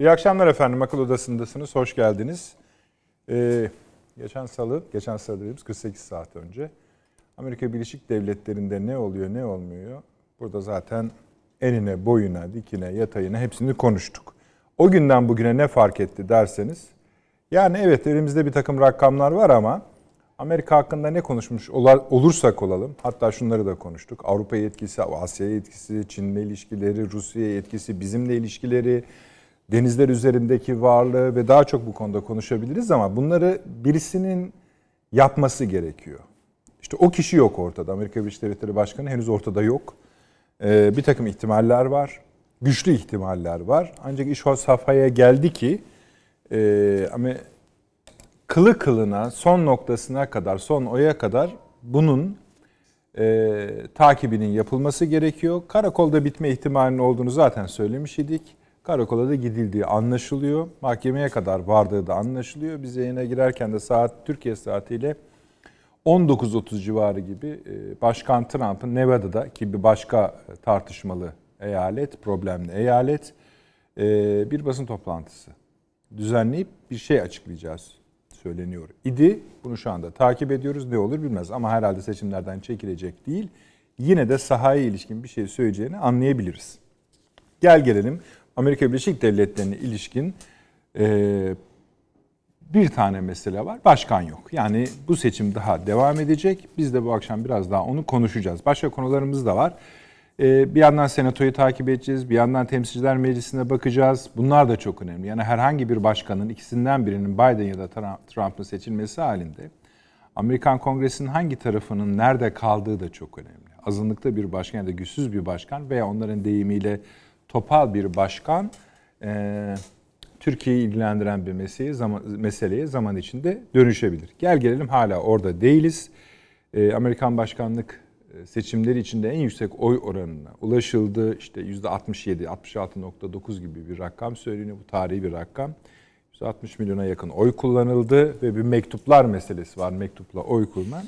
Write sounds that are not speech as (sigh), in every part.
İyi akşamlar efendim. Akıl Odası'ndasınız. Hoş geldiniz. Ee, geçen salı, geçen salı dediğimiz 48 saat önce Amerika Birleşik Devletleri'nde ne oluyor ne olmuyor burada zaten enine, boyuna, dikine, yatayına hepsini konuştuk. O günden bugüne ne fark etti derseniz yani evet elimizde bir takım rakamlar var ama Amerika hakkında ne konuşmuş olursak olalım, hatta şunları da konuştuk. Avrupa yetkisi, Asya yetkisi, Çin'le ilişkileri, Rusya yetkisi, bizimle ilişkileri, denizler üzerindeki varlığı ve daha çok bu konuda konuşabiliriz ama bunları birisinin yapması gerekiyor. İşte o kişi yok ortada. Amerika Birleşik Devletleri Başkanı henüz ortada yok. Ee, bir takım ihtimaller var. Güçlü ihtimaller var. Ancak iş o safhaya geldi ki e, ama kılı kılına son noktasına kadar, son oya kadar bunun e, takibinin yapılması gerekiyor. Karakolda bitme ihtimalinin olduğunu zaten söylemiş idik. Karakola da gidildiği anlaşılıyor. Mahkemeye kadar vardığı da anlaşılıyor. Biz yayına girerken de saat Türkiye saatiyle 19.30 civarı gibi e, Başkan Trump'ın Nevada'da ki bir başka tartışmalı eyalet, problemli eyalet e, bir basın toplantısı düzenleyip bir şey açıklayacağız söyleniyor idi. Bunu şu anda takip ediyoruz. Ne olur bilmez ama herhalde seçimlerden çekilecek değil. Yine de sahaya ilişkin bir şey söyleyeceğini anlayabiliriz. Gel gelelim Amerika Birleşik Devletleri'ne ilişkin e, bir tane mesele var. Başkan yok. Yani bu seçim daha devam edecek. Biz de bu akşam biraz daha onu konuşacağız. Başka konularımız da var. Ee, bir yandan senatoyu takip edeceğiz, bir yandan temsilciler meclisine bakacağız. Bunlar da çok önemli. Yani herhangi bir başkanın ikisinden birinin Biden ya da Trump'ın seçilmesi halinde Amerikan Kongresi'nin hangi tarafının nerede kaldığı da çok önemli. Azınlıkta bir başkan ya da güçsüz bir başkan veya onların deyimiyle topal bir başkan e, Türkiye'yi ilgilendiren bir meseleye zaman, meseleye zaman içinde dönüşebilir. Gel gelelim hala orada değiliz. E, Amerikan başkanlık e, seçimleri içinde en yüksek oy oranına ulaşıldı. İşte %67, 66.9 gibi bir rakam söyleniyor. Bu tarihi bir rakam. 160 milyona yakın oy kullanıldı ve bir mektuplar meselesi var. Mektupla oy kullan.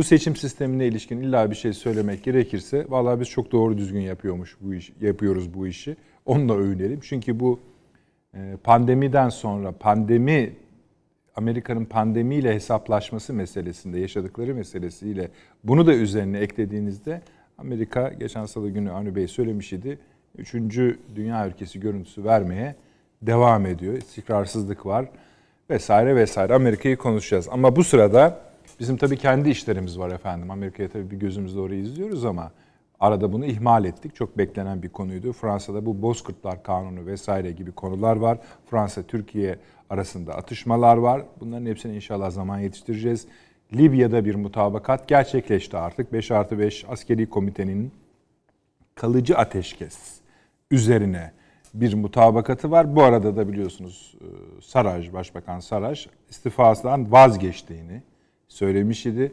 Bu seçim sistemine ilişkin illa bir şey söylemek gerekirse vallahi biz çok doğru düzgün yapıyormuş bu iş yapıyoruz bu işi. Onunla övünelim. Çünkü bu e, pandemiden sonra pandemi Amerika'nın pandemiyle hesaplaşması meselesinde yaşadıkları meselesiyle bunu da üzerine eklediğinizde Amerika geçen salı günü Avni Bey söylemiş idi. Üçüncü dünya ülkesi görüntüsü vermeye devam ediyor. İstikrarsızlık var vesaire vesaire. Amerika'yı konuşacağız. Ama bu sırada bizim tabii kendi işlerimiz var efendim. Amerika'ya tabii bir gözümüzle orayı izliyoruz ama arada bunu ihmal ettik. Çok beklenen bir konuydu. Fransa'da bu Bozkırtlar Kanunu vesaire gibi konular var. Fransa, Türkiye arasında atışmalar var. Bunların hepsini inşallah zaman yetiştireceğiz. Libya'da bir mutabakat gerçekleşti artık. 5 artı 5 askeri komitenin kalıcı ateşkes üzerine bir mutabakatı var. Bu arada da biliyorsunuz e, Saraj, Başbakan Saraj istifasından vazgeçtiğini söylemiş idi.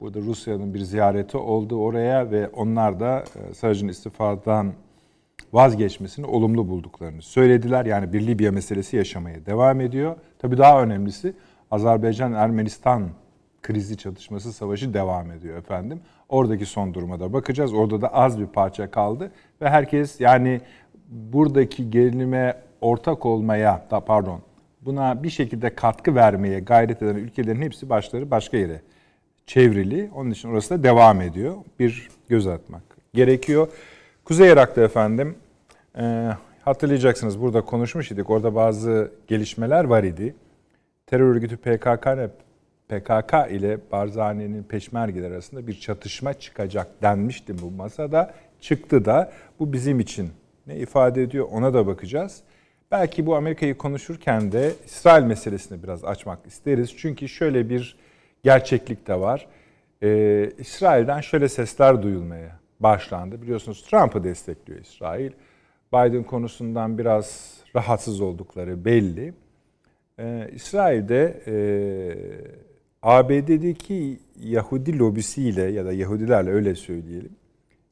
Burada Rusya'nın bir ziyareti oldu oraya ve onlar da e, Saraj'ın istifadan vazgeçmesini olumlu bulduklarını söylediler. Yani bir Libya meselesi yaşamaya devam ediyor. Tabii daha önemlisi Azerbaycan-Ermenistan krizi çatışması savaşı devam ediyor efendim. Oradaki son duruma da bakacağız. Orada da az bir parça kaldı ve herkes yani buradaki gerilime ortak olmaya da pardon buna bir şekilde katkı vermeye gayret eden ülkelerin hepsi başları başka yere çevrili. Onun için orası da devam ediyor. Bir göz atmak gerekiyor. Kuzey Irak'ta efendim e, hatırlayacaksınız burada konuşmuş idik. Orada bazı gelişmeler var idi. Terör örgütü PKK ile PKK ile Barzani'nin peşmergeler arasında bir çatışma çıkacak denmişti bu masada. Çıktı da bu bizim için ne ifade ediyor ona da bakacağız. Belki bu Amerika'yı konuşurken de İsrail meselesini biraz açmak isteriz. Çünkü şöyle bir gerçeklik de var. Ee, İsrail'den şöyle sesler duyulmaya başlandı. Biliyorsunuz Trump'ı destekliyor İsrail. Biden konusundan biraz rahatsız oldukları belli. Ee, İsrail'de e, ABD'deki Yahudi lobisiyle ya da Yahudilerle öyle söyleyelim.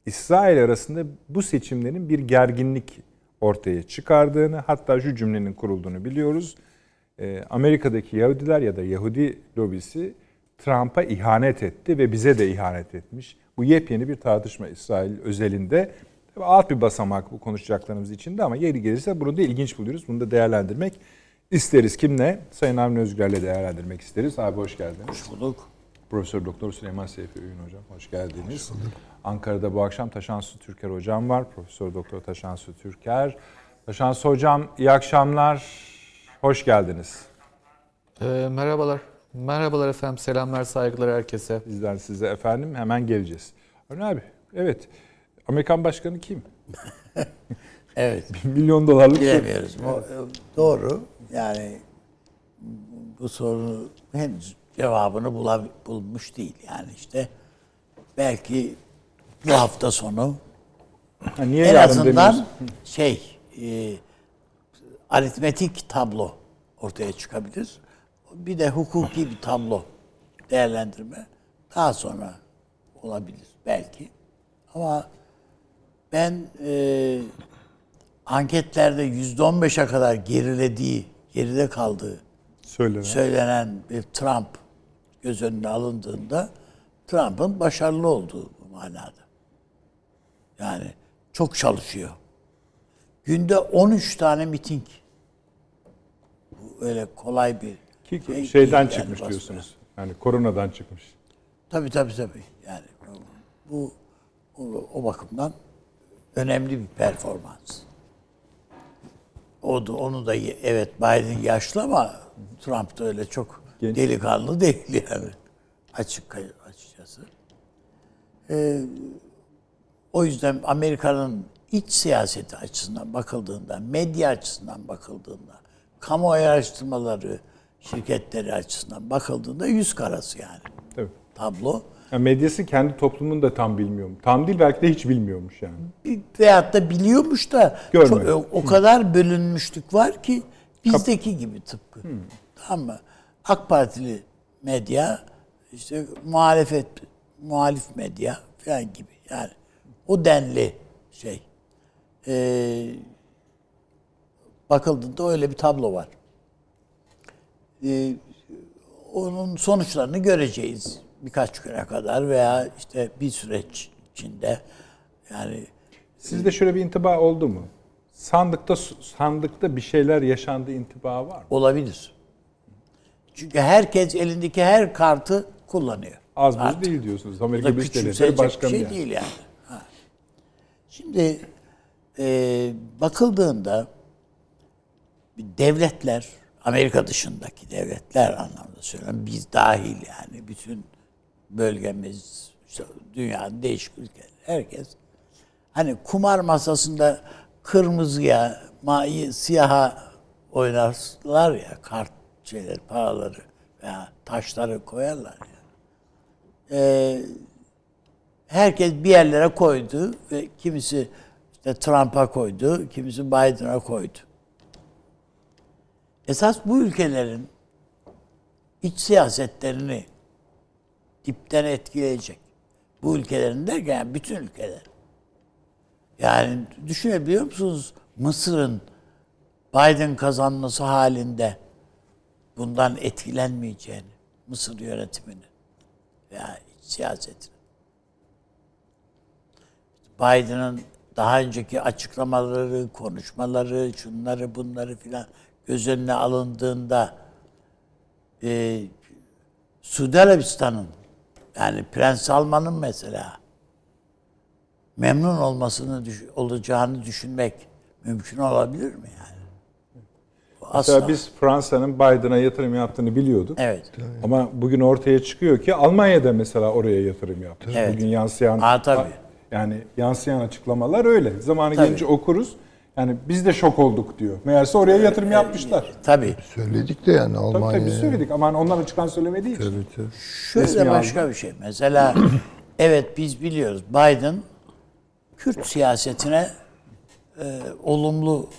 İsrail arasında bu seçimlerin bir gerginlik ortaya çıkardığını hatta şu cümlenin kurulduğunu biliyoruz. Ee, Amerika'daki Yahudiler ya da Yahudi lobisi Trump'a ihanet etti ve bize de ihanet etmiş. Bu yepyeni bir tartışma İsrail özelinde. Tabii alt bir basamak bu konuşacaklarımız için de ama yeri gelirse bunu da ilginç buluyoruz. Bunu da değerlendirmek isteriz. Kimle? Sayın Avni Özgür'le değerlendirmek isteriz. Abi hoş geldiniz. Hoş bulduk. Profesör Doktor Süleyman Seyfi Öğün hocam hoş geldiniz. Hoş Ankara'da bu akşam Taşansu Türker hocam var. Profesör Doktor Taşansu Türker. Taşansu hocam iyi akşamlar. Hoş geldiniz. E, merhabalar. Merhabalar efendim. Selamlar, saygılar herkese. Bizler size efendim hemen geleceğiz. Avni abi evet Amerikan başkanı kim? (laughs) evet. Milyon dolarlık. Bilemiyoruz. Evet. Doğru. Yani bu soru henüz cevabını bulab bulmuş değil. Yani işte belki bu hafta sonu ha, niye en azından şey e, aritmetik tablo ortaya çıkabilir. Bir de hukuki bir tablo değerlendirme daha sonra olabilir belki. Ama ben e, anketlerde yüzde on beşe kadar gerilediği, geride kaldığı söylenen, söylenen bir Trump göz önüne alındığında Trump'ın başarılı olduğu bu manada. Yani çok çalışıyor. Günde 13 tane miting. Bu öyle kolay bir Ki, şey şeyden çıkmış yani diyorsunuz. Yani koronadan çıkmış. Tabii tabii tabii. Yani bu o, o bakımdan önemli bir performans. O da onu da evet Biden yaşlı ama Trump da öyle çok Genç. delikanlı (laughs) değil yani. Açık açıkçası. Ee, o yüzden Amerika'nın iç siyaseti açısından bakıldığında, medya açısından bakıldığında, kamuoyu araştırmaları şirketleri açısından bakıldığında yüz karası yani. Tabii. Tablo. Yani medyası kendi toplumunu da tam bilmiyorum. Tam değil belki de hiç bilmiyormuş yani. Veyahut da biliyormuş da çok, o kadar bölünmüşlük var ki bizdeki Kap- gibi tıpkı. Hmm. Tamam mı? AK Partili medya işte muhalefet muhalif medya falan gibi. Yani o denli şey. Ee, bakıldığında öyle bir tablo var. Ee, onun sonuçlarını göreceğiz birkaç güne kadar veya işte bir süreç içinde yani sizde şöyle bir intiba oldu mu? Sandıkta sandıkta bir şeyler yaşandı intiba var mı? Olabilir. Çünkü herkes elindeki her kartı kullanıyor. Az buz değil diyorsunuz. Amerika Birleşik Devletleri Başkanı şey yani. değil yani. Şimdi e, bakıldığında devletler, Amerika dışındaki devletler anlamda söylüyorum, biz dahil yani bütün bölgemiz, işte dünyanın değişik ülkeleri, herkes hani kumar masasında kırmızıya, mavi, siyaha oynarlar ya kart şeyler, paraları veya taşları koyarlar ya. Ee, herkes bir yerlere koydu ve kimisi işte Trump'a koydu, kimisi Biden'a koydu. Esas bu ülkelerin iç siyasetlerini dipten etkileyecek. Bu ülkelerin derken yani bütün ülkeler. Yani düşünebiliyor musunuz Mısır'ın Biden kazanması halinde bundan etkilenmeyeceğini, Mısır yönetimini veya siyasetini. Biden'ın daha önceki açıklamaları, konuşmaları, şunları bunları filan göz önüne alındığında e, Suudi Arabistan'ın yani Prens Salman'ın mesela memnun olmasını olacağını düşünmek mümkün olabilir mi yani? Asla. Mesela biz Fransa'nın Biden'a yatırım yaptığını biliyorduk. Evet. Ama bugün ortaya çıkıyor ki Almanya'da mesela oraya yatırım yaptı. Evet. Bugün yansıyan Aa, tabii. Yani yansıyan açıklamalar öyle. Zamanı tabii. gelince okuruz. Yani biz de şok olduk diyor. Meğerse oraya yatırım ee, yapmışlar. Tabii. Söyledik de yani Almanya. Tabii, tabii biz söyledik ama onlar açıktan söylemediği için. Tabii, tabii. Şöyle Resmi başka aldı. bir şey. Mesela (clears throat) evet biz biliyoruz Biden Kürt siyasetine e, olumlu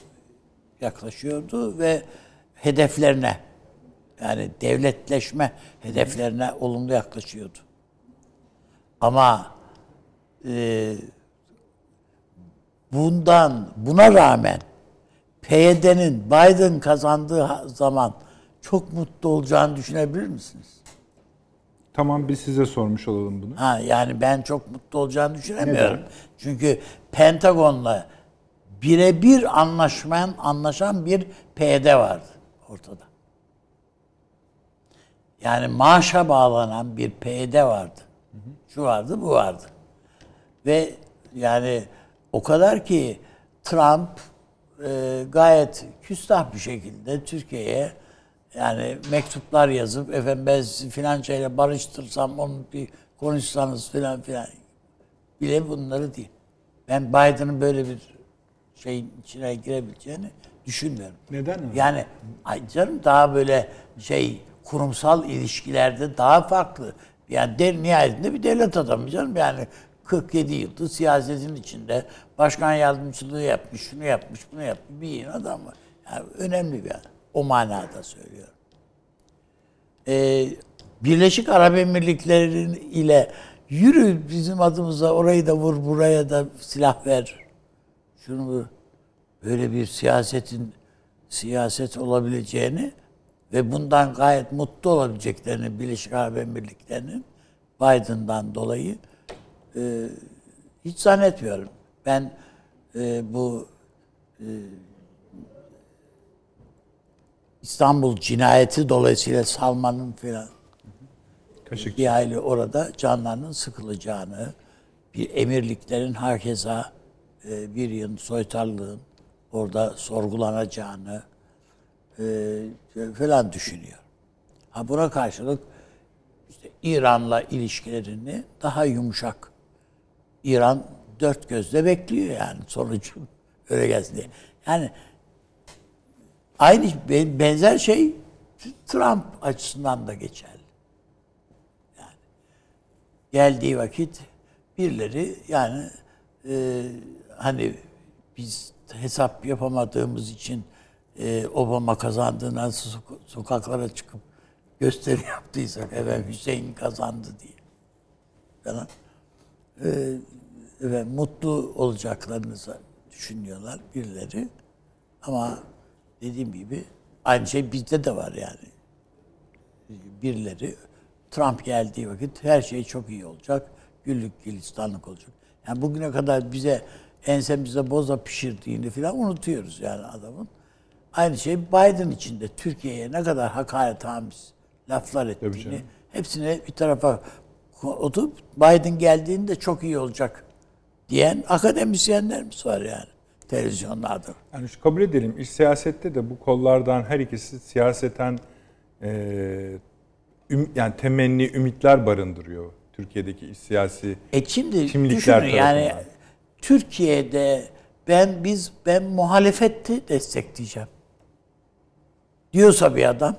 yaklaşıyordu ve hedeflerine yani devletleşme hedeflerine olumlu yaklaşıyordu. Ama e, bundan buna rağmen PYD'nin Biden kazandığı zaman çok mutlu olacağını düşünebilir misiniz? Tamam biz size sormuş olalım bunu. Ha yani ben çok mutlu olacağını düşünemiyorum. Çünkü Pentagon'la birebir anlaşmayan anlaşan bir PYD vardı ortada. Yani maaşa bağlanan bir PYD vardı. Şu vardı, bu vardı. Ve yani o kadar ki Trump e, gayet küstah bir şekilde Türkiye'ye yani mektuplar yazıp efendim ben sizi filan şeyle barıştırsam onu bir konuşsanız filan filan bile bunları değil. Ben Biden'ın böyle bir şeyin içine girebileceğini düşünmüyorum. Neden öyle? Yani ay canım daha böyle şey kurumsal ilişkilerde daha farklı. Yani de, nihayetinde bir devlet adamı canım. Yani 47 yıldır siyasetin içinde başkan yardımcılığı yapmış, şunu yapmış, bunu yapmış bir adam var. Yani önemli bir adam. O manada söylüyorum. Ee, Birleşik Arap Emirlikleri ile yürü bizim adımıza orayı da vur buraya da silah ver. Şunu böyle bir siyasetin siyaset olabileceğini ve bundan gayet mutlu olabileceklerini Birleşik Arap Emirlikleri'nin Biden'dan dolayı e, hiç zannetmiyorum. Ben e, bu e, İstanbul cinayeti dolayısıyla Salman'ın filan Kaşık. bir aile orada canlarının sıkılacağını, bir emirliklerin herkese e, bir yıl soytarlığın orada sorgulanacağını e, falan düşünüyor. Ha buna karşılık işte İran'la ilişkilerini daha yumuşak. İran dört gözle bekliyor yani sonucun (laughs) öyle gelsin diye. Yani aynı be- benzer şey Trump açısından da geçerli. Yani geldiği vakit birileri yani e, hani biz hesap yapamadığımız için e, Obama kazandığına sok- sokaklara çıkıp gösteri (laughs) yaptıysak evet Hüseyin kazandı diye falan e, evet, mutlu olacaklarını düşünüyorlar birileri ama dediğim gibi aynı şey bizde de var yani birileri Trump geldiği vakit her şey çok iyi olacak. Güllük gülistanlık olacak. Yani bugüne kadar bize ensemize boza pişirdiğini falan unutuyoruz yani adamın. Aynı şey Biden için de Türkiye'ye ne kadar hakaret hamiz laflar ettiğini hepsine bir tarafa oturup Biden geldiğinde çok iyi olacak diyen akademisyenlerimiz var yani televizyonlarda. Yani şu kabul edelim iş siyasette de bu kollardan her ikisi siyaseten e, üm- yani temenni, ümitler barındırıyor. Türkiye'deki iş siyasi E şimdi Kimlikler düşünün yani tarafından. Türkiye'de ben biz ben muhalefeti destekleyeceğim. Diyorsa bir adam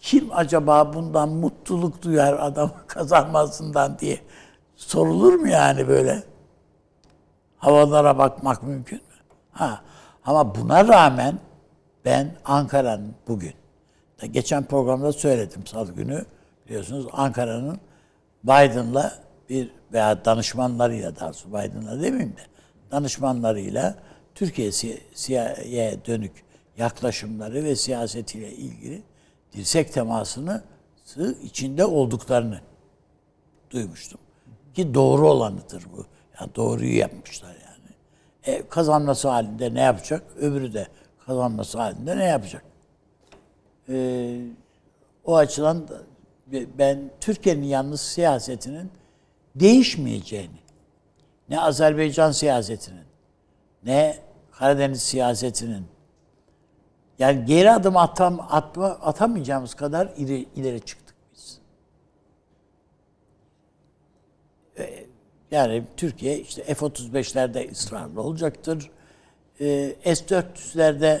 kim acaba bundan mutluluk duyar adam (laughs) kazanmasından diye sorulur mu yani böyle? Havalara bakmak mümkün mü? Ha. Ama buna rağmen ben Ankara'nın bugün geçen programda söyledim salı günü biliyorsunuz Ankara'nın Biden'la bir veya danışmanlarıyla daha doğrusu Biden'la demeyeyim de danışmanlarıyla Türkiye CIA'ya dönük yaklaşımları ve siyasetiyle ilgili dirsek temasını içinde olduklarını duymuştum. Ki doğru olanıdır bu. Yani doğruyu yapmışlar yani. E, kazanması halinde ne yapacak? Öbürü de kazanması halinde ne yapacak? E, o açıdan da ben Türkiye'nin yalnız siyasetinin değişmeyeceğini, ne Azerbaycan siyasetinin, ne Karadeniz siyasetinin, yani geri adım atam, atma, atamayacağımız kadar ileri, ileri çıktık biz. Yani Türkiye işte F-35'lerde ısrarlı olacaktır. Ee, S-400'lerde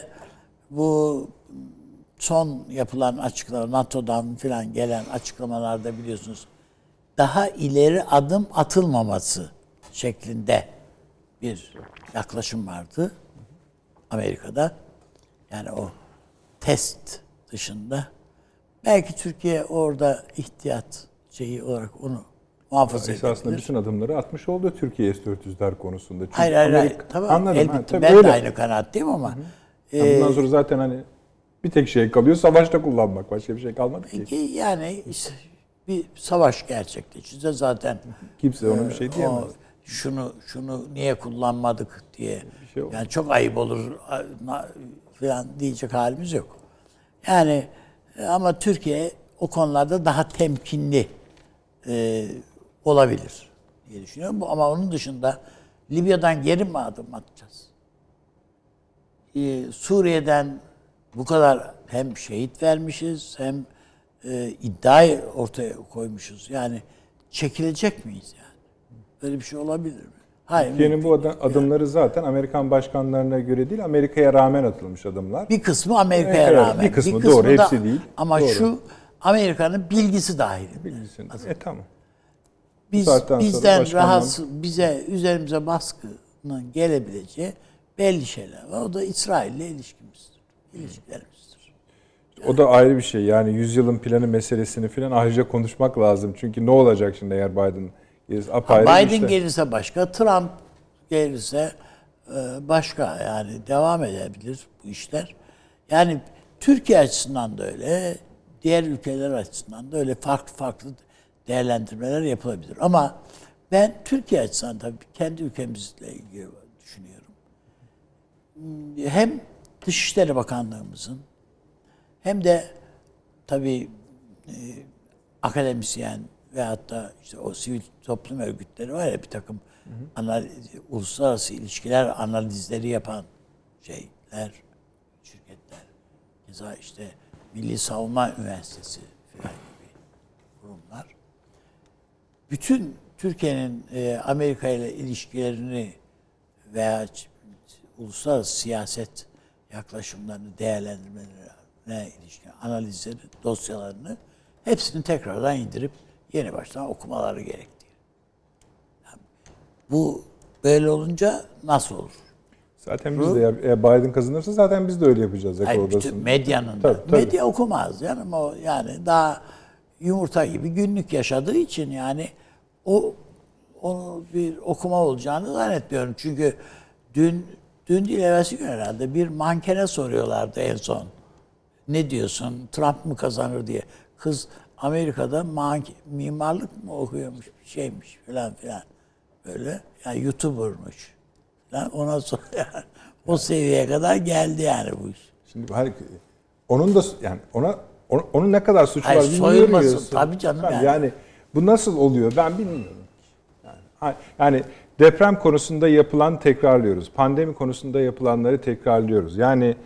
bu son yapılan açıklama, NATO'dan filan gelen açıklamalarda biliyorsunuz daha ileri adım atılmaması şeklinde bir yaklaşım vardı Amerika'da. Yani o test dışında belki Türkiye orada ihtiyat şeyi olarak onu muhafaza esasında edebilir. bütün adımları atmış oldu Türkiye S-400'ler konusunda. Çünkü Hayır hayır, hayır. Amerika- Tamam Anladım. elbette ha, tabii ben öyle. de aynı kanaatteyim ama Yani e, Bundan sonra zaten hani bir tek şey kalıyor savaşta kullanmak. Başka bir şey kalmadı ki. yani işte bir savaş gerçekleşirse zaten Kimse ona bir şey o diyemez. şunu şunu niye kullanmadık diye şey yani çok ayıp olur falan diyecek halimiz yok. Yani e, ama Türkiye o konularda daha temkinli e, olabilir diye düşünüyorum. Ama onun dışında Libya'dan geri mi adım atacağız? Ee, Suriye'den bu kadar hem şehit vermişiz hem e, iddiayı ortaya koymuşuz. Yani çekilecek miyiz yani? Böyle bir şey olabilir mi? Hayır. Türkiye'nin bu adı- adımları zaten Amerikan başkanlarına göre değil, Amerika'ya rağmen atılmış adımlar. Bir kısmı Amerika'ya Evet, rağmen. bir kısmı doğru, da- hepsi değil. Ama Doğru. şu Amerika'nın bilgisi dahilinde. Bilgisi. E tamam. Biz bizden başkandan- rahatsız, bize üzerimize baskının gelebileceği belli şeyler var. O da İsrail'le ilişkimizdir. İlişkilerimizdir. O da ayrı bir şey. Yani yüzyılın planı meselesini falan ayrıca konuşmak lazım. Çünkü ne olacak şimdi eğer Biden apayrı Biden işte. gelirse başka, Trump gelirse e, başka. Yani devam edebilir bu işler. Yani Türkiye açısından da öyle, diğer ülkeler açısından da öyle farklı farklı değerlendirmeler yapılabilir. Ama ben Türkiye açısından tabii kendi ülkemizle ilgili düşünüyorum. Hem Dışişleri Bakanlığımızın hem de tabii e, akademisyen ve hatta işte o sivil toplum örgütleri var ya bir takım analiz, uluslararası ilişkiler analizleri yapan şeyler, şirketler. Keza işte Milli Savunma Üniversitesi falan gibi kurumlar. Bütün Türkiye'nin e, Amerika ile ilişkilerini veya uluslararası siyaset yaklaşımlarını değerlendirmelerine ilişkin analizleri, dosyalarını hepsini tekrardan indirip yeni baştan okumaları gerektiği. Yani bu böyle olunca nasıl olur? Zaten biz de eğer, Biden kazanırsa zaten biz de öyle yapacağız. Hayır, bütün medyanın da. Tabii. Medya okumaz canım o yani daha yumurta gibi günlük yaşadığı için yani o onu bir okuma olacağını zannetmiyorum. Çünkü dün dün değil evvelsi gün herhalde bir mankene soruyorlardı en son. Ne diyorsun Trump mı kazanır diye. Kız Amerika'da mimarlık mı okuyormuş bir şeymiş falan filan. Böyle yani YouTuber'mış. Falan. Ona sonra (laughs) yani, o seviyeye kadar geldi yani bu iş. Şimdi her, onun da yani ona onu- onun ne kadar suçu Hayır, var bilmiyorum. Tabii canım yani. yani. bu nasıl oluyor ben bilmiyorum. Yani, yani deprem konusunda yapılan tekrarlıyoruz. Pandemi konusunda yapılanları tekrarlıyoruz. Yani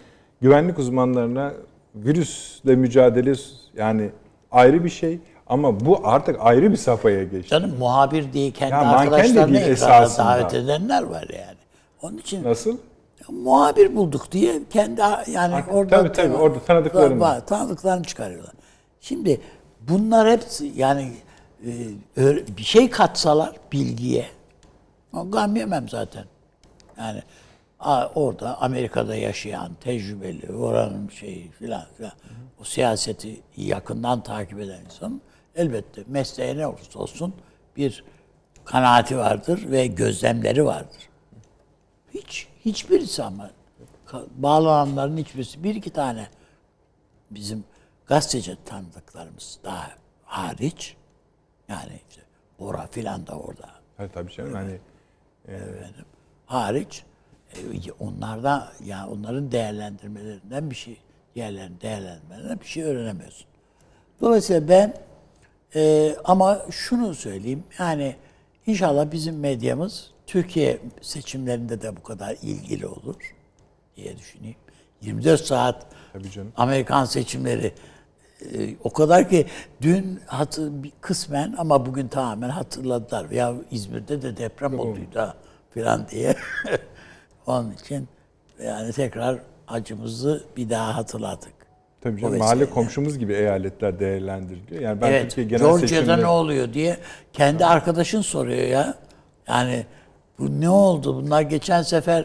güvenlik uzmanlarına virüsle mücadele yani ayrı bir şey ama bu artık ayrı bir safhaya geçti. Canım muhabir diye kendi Ya de değil ekrana davet edenler var yani. Onun için Nasıl? muhabir bulduk diye kendi yani Tabii, orada tabii, tabii, orada tanıdıklarını. var, tanıdıklarını çıkarıyorlar. Şimdi bunlar hepsi yani e, bir şey katsalar bilgiye o gam yemem zaten. Yani orada Amerika'da yaşayan tecrübeli oranın şeyi filan filan o siyaseti yakından takip eden insan elbette mesleğe ne olursa olsun bir kanaati vardır ve gözlemleri vardır. Hiç hiçbirisi ama bağlananların hiçbirisi bir iki tane bizim gazeteci tanıdıklarımız daha hariç yani işte Bora filan da orada Ha, tabii canım hani efendim hariç e, onlardan yani onların değerlendirmelerinden bir şey diğerlerinin değerlendirmelerinden bir şey öğrenemiyorsun. Dolayısıyla ben e, ama şunu söyleyeyim yani inşallah bizim medyamız Türkiye seçimlerinde de bu kadar ilgili olur diye düşüneyim. 24 saat Tabii canım. Amerikan seçimleri e, o kadar ki dün hatır, kısmen ama bugün tamamen hatırladılar. Ya İzmir'de de deprem olduydu ha falan diye. (laughs) Onun için yani tekrar acımızı bir daha hatırladık. tabii canım mahalle komşumuz gibi eyaletler değerlendiriliyor. Yani ben evet, Türkiye genel Georgia'da seçimde ne oluyor diye kendi arkadaşın soruyor ya. Yani bu ne oldu? Bunlar geçen sefer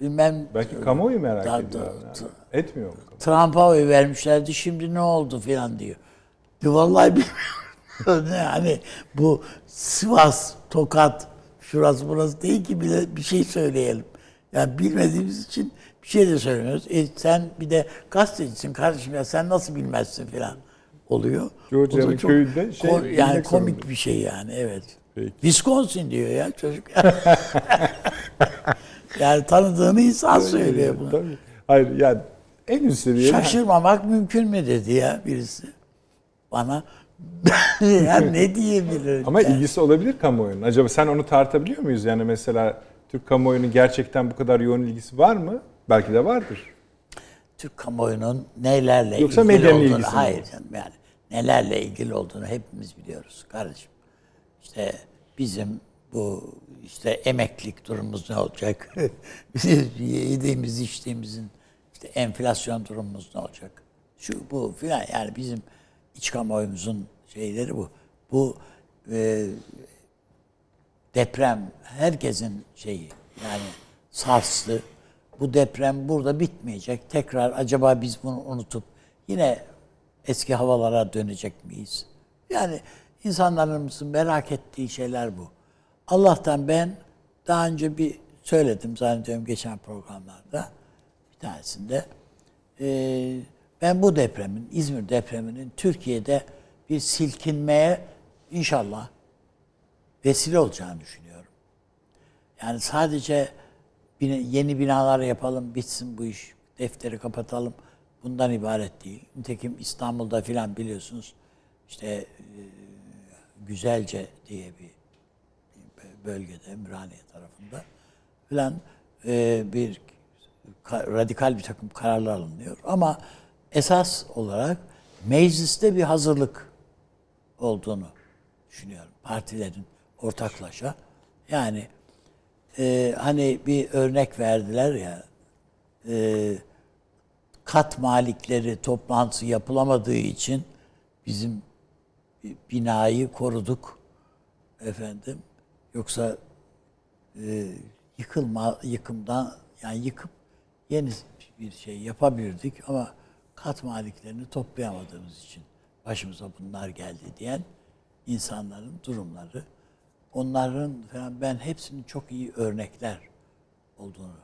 bilmem belki kamuoyu merak Da- ediyor. Yani. Etmiyor mu? Trump'a oy vermişlerdi şimdi ne oldu filan diyor. De vallahi (laughs) bilmiyorum. yani bu Sivas, Tokat, şurası burası değil ki bile bir şey söyleyelim. Yani bilmediğimiz için bir şey de söylemiyoruz. E sen bir de gazetecisin kardeşim ya sen nasıl bilmezsin filan. oluyor. Georgia'nın köyünde şey ko- yani komik zorunda. bir şey yani evet. Peki. Wisconsin diyor ya çocuk. (laughs) yani tanıdığını insan söylüyor bunu. Tabii. Hayır yani en üst seviyede Şaşırmamak mümkün mü dedi ya birisi. Bana (laughs) yani ne diyebilirim? ama yani? ilgisi olabilir kamuoyunun. Acaba sen onu tartabiliyor muyuz? Yani mesela Türk kamuoyunun gerçekten bu kadar yoğun ilgisi var mı? Belki de vardır. Türk kamuoyunun nelerle Yoksa ilgili olduğunu, ilgisi hayır canım yani nelerle ilgili olduğunu hepimiz biliyoruz kardeşim. İşte bizim bu işte emeklilik durumumuz ne olacak? (laughs) Yediğimiz içtiğimizin işte enflasyon durumumuz ne olacak? Şu bu filan yani bizim iç kamuoyumuzun şeyleri bu. Bu e, deprem herkesin şeyi yani sarstı. Bu deprem burada bitmeyecek. Tekrar acaba biz bunu unutup yine eski havalara dönecek miyiz? Yani insanlarımızın merak ettiği şeyler bu. Allah'tan ben daha önce bir söyledim zannediyorum geçen programlarda bir tanesinde. Ee, ben bu depremin, İzmir depreminin Türkiye'de bir silkinmeye inşallah vesile olacağını düşünüyorum. Yani sadece yeni binalar yapalım, bitsin bu iş, defteri kapatalım. Bundan ibaret değil. Nitekim İstanbul'da filan biliyorsunuz işte e, Güzelce diye bir bölgede, Ümraniye tarafında filan e, bir ka- radikal bir takım kararlar alınıyor. Ama esas olarak mecliste bir hazırlık olduğunu düşünüyorum. Partilerin ortaklaşa. Yani e, hani bir örnek verdiler ya e, kat malikleri toplantısı yapılamadığı için bizim binayı koruduk efendim. Yoksa e, yıkılma yıkımdan yani yıkıp yeni bir şey yapabilirdik ama kat maliklerini toplayamadığımız için başımıza bunlar geldi diyen insanların durumları onların falan ben hepsinin çok iyi örnekler olduğunu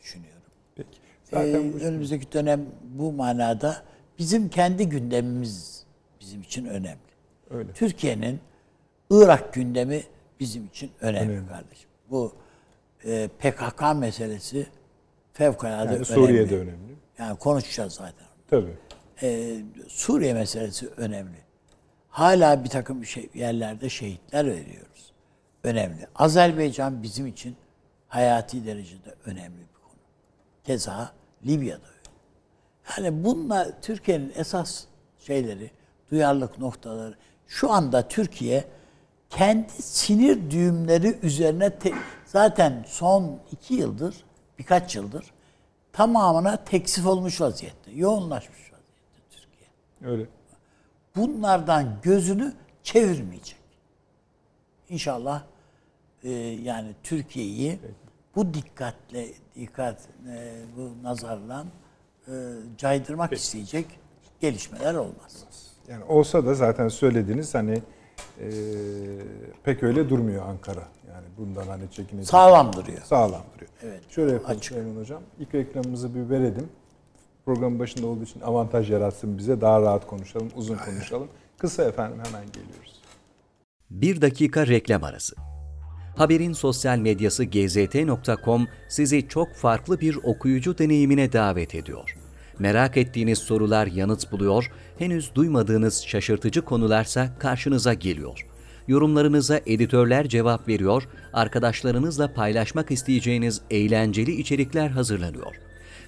düşünüyorum. Peki. Zaten Zaten bu önümüzdeki dönem bu manada bizim kendi gündemimiz bizim için önemli. öyle. Türkiye'nin Irak gündemi bizim için önemli, Önemli. kardeşim. Bu e, PKK meselesi fevkalade Yani önemli. Suriye'de önemli. Yani konuşacağız zaten. Tabii. E, Suriye meselesi önemli. Hala bir takım şey, yerlerde şehitler veriyoruz. Önemli. Azerbaycan bizim için hayati derecede önemli bir konu. Keza Libya'da öyle. Yani bunlar Türkiye'nin esas şeyleri, duyarlılık noktaları. Şu anda Türkiye kendi sinir düğümleri üzerine te- zaten son iki yıldır, birkaç yıldır tamamına teksif olmuş vaziyette, yoğunlaşmış vaziyette Türkiye. Öyle. Bunlardan gözünü çevirmeyecek. İnşallah e, yani Türkiye'yi bu dikkatle, dikkat, e, bu nazarla e, caydırmak isteyecek gelişmeler olmaz. Yani olsa da zaten söylediğiniz hani e, pek öyle durmuyor Ankara. Yani bundan hani çekinecek. Sağlam duruyor. Sağlam duruyor. Evet, Şöyle yapalım açık. Süleyman Hocam. İlk reklamımızı bir verelim. Programın başında olduğu için avantaj yaratsın bize. Daha rahat konuşalım, uzun konuşalım. Kısa efendim hemen geliyoruz. Bir dakika reklam arası. Haberin sosyal medyası gzt.com sizi çok farklı bir okuyucu deneyimine davet ediyor. Merak ettiğiniz sorular yanıt buluyor, henüz duymadığınız şaşırtıcı konularsa karşınıza geliyor. Yorumlarınıza editörler cevap veriyor, arkadaşlarınızla paylaşmak isteyeceğiniz eğlenceli içerikler hazırlanıyor.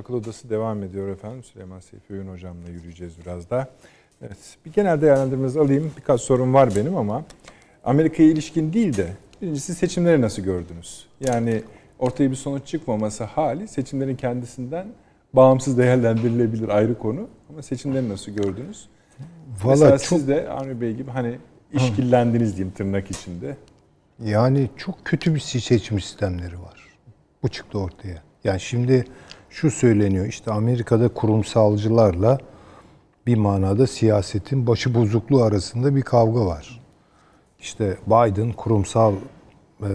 Akıl Odası devam ediyor efendim. Süleyman Seyfi Öğün hocamla yürüyeceğiz biraz daha. Evet, bir genel değerlendirmenizi alayım. Birkaç sorum var benim ama Amerika'ya ilişkin değil de birincisi seçimleri nasıl gördünüz? Yani ortaya bir sonuç çıkmaması hali seçimlerin kendisinden bağımsız değerlendirilebilir ayrı konu. Ama seçimleri nasıl gördünüz? Mesela Valla çok siz de Avni Bey gibi hani işkillendiniz diyeyim tırnak içinde. yani çok kötü bir seçim sistemleri var. Bu çıktı ortaya. Yani şimdi şu söyleniyor işte Amerika'da kurumsalcılarla bir manada siyasetin başı bozukluğu arasında bir kavga var. İşte Biden kurumsal e,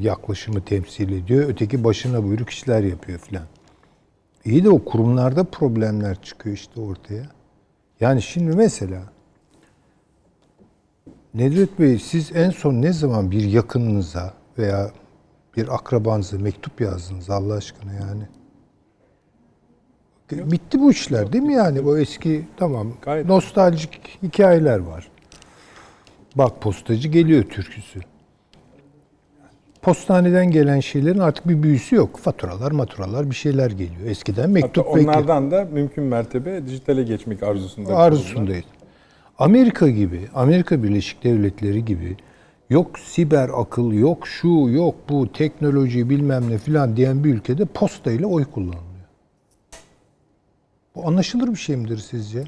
yaklaşımı temsil ediyor. Öteki başına buyruk işler yapıyor filan. İyi de o kurumlarda problemler çıkıyor işte ortaya. Yani şimdi mesela Nedret Bey siz en son ne zaman bir yakınınıza veya bir akrabanıza mektup yazdınız Allah aşkına yani? Bitti bu işler değil mi yani? O eski tamam Gayet. nostaljik hikayeler var. Bak postacı geliyor türküsü. Postaneden gelen şeylerin artık bir büyüsü yok. Faturalar, maturalar bir şeyler geliyor. Eskiden Hatta mektup bekliyor. onlardan da mümkün mertebe dijitale geçmek arzusunda. arzusundayız. Amerika gibi, Amerika Birleşik Devletleri gibi yok siber akıl, yok şu, yok bu, teknoloji bilmem ne filan diyen bir ülkede posta ile oy kullanılıyor. Bu anlaşılır bir şey midir sizce?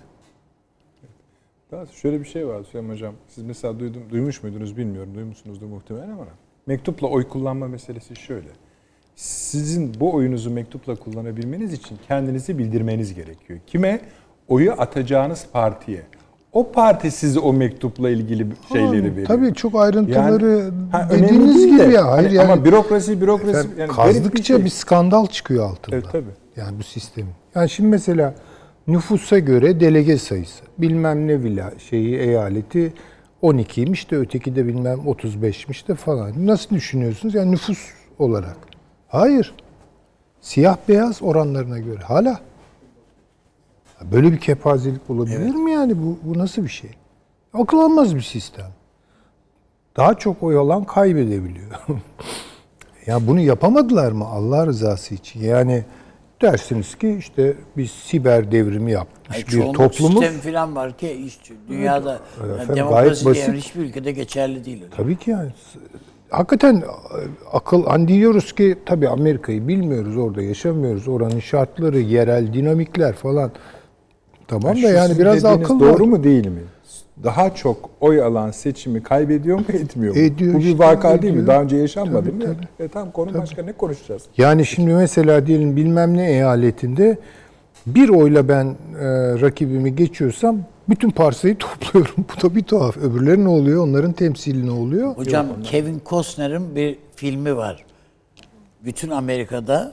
Daha şöyle bir şey var Süleyman Hocam. Siz mesela duydum, duymuş muydunuz bilmiyorum. Duymuşsunuzdur muhtemelen ama mektupla oy kullanma meselesi şöyle. Sizin bu oyunuzu mektupla kullanabilmeniz için kendinizi bildirmeniz gerekiyor. Kime? Oyu atacağınız partiye. O parti size o mektupla ilgili şeyleri veriyor. Tabii çok ayrıntıları ha, önemli dediğiniz gibi de, ya. Hayır hani yani ama bürokrasi bürokrasi yani kazdıkça bir, şey. skandal çıkıyor altında. Evet, tabii. Yani bu sistemin. Yani şimdi mesela nüfusa göre delege sayısı. Bilmem ne vila şeyi eyaleti 12'ymiş de öteki de bilmem 35'miş de falan. Nasıl düşünüyorsunuz? Yani nüfus olarak. Hayır. Siyah beyaz oranlarına göre. Hala. Böyle bir kepazelik olabilir mi yani? Bu, bu nasıl bir şey? Akıl almaz bir sistem. Daha çok oy alan kaybedebiliyor. (laughs) Ya bunu yapamadılar mı Allah rızası için? Yani dersiniz ki işte biz siber devrimi yapmış Hayır, bir çoğunluk toplumuz. sistemi falan var ki hiç dünyada yani efendim, demokrasi gayet basit. hiçbir ülkede geçerli değil. öyle. Tabii ki yani. Hakikaten e, akıl hani diyoruz ki tabii Amerika'yı bilmiyoruz orada yaşamıyoruz. Oranın şartları, yerel dinamikler falan. Tamam da yani biraz da akıl doğru var. mu değil mi? Daha çok oy alan seçimi kaybediyor mu etmiyor mu? Ediyor Bu bir işte, vaka değil mi? ediyor. Daha önce yaşanmadı Tabii, mı? tabii. E tamam konu başka ne konuşacağız? Yani şimdi mesela diyelim bilmem ne eyaletinde bir oyla ben e, rakibimi geçiyorsam bütün parsayı (laughs) topluyorum. Bu da bir tuhaf. Öbürleri ne oluyor? Onların temsili ne oluyor? Hocam Kevin Costner'ın bir filmi var. Bütün Amerika'da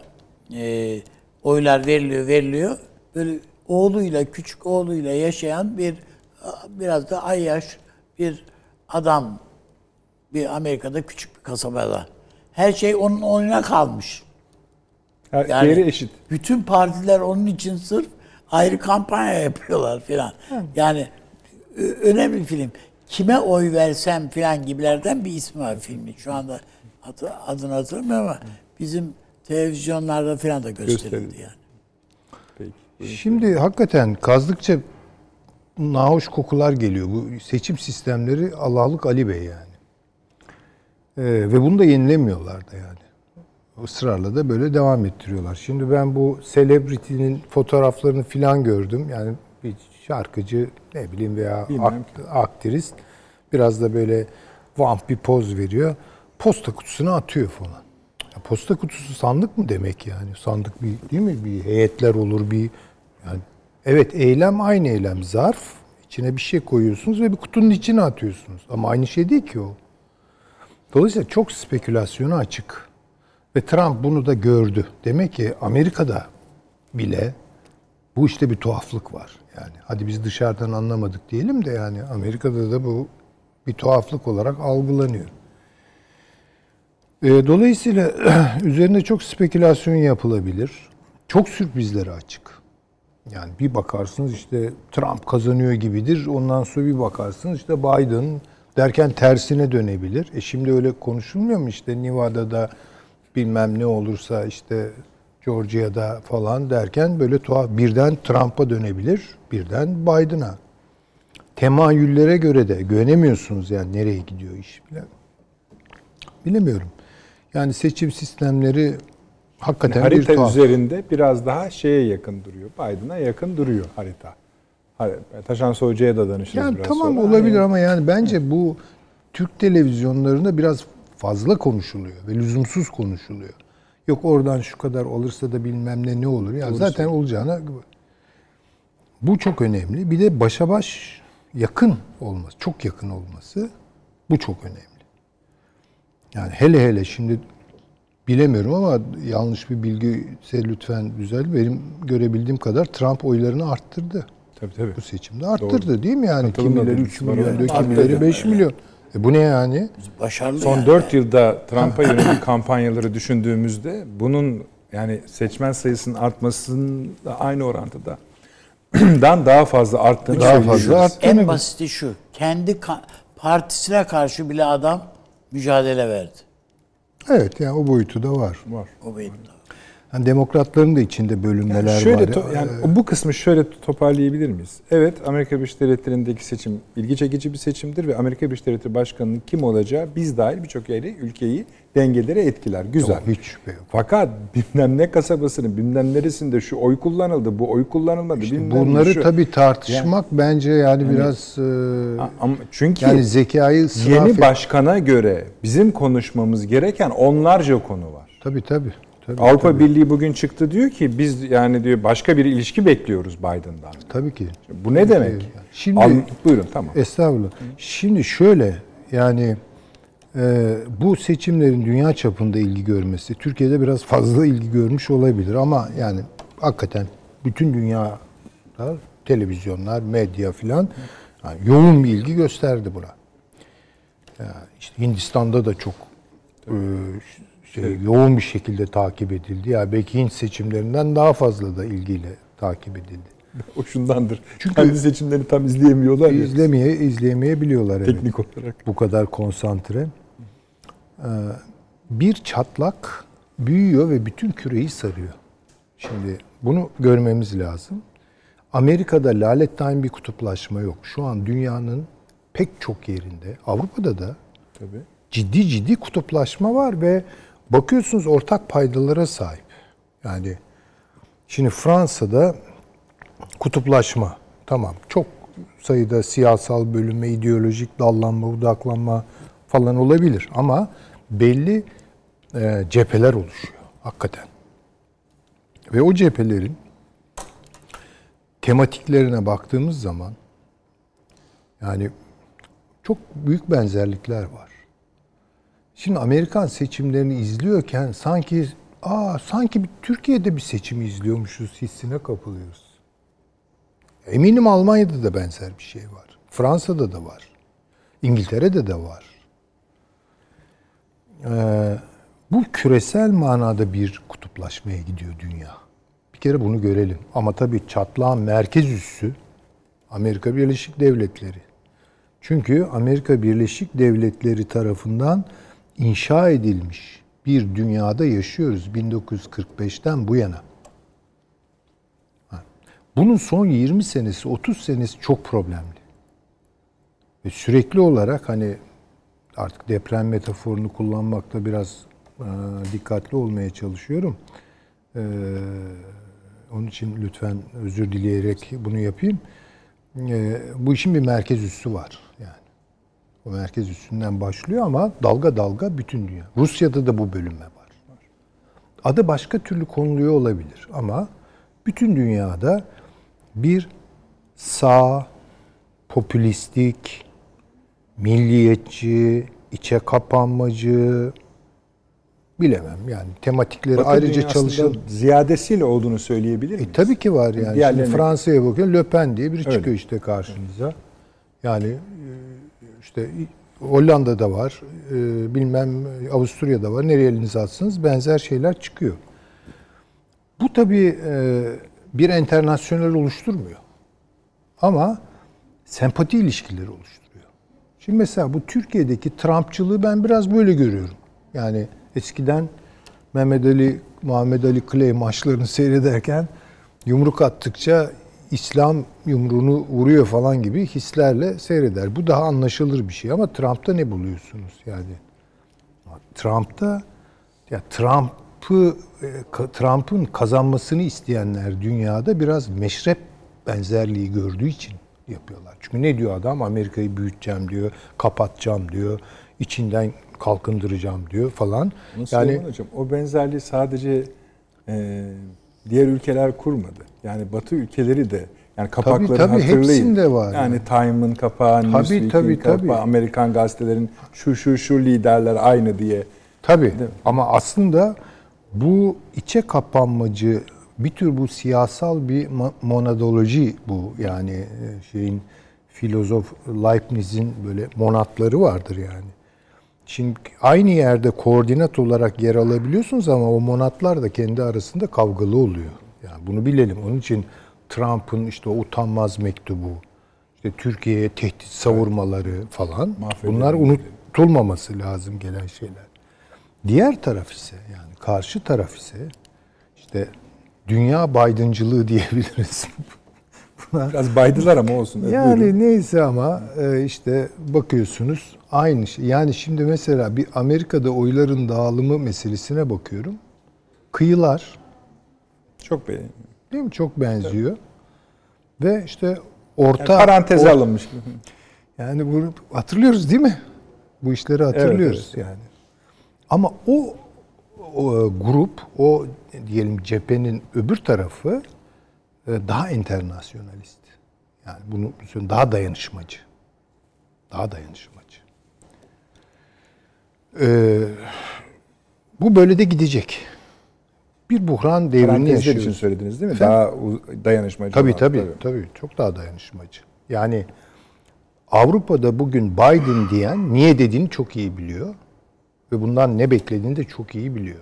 e, oylar veriliyor veriliyor. Böyle oğluyla küçük oğluyla yaşayan bir biraz da ay yaş bir adam bir Amerika'da küçük bir kasabada. Her şey onun oyuna kalmış. Her Yani yeri eşit. Bütün partiler onun için sırf ayrı kampanya yapıyorlar filan. Yani önemli bir film. Kime oy versem filan gibilerden bir ismi var filmin. Şu anda adı, adını hatırlamıyorum ama bizim televizyonlarda filan da gösterildi Gösterildi. yani. Peki. Şimdi hakikaten kazdıkça nahoş kokular geliyor. Bu seçim sistemleri Allah'lık Ali Bey yani. Ee, ve bunu da yenilemiyorlar da yani. Israrla da böyle devam ettiriyorlar. Şimdi ben bu celebrity'nin fotoğraflarını filan gördüm. Yani bir şarkıcı ne bileyim veya akt- aktrist biraz da böyle vamp bir poz veriyor. Posta kutusuna atıyor falan. Ya posta kutusu sandık mı demek yani? Sandık bir değil mi? Bir heyetler olur bir yani evet eylem aynı eylem. Zarf içine bir şey koyuyorsunuz ve bir kutunun içine atıyorsunuz. Ama aynı şey değil ki o. Dolayısıyla çok spekülasyona açık. Ve Trump bunu da gördü. Demek ki Amerika'da bile bu işte bir tuhaflık var. Yani hadi biz dışarıdan anlamadık diyelim de yani Amerika'da da bu bir tuhaflık olarak algılanıyor. E, dolayısıyla (clears throat) üzerinde çok spekülasyon yapılabilir. Çok sürprizlere açık. Yani bir bakarsınız işte Trump kazanıyor gibidir. Ondan sonra bir bakarsınız işte Biden derken tersine dönebilir. E şimdi öyle konuşulmuyor mu işte Nevada'da bilmem ne olursa işte Georgia'da falan derken böyle tuhaf birden Trump'a dönebilir, birden Biden'a. Temayüllere göre de güvenemiyorsunuz yani nereye gidiyor iş bile. Bilemiyorum. Yani seçim sistemleri hakikaten bir harita tuhaf. üzerinde biraz daha şeye yakın duruyor. Biden'a yakın duruyor harita. Taşan Hoca'ya da danışırız Yani biraz tamam sonra. olabilir ama yani bence bu Türk televizyonlarında biraz fazla konuşuluyor ve lüzumsuz konuşuluyor. Yok oradan şu kadar olursa da bilmem ne ne olur. Ya zaten olacağına bu çok önemli. Bir de başa baş yakın olması, çok yakın olması bu çok önemli. Yani hele hele şimdi bilemiyorum ama yanlış bir bilgi lütfen düzel. Benim görebildiğim kadar Trump oylarını arttırdı Tabii tabii. bu seçimde arttırdı değil mi yani? Katılımla Kimileri dönüş 3 var milyon diyor, kimileri 5 milyon. E bu ne yani? Başarılı Son yani. 4 yılda Trump'a yönelik (laughs) kampanyaları düşündüğümüzde bunun yani seçmen sayısının artmasının da aynı orantıda (clears throat) dan daha fazla arttığını Daha fazla söyleyebiliriz. arttı. En basiti şu. Kendi partisine karşı bile adam mücadele verdi. Evet yani o boyutu da var. Var. O de. Yani demokratların da içinde bölünmeler şöyle var. to- yani bu kısmı şöyle toparlayabilir miyiz? Evet Amerika Birleşik Devletleri'ndeki seçim ilgi çekici bir seçimdir ve Amerika Birleşik Devletleri Başkanı'nın kim olacağı biz dahil birçok yeri ülkeyi dengelere etkiler. Güzel. Yok, hiç şüphe yok. Fakat bilmem ne kasabasının bilmem neresinde şu oy kullanıldı, bu oy kullanılmadı. İşte bilmem bunları şu. tabii tartışmak bence yani biraz e, Ama çünkü yani zekayı yeni başkana göre bizim konuşmamız gereken onlarca konu var. Tabii tabii. Tabii Avrupa tabii, Birliği bugün çıktı diyor ki biz yani diyor başka bir ilişki bekliyoruz Biden'dan. tabii ki. Bu ne demek? Şimdi- Al- buyurun tamam. Estağfurullah. Şimdi şöyle yani e, bu seçimlerin dünya çapında ilgi görmesi Türkiye'de biraz fazla ilgi görmüş olabilir ama yani hakikaten bütün dünya televizyonlar, medya filan yani yoğun bir ilgi gösterdi buna. Yani işte Hindistan'da da çok e, şey, yoğun bir şekilde takip edildi. Ya belki Hint seçimlerinden daha fazla da ilgiyle takip edildi. (laughs) O şundandır. Çünkü- Kendi seçimlerini tam izleyemiyorlar ya. İzlemeye izleyemeyebiliyorlar evet. Teknik olarak. bu kadar konsantre. Ee, bir çatlak büyüyor ve bütün küreyi sarıyor. Şimdi bunu görmemiz lazım. Amerika'da lalettayn bir kutuplaşma yok. Şu an dünyanın pek çok yerinde, Avrupa'da da Tabii. ciddi ciddi kutuplaşma var ve bakıyorsunuz ortak paydalara sahip. Yani şimdi Fransa'da kutuplaşma tamam çok sayıda siyasal bölünme, ideolojik dallanma, budaklanma falan olabilir ama belli e, cepheler oluşuyor hakikaten. Ve o cephelerin tematiklerine baktığımız zaman yani çok büyük benzerlikler var. Şimdi Amerikan seçimlerini izliyorken sanki aa sanki bir Türkiye'de bir seçimi izliyormuşuz hissine kapılıyoruz. Eminim Almanya'da da benzer bir şey var. Fransa'da da var. İngiltere'de de var. Ee, bu küresel manada bir kutuplaşmaya gidiyor dünya. Bir kere bunu görelim. Ama tabii çatlağın merkez üssü Amerika Birleşik Devletleri. Çünkü Amerika Birleşik Devletleri tarafından inşa edilmiş bir dünyada yaşıyoruz 1945'ten bu yana. Bunun son 20 senesi, 30 senesi çok problemli. Ve sürekli olarak hani artık deprem metaforunu kullanmakta biraz e, dikkatli olmaya çalışıyorum. E, onun için lütfen özür dileyerek bunu yapayım. E, bu işin bir merkez üssü var. O merkez üssünden başlıyor ama dalga dalga bütün dünya. Rusya'da da bu bölünme var. Adı başka türlü konuluyor olabilir ama bütün dünyada bir sağ, popülistik, milliyetçi, içe kapanmacı bilemem yani tematikleri Batı ayrıca çalışan ziyadesiyle olduğunu söyleyebilir miyiz? e, tabii ki var yani. Diğerlerine- Şimdi Fransa'ya bakın Le Pen diye biri Öyle. çıkıyor işte karşınıza. Yani e, işte Hollanda'da var, e, bilmem Avusturya'da var. Nereye elinize atsanız benzer şeyler çıkıyor. Bu tabii e, bir internasyonel oluşturmuyor. Ama sempati ilişkileri oluşturuyor. Şimdi mesela bu Türkiye'deki Trumpçılığı ben biraz böyle görüyorum. Yani eskiden Mehmet Ali, Muhammed Ali Clay maçlarını seyrederken yumruk attıkça İslam yumruğunu vuruyor falan gibi hislerle seyreder. Bu daha anlaşılır bir şey ama Trump'ta ne buluyorsunuz yani? Trump'ta ya Trump'ı e, Trump'ın kazanmasını isteyenler dünyada biraz meşrep benzerliği gördüğü için yapıyorlar. Çünkü ne diyor adam? Amerika'yı büyüteceğim diyor, kapatacağım diyor, içinden kalkındıracağım diyor falan. Bunu yani Hocam, o benzerliği sadece e, diğer ülkeler kurmadı. Yani Batı ülkeleri de yani kapakları tabii, hatırlayın. hepsinde var Yani yani. Time'ın kapağı, Tabii, Newsweek'in tabii, kapağı, tabii. Amerikan gazetelerin şu şu şu liderler aynı diye. Tabii. Ama aslında bu içe kapanmacı bir tür bu siyasal bir monadoloji bu yani e, şeyin filozof Leibniz'in böyle monatları vardır yani. Şimdi aynı yerde koordinat olarak yer alabiliyorsunuz ama o monatlar da kendi arasında kavgalı oluyor. Yani bunu bilelim. Onun için Trump'ın işte o utanmaz mektubu, işte Türkiye'ye tehdit savurmaları falan Mahvedelim bunlar unutulmaması lazım gelen şeyler. Diğer taraf ise yani karşı taraf ise işte dünya Biden'cılığı (laughs) diyebiliriz. Buna Biraz baydılar ama olsun. Yani buyurun. neyse ama e, işte bakıyorsunuz aynı şey. Yani şimdi mesela bir Amerika'da oyların dağılımı meselesine bakıyorum. Kıyılar Çok beğendim. değil mi çok benziyor. Ve işte Yani orta paranteze or- alınmış. yani bunu hatırlıyoruz değil mi? Bu işleri hatırlıyoruz yani. Ama o, o e, grup, o diyelim cephenin öbür tarafı e, daha internasyonalist. Yani bunu bunu daha dayanışmacı. Daha dayanışmacı. Ee, bu böyle de gidecek. Bir buhran devrini Parantezler yaşıyoruz. için söylediniz değil mi? Efendim? Daha dayanışmacı. Tabii olan, tabii, tabii. Çok daha dayanışmacı. Yani Avrupa'da bugün Biden diyen niye dediğini çok iyi biliyor. Ve bundan ne beklediğini de çok iyi biliyor.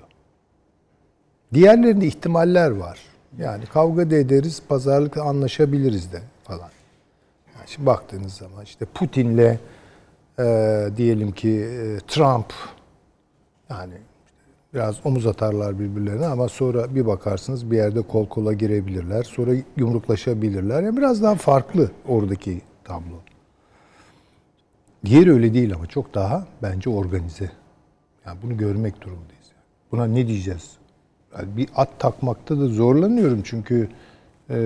Diğerlerinde ihtimaller var. Yani kavga da ederiz, pazarlıkla anlaşabiliriz de falan. Yani şimdi baktığınız zaman işte Putin'le e, diyelim ki e, Trump yani biraz omuz atarlar birbirlerine ama sonra bir bakarsınız bir yerde kol kola girebilirler. Sonra yumruklaşabilirler. Yani biraz daha farklı oradaki tablo. Diğeri öyle değil ama çok daha bence organize. Yani bunu görmek durumundayız. Buna ne diyeceğiz? Yani bir at takmakta da zorlanıyorum çünkü e,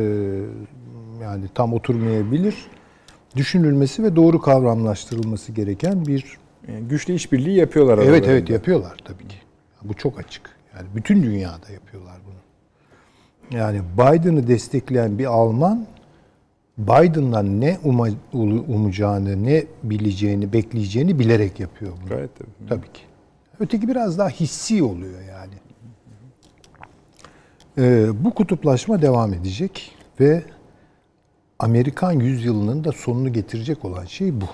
yani tam oturmayabilir. Düşünülmesi ve doğru kavramlaştırılması gereken bir Yani güçlü işbirliği yapıyorlar Evet aralarında. evet yapıyorlar tabii ki. Bu çok açık. Yani bütün dünyada yapıyorlar bunu. Yani Biden'ı destekleyen bir Alman Biden'dan ne uma, umacağını, ne bileceğini, bekleyeceğini bilerek yapıyor bunu. Gayet tabii. Tabii ki. Öteki biraz daha hissi oluyor yani. Ee, bu kutuplaşma devam edecek ve Amerikan yüzyılının da sonunu getirecek olan şey bu.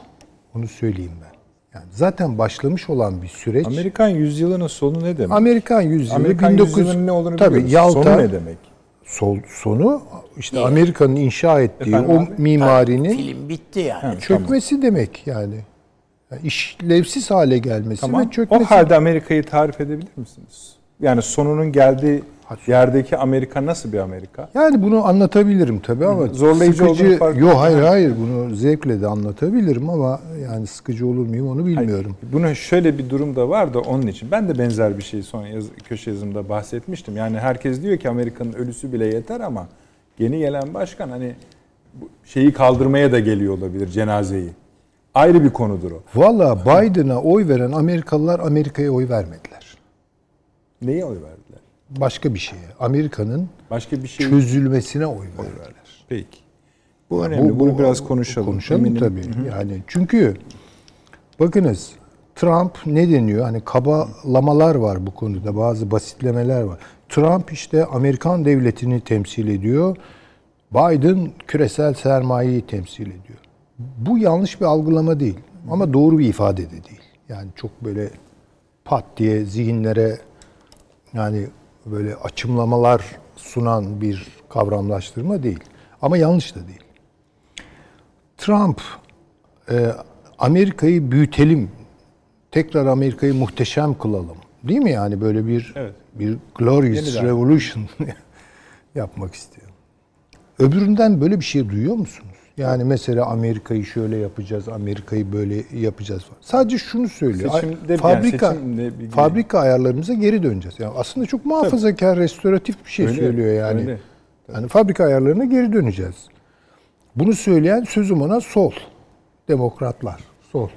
Onu söyleyeyim ben. Yani zaten başlamış olan bir süreç. Amerikan yüzyılının sonu ne demek? Amerikan yüzyılı Amerikan 1900 yüzyılının ne olduğunu tabii biliyoruz. Yalta Sonu ne demek? sol, sonu işte Amerika'nın inşa ettiği Efendim o abi? mimarinin Film bitti yani. çökmesi demek yani. yani işlevsiz hale gelmesi Tamam. ve çökmesi. O halde Amerika'yı tarif edebilir misiniz? Yani sonunun geldiği yerdeki Amerika nasıl bir Amerika? Yani bunu anlatabilirim tabii ama Zorlayıcı sıkıcı Yok hayır hayır bunu zevkle de anlatabilirim ama yani sıkıcı olur muyum onu bilmiyorum. Buna şöyle bir durum da var da onun için. Ben de benzer bir şey son yaz, köşe yazımda bahsetmiştim. Yani herkes diyor ki Amerika'nın ölüsü bile yeter ama yeni gelen başkan hani şeyi kaldırmaya da geliyor olabilir cenazeyi. Ayrı bir konudur o. Valla Biden'a oy veren Amerikalılar Amerika'ya oy vermediler. Neye oy verdiler? Başka bir şeye. Amerika'nın Başka bir şey çözülmesine oy verdiler. Peki. Bu önemli. Bunu biraz bu- konuşalım. Konuşalım Eminim- tabii. Yani çünkü bakınız Trump ne deniyor? Hani kabalamalar var bu konuda. Bazı basitlemeler var. Trump işte Amerikan devletini temsil ediyor. Biden küresel sermayeyi temsil ediyor. Bu yanlış bir algılama değil. Ama doğru bir ifade de değil. Yani çok böyle pat diye zihinlere yani böyle açımlamalar sunan bir kavramlaştırma değil. Ama yanlış da değil. Trump e, Amerika'yı büyütelim, tekrar Amerika'yı muhteşem kılalım. Değil mi yani böyle bir Evet. bir glorious Yeniden. revolution (laughs) yapmak istiyor. Öbüründen böyle bir şey duyuyor musunuz? Yani mesela Amerika'yı şöyle yapacağız, Amerika'yı böyle yapacağız falan. Sadece şunu söylüyor. Seçimde- yani fabrika seçimle bir- fabrika ayarlarımıza geri döneceğiz. Yani aslında çok muhafazakar, restoratif bir şey Öyle, söylüyor yani. öyle. Yani fabrika ayarlarına geri döneceğiz. Bunu söyleyen sözüm ona sol. Demokratlar. Sol.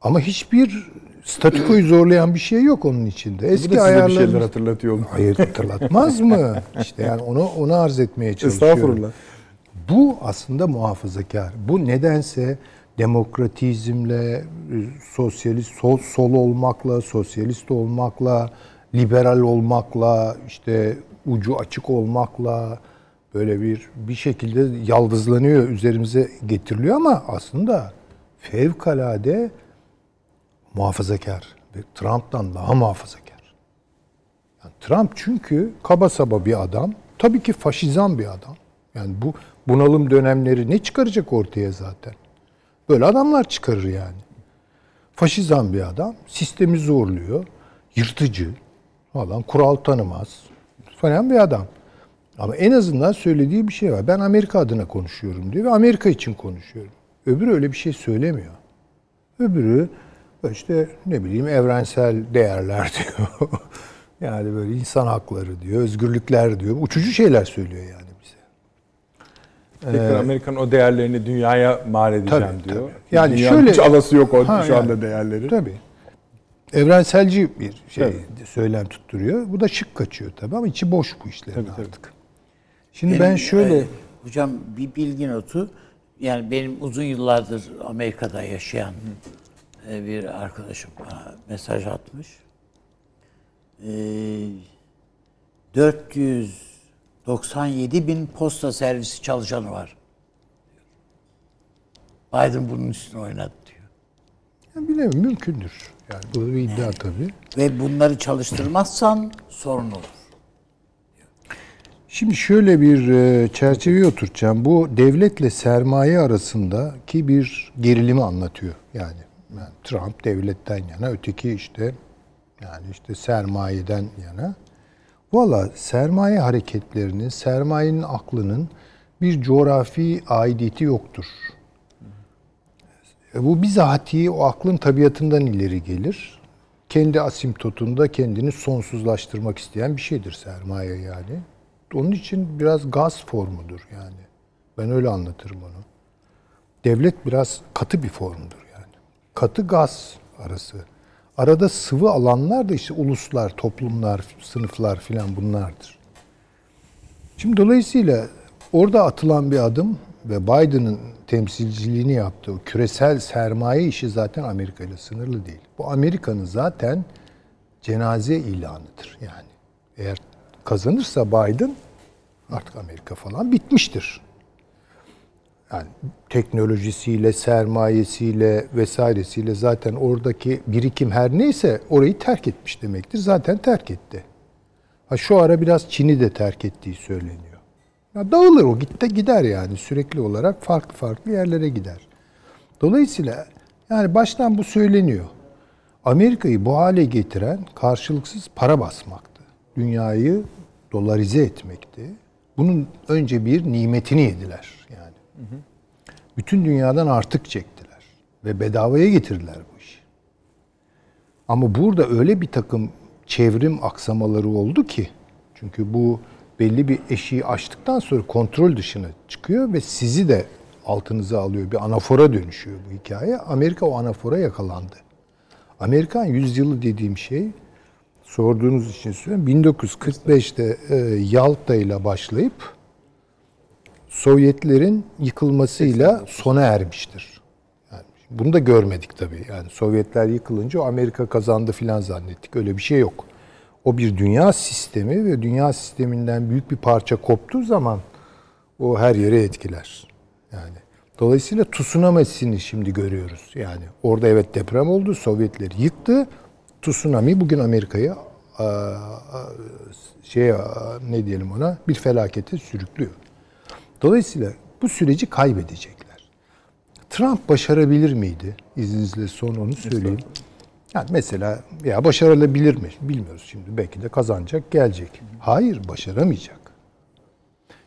Ama hiçbir statükoyu (clears throat) zorlayan bir şey yok onun içinde. Bu da Eski size bir ayarlarımız... şeyler hatırlatıyor mu? Hayır hatırlatmaz mı? İşte yani onu onu arz etmeye (laughs) çalışıyorum. Estağfurullah. Bu aslında muhafazakar. Bu nedense demokratizmle, e, sosyalist sol, sol olmakla, sosyalist olmakla, liberal olmakla, işte ucu açık olmakla böyle bir bir şekilde yaldızlanıyor, üzerimize getiriliyor ama aslında fevkalade muhafazakar ve Trump'tan daha muhafazakar. Yani Trump çünkü kaba saba bir adam. Tabii ki faşizan bir adam. Yani bu bunalım dönemleri ne çıkaracak ortaya zaten? Böyle adamlar çıkarır yani. Faşizan bir adam. Sistemi zorluyor. Yırtıcı falan. Kural tanımaz. Falan bir adam. Ama en azından söylediği bir şey var. Ben Amerika adına konuşuyorum diyor ve Amerika için konuşuyorum. Öbürü öyle bir şey söylemiyor. Öbürü işte ne bileyim evrensel değerler (laughs) diyor. yani böyle insan hakları diyor, özgürlükler diyor. Uçucu şeyler söylüyor yani Tekrar Amerika'nın o değerlerini dünyaya mal edeceğim Tabii, diyor. tabii. Yani Dünyanın şöyle- hiç alası yok o Ha, şu yani. anda değerleri. Tabii. Evrenselci bir şey Tabii. söylem tutturuyor. Bu da şık kaçıyor tabii ama içi boş bu işlerin Tabii, tabii. artık. Şimdi ben şöyle e, hocam bir bilgi notu. Yani benim uzun yıllardır Amerika'da yaşayan e, bir arkadaşım bana mesaj atmış. E, 497 bin posta servisi çalışanı var. Biden bunun üstüne oynadı diyor. Ya bilemiyorum mümkündür. Yani bu bir iddia tabii. Ve bunları çalıştırmazsan sorun olur. Şimdi şöyle bir e, çerçeveye oturtacağım. Bu devletle sermaye arasındaki bir gerilimi anlatıyor. Yani, yani Trump devletten yana, öteki işte yani işte sermayeden yana. Valla sermaye hareketlerinin, sermayenin aklının bir coğrafi aidiyeti yoktur. E, Bu bizatihi o aklın tabiatından ileri gelir. Kendi asimptotunda kendini sonsuzlaştırmak isteyen bir şeydir sermaye yani. Onun için biraz gaz formudur yani. Ben öyle anlatırım onu. Devlet biraz katı bir formdur yani. Katı gaz arası. Arada sıvı alanlar da işte uluslar, toplumlar, sınıflar filan bunlardır. Şimdi dolayısıyla orada atılan bir adım ve Biden'ın temsilciliğini yaptığı küresel sermaye işi zaten Amerika ile sınırlı değil. Bu Amerika'nın zaten cenaze ilanıdır yani. Eğer kazanırsa Biden artık Amerika falan bitmiştir. Yani teknolojisiyle, sermayesiyle vesairesiyle zaten oradaki birikim her neyse orayı terk etmiş demektir. Zaten terk etti. Ha şu ara biraz Çin'i de terk ettiği söyleniyor. Ya dağılır o gitti gider yani sürekli olarak farklı farklı yerlere gider. Dolayısıyla yani baştan bu söyleniyor. Amerika'yı bu hale getiren karşılıksız para basmaktı. Dünyayı dolarize etmekti. Bunun önce bir nimetini yediler Bütün dünyadan artık çektiler ve bedavaya getirdiler bu işi. Ama burada öyle bir takım çevrim aksamaları oldu ki çünkü bu belli bir eşiği aştıktan sonra kontrol dışına çıkıyor ve sizi de altınıza alıyor. Bir anafora dönüşüyor bu hikaye. Amerika o anafora yakalandı. Amerikan yüzyılı dediğim şey sorduğunuz için söylüyorum. 1945'te e, Yalta ile başlayıp Sovyetlerin yıkılmasıyla sona ermiştir. Yani bunu da görmedik tabii. Yani Sovyetler yıkılınca Amerika kazandı filan zannettik. Öyle bir şey yok. O bir dünya sistemi ve dünya sisteminden büyük bir parça koptuğu zaman o her yere etkiler. Yani dolayısıyla tsunami'sini şimdi görüyoruz. Yani orada evet deprem oldu, Sovyetler yıktı. Tsunami bugün Amerika'yı şey ne diyelim ona bir felakete sürüklüyor. Dolayısıyla bu süreci kaybedecekler. Trump başarabilir miydi? İzninizle son onu söyleyeyim. Yani mesela ya başarılabilir mi? Bilmiyoruz şimdi. Belki de kazanacak, gelecek. Hayır, başaramayacak.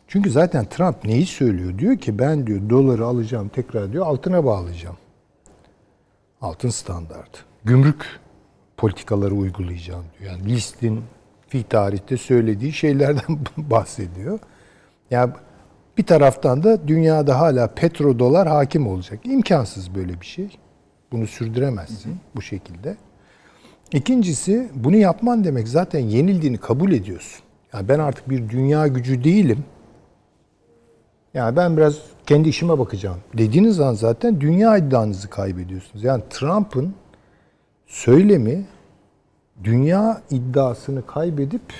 Çünkü zaten Trump neyi söylüyor? Diyor ki ben diyor doları alacağım tekrar diyor altına bağlayacağım. Altın standart. Gümrük politikaları uygulayacağım diyor. Yani listin fi tarihte söylediği şeylerden (laughs) bahsediyor. Ya Bir taraftan da dünyada hala petrodolar hakim olacak. İmkansız böyle bir şey. Bunu sürdüremezsin bu şekilde. İkincisi bunu yapman demek zaten yenildiğini kabul ediyorsun. Yani ben artık bir dünya gücü değilim. Yani ben biraz kendi işime bakacağım. Dediğiniz zaman zaten dünya iddianızı kaybediyorsunuz. Yani Trump'ın söylemi dünya iddiasını kaybedip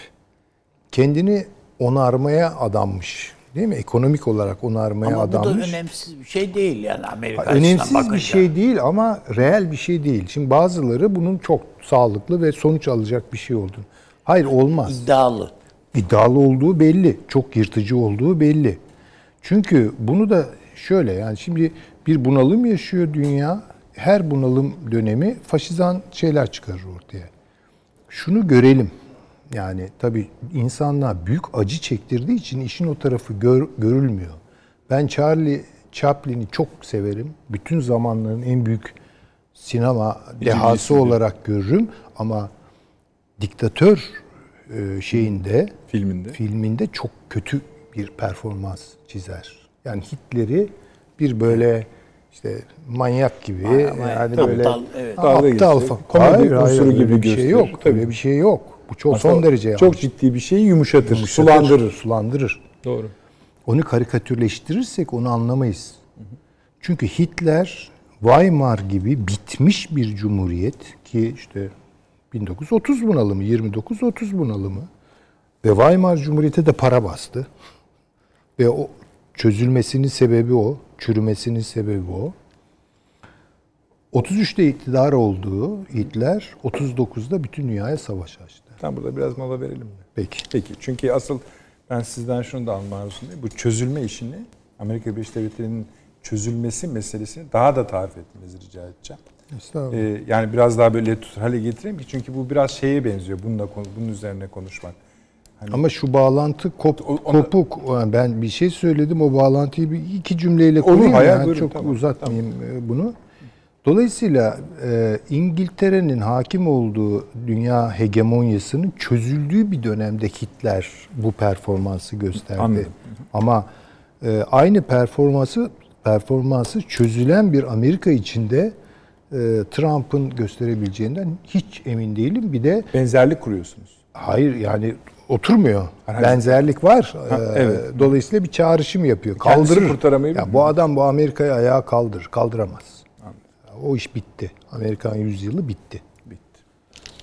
kendini onarmaya adanmış. Değil mi? Ekonomik olarak onarmaya Ama bu da adanmış. önemsiz bir şey değil yani Amerika Ha, Önemsiz bir bakınca. şey değil ama reel bir şey değil. Şimdi bazıları bunun çok sağlıklı ve sonuç alacak bir şey olduğunu. Hayır olmaz. İddialı. İddialı olduğu belli. Çok yırtıcı olduğu belli. Çünkü bunu da şöyle yani şimdi bir bunalım yaşıyor dünya. Her bunalım dönemi faşizan şeyler çıkarır ortaya. Şunu görelim. Yani tabii insanlığa büyük acı çektirdiği için işin o tarafı gör- görülmüyor. Ben Charlie Chaplin'i çok severim. Bütün zamanların en büyük sinema dehası olarak görürüm ama diktatör e, şeyinde Filminde. filminde çok kötü bir performans çizer. Yani Hitler'i bir böyle işte manyak gibi yani Tabii, böyle aptal, evet. aptal, Dalga geçecek, falan. komedi Hayır, hayır, unsuru öyle gibi bir şey gösterir. yok. Tabii. Öyle bir şey yok. Bu çok Aslında son derece Çok yanlış. ciddi bir şeyi yumuşatır, Yumuşatır, sulandırır. Sulandırır. Doğru. Onu karikatürleştirirsek onu anlamayız. Çünkü Hitler Weimar gibi bitmiş bir cumhuriyet ki işte 1930 bunalımı, 29-30 bunalımı ve Weimar Cumhuriyeti de para bastı. Ve o çözülmesinin sebebi o, çürümesinin sebebi o. 33'te iktidar olduğu Hitler 39'da bütün dünyaya savaş açtı. Tam burada biraz mola verelim mi? Peki. Peki. Çünkü asıl ben sizden şunu da alma arzusundayım. Bu çözülme işini Amerika Birleşik Devletleri'nin çözülmesi meselesini daha da tarif etmenizi rica edeceğim. Estağfurullah. Ee, yani biraz daha böyle tutar hale getireyim ki çünkü bu biraz şeye benziyor. Bununla bunun üzerine konuşmak. Hani Ama şu bağlantı kop, O- onu- kopuk. Yani Ben bir şey söyledim o bağlantıyı bir iki cümleyle Olur, kurayım. hayal, yani buyurun, çok tamam, uzatmayayım e, bunu. Dolayısıyla e, İngiltere'nin hakim olduğu dünya hegemonyasının çözüldüğü bir dönemde Hitler bu performansı gösterdi. Anladım. Ama e, aynı performansı performansı çözülen bir Amerika içinde e, Trump'ın gösterebileceğinden hiç emin değilim. Bir de benzerlik kuruyorsunuz. Hayır yani oturmuyor. Herhangi- Benzerlik var. Ha, Ee, evet. Dolayısıyla bir çağrışım yapıyor. Kaldırır. Ya bu adam bu Amerika'yı ayağa kaldırır. Kaldıramaz. O iş bitti. Amerikan yüzyılı bitti. Bitti.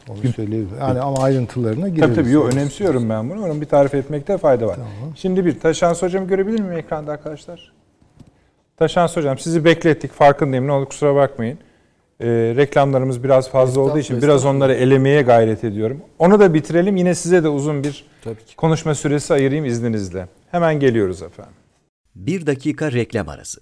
Onu söyleyebilirim. Yani ama ayrıntılarına gireriz. Tabii tabii yo, önemsiyorum ben bunu. Onun bir tarif etmekte fayda var. Şimdi bir Taşans hocam görebilir miyim ekranda arkadaşlar? Taşans hocam sizi beklettik farkındayım ne olur kusura bakmayın. Ee, reklamlarımız biraz fazla olduğu için biraz onları elemeye gayret ediyorum. Onu da bitirelim yine size de uzun bir Tabii ki. konuşma süresi ayırayım izninizle. Hemen geliyoruz efendim. Bir dakika reklam arası.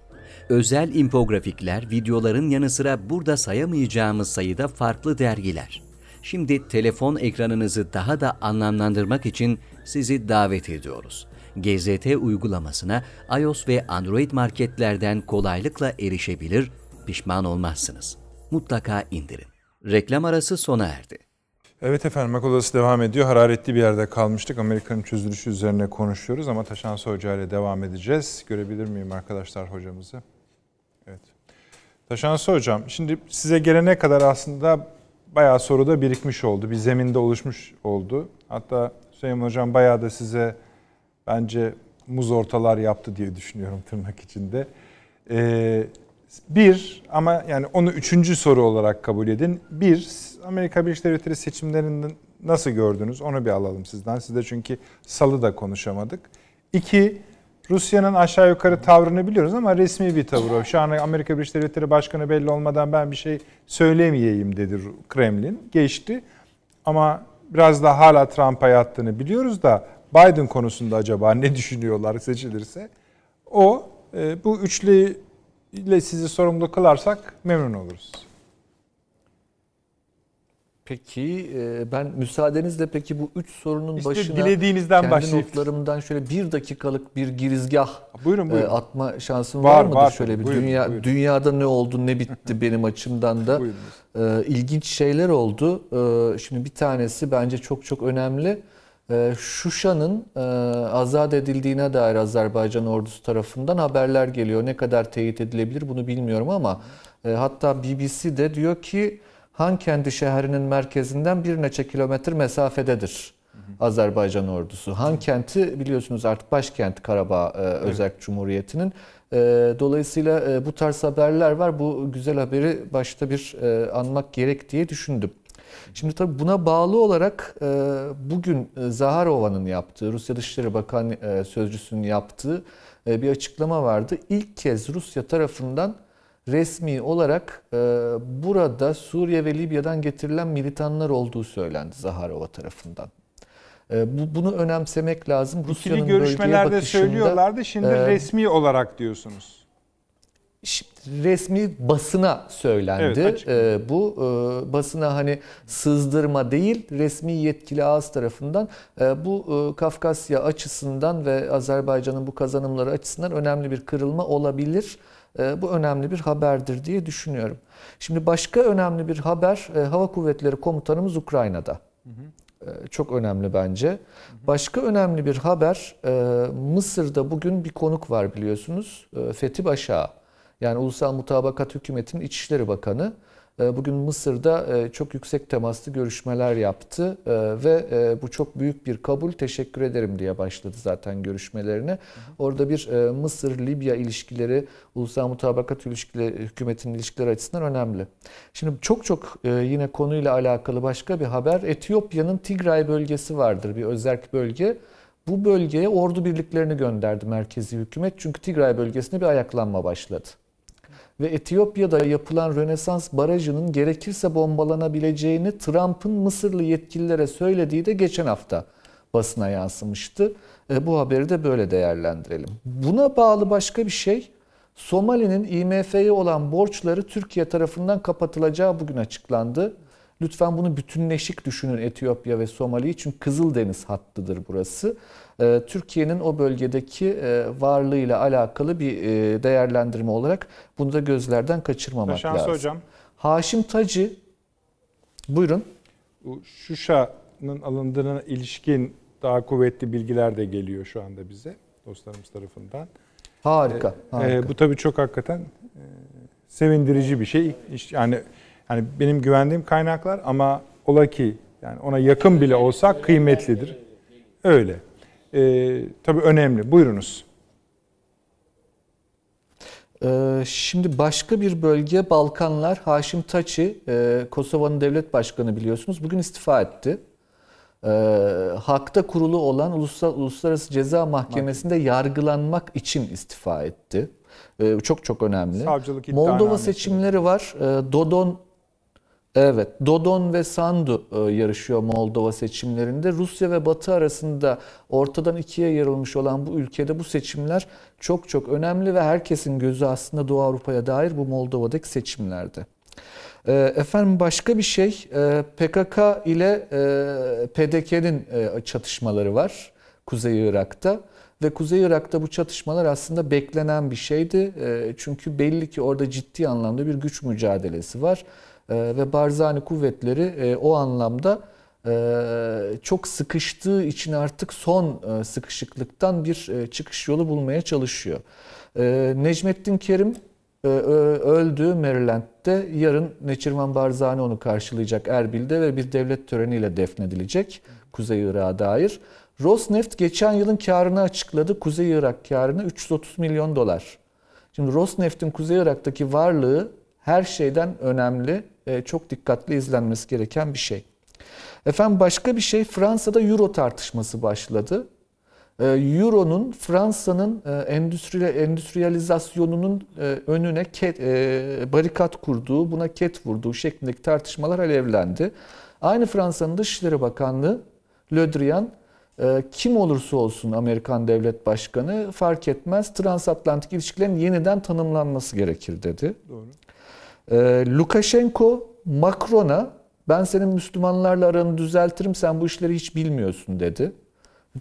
Özel infografikler, videoların yanı sıra burada sayamayacağımız sayıda farklı dergiler. Şimdi telefon ekranınızı daha da anlamlandırmak için sizi davet ediyoruz. GZT uygulamasına iOS ve Android marketlerden kolaylıkla erişebilir, pişman olmazsınız. Mutlaka indirin. Reklam arası sona erdi. Evet efendim Akıl Odası devam ediyor. Hararetli bir yerde kalmıştık. Amerika'nın çözülüşü üzerine konuşuyoruz ama Taşans Hoca ile devam edeceğiz. Görebilir miyim arkadaşlar hocamızı? Evet. Taşans Hocam, şimdi size gelene kadar aslında bayağı soru da birikmiş oldu. Bir zeminde oluşmuş oldu. Hatta Süleyman Hocam bayağı da size bence muz ortalar yaptı diye düşünüyorum tırnak içinde. Ee, bir ama yani onu üçüncü soru olarak kabul edin. Bir, Amerika Birleşik Devletleri seçimlerini nasıl gördünüz? Onu bir alalım sizden. Sizde çünkü salı da konuşamadık. İki, Rusya'nın aşağı yukarı tavrını biliyoruz ama resmi bir tavır o. Şu an Amerika Birleşik Devletleri Başkanı belli olmadan ben bir şey söylemeyeyim dedi Kremlin. Geçti. Ama biraz da hala Trump'a yattığını biliyoruz da Biden konusunda acaba ne düşünüyorlar seçilirse? O e, bu üçlü ile sizi sorumlu kılarsak memnun oluruz. Peki e, ben müsaadenizle peki bu üç sorunun İşte başına dilediğinizden kendi başlayıp- notlarımdan şöyle bir dakikalık bir girizgah Buyurun e, buyurun. atma şansım Var, var, mıdır? var şöyle bir Buyurun, dünya buyurun. dünyada ne oldu ne bitti (laughs) benim açımdan da e, ilginç şeyler oldu. Şimdi bir tanesi bence çok çok önemli. Şuşa'nın azat edildiğine dair Azerbaycan ordusu tarafından haberler geliyor. Ne kadar teyit edilebilir bunu bilmiyorum ama hatta BBC de diyor ki Hankendi şehrinin merkezinden bir neçe kilometre mesafededir. Azerbaycan ordusu. Han kenti biliyorsunuz artık başkent Karabağ e, Özerk Cumhuriyeti'nin. E, dolayısıyla e, bu tarz haberler var. Bu güzel haberi başta bir e, anmak gerek diye düşündüm. Şimdi tabii buna bağlı olarak e, bugün e, Zaharova'nın yaptığı, Rusya Dışişleri Bakan e, Sözcüsü'nün yaptığı e, bir açıklama vardı. İlk kez Rusya tarafından resmi olarak e, burada Suriye ve Libya'dan getirilen militanlar olduğu söylendi Zaharova tarafından. E, bu, bunu önemsemek lazım. İkili Rusya'nın görüşmelerde bakışında, söylüyorlardı. Şimdi e, resmi olarak diyorsunuz. Şimdi resmi basına söylendi. Evet. Ee, bu e, basına hani sızdırma değil, resmi yetkili ağız tarafından e, bu e, Kafkasya açısından ve Azerbaycan'ın bu kazanımları açısından önemli bir kırılma olabilir. E, bu önemli bir haberdir diye düşünüyorum. Şimdi başka önemli bir haber e, Hava Kuvvetleri Komutanımız Ukrayna'da. E, Çok önemli bence. Başka önemli bir haber Mısır'da bugün bir konuk var biliyorsunuz. Fethi Başağı. Yani Ulusal Mutabakat Hükümeti'nin İçişleri Bakanı e, bugün Mısır'da e, çok yüksek temaslı görüşmeler yaptı E, ve e, bu çok büyük bir kabul. Teşekkür ederim diye başladı zaten görüşmelerine. Orada bir Mısır-Libya ilişkileri, Ulusal Mutabakat ilişkileri, hükümetin ilişkileri açısından önemli. Şimdi çok çok yine konuyla alakalı başka bir haber. Etiyopya'nın Tigray bölgesi vardır, bir özerk bölge. Bu bölgeye ordu birliklerini gönderdi merkezi hükümet. Çünkü Tigray bölgesinde bir ayaklanma başladı. Ve Etiyopya'da yapılan Rönesans Barajı'nın gerekirse bombalanabileceğini Trump'ın Mısırlı yetkililere söylediği de geçen hafta basına yansımıştı. E, bu haberi de böyle değerlendirelim. Buna bağlı başka bir şey, Somali'nin IMF'ye olan borçları Türkiye tarafından kapatılacağı bugün açıklandı. Lütfen bunu bütünleşik düşünün Etiyopya ve Somali'yi çünkü Kızıldeniz hattıdır burası. Ee, Türkiye'nin o bölgedeki e, varlığıyla alakalı bir e, değerlendirme olarak bunu da gözlerden kaçırmamak Şansı lazım. hocam. Haşim Tacı, buyurun. Bu Şuşa'nın alındığına ilişkin daha kuvvetli bilgiler de geliyor şu anda bize dostlarımız tarafından. Harika. harika. Ee, bu tabii çok hakikaten e, sevindirici bir şey. Yani yani benim güvendiğim kaynaklar ama ola ki yani ona yakın bile olsak kıymetlidir. Öyle. Ee, tabii önemli. Buyurunuz. Ee, Şimdi başka bir bölge Balkanlar. Haşim Taçi, e, Kosova'nın devlet başkanı biliyorsunuz. Bugün istifa etti. Ee, Hakta kurulu olan Uluslararası Ceza Mahkemesi'nde yargılanmak için istifa etti. Çok çok önemli. Savcılık Moldova seçimleri var. Dodon Evet, Dodon ve Sandu e, yarışıyor Moldova seçimlerinde. Rusya ve Batı arasında ortadan ikiye yarılmış olan bu ülkede bu seçimler çok çok önemli ve herkesin gözü aslında Doğu Avrupa'ya dair bu Moldova'daki seçimlerde. E, Efendim başka bir şey, e, PKK ile PDK'nin çatışmaları var Kuzey Irak'ta. Ve Kuzey Irak'ta bu çatışmalar aslında beklenen bir şeydi. Çünkü belli ki orada ciddi anlamda bir güç mücadelesi var. E, Ve Barzani kuvvetleri e, o anlamda e, çok sıkıştığı için artık son e, sıkışıklıktan bir çıkış yolu bulmaya çalışıyor. Necmettin Kerim öldü Maryland'de. Yarın Neçirvan Barzani onu karşılayacak Erbil'de ve bir devlet töreniyle defnedilecek Kuzey Irak'a dair. Rosneft geçen yılın karını açıkladı. Kuzey Irak karını 330 milyon dolar. Şimdi Rosneft'in Kuzey Irak'taki varlığı her şeyden önemli, e, çok dikkatli izlenmesi gereken bir şey. Efendim başka bir şey Fransa'da Euro tartışması başladı. Ee, Euro'nun Fransa'nın e, endüstri endüstriyalizasyonunun e, önüne ket, e, barikat kurduğu, buna ket vurduğu şeklindeki tartışmalar alevlendi. Aynı Fransa'nın Dışişleri Bakanlığı Le Drian e, kim olursa olsun Amerikan devlet başkanı fark etmez transatlantik ilişkilerin yeniden tanımlanması gerekir dedi. Doğru. Ee, Lukashenko Macron'a ben senin Müslümanlarla aranı düzeltirim sen bu işleri hiç bilmiyorsun dedi.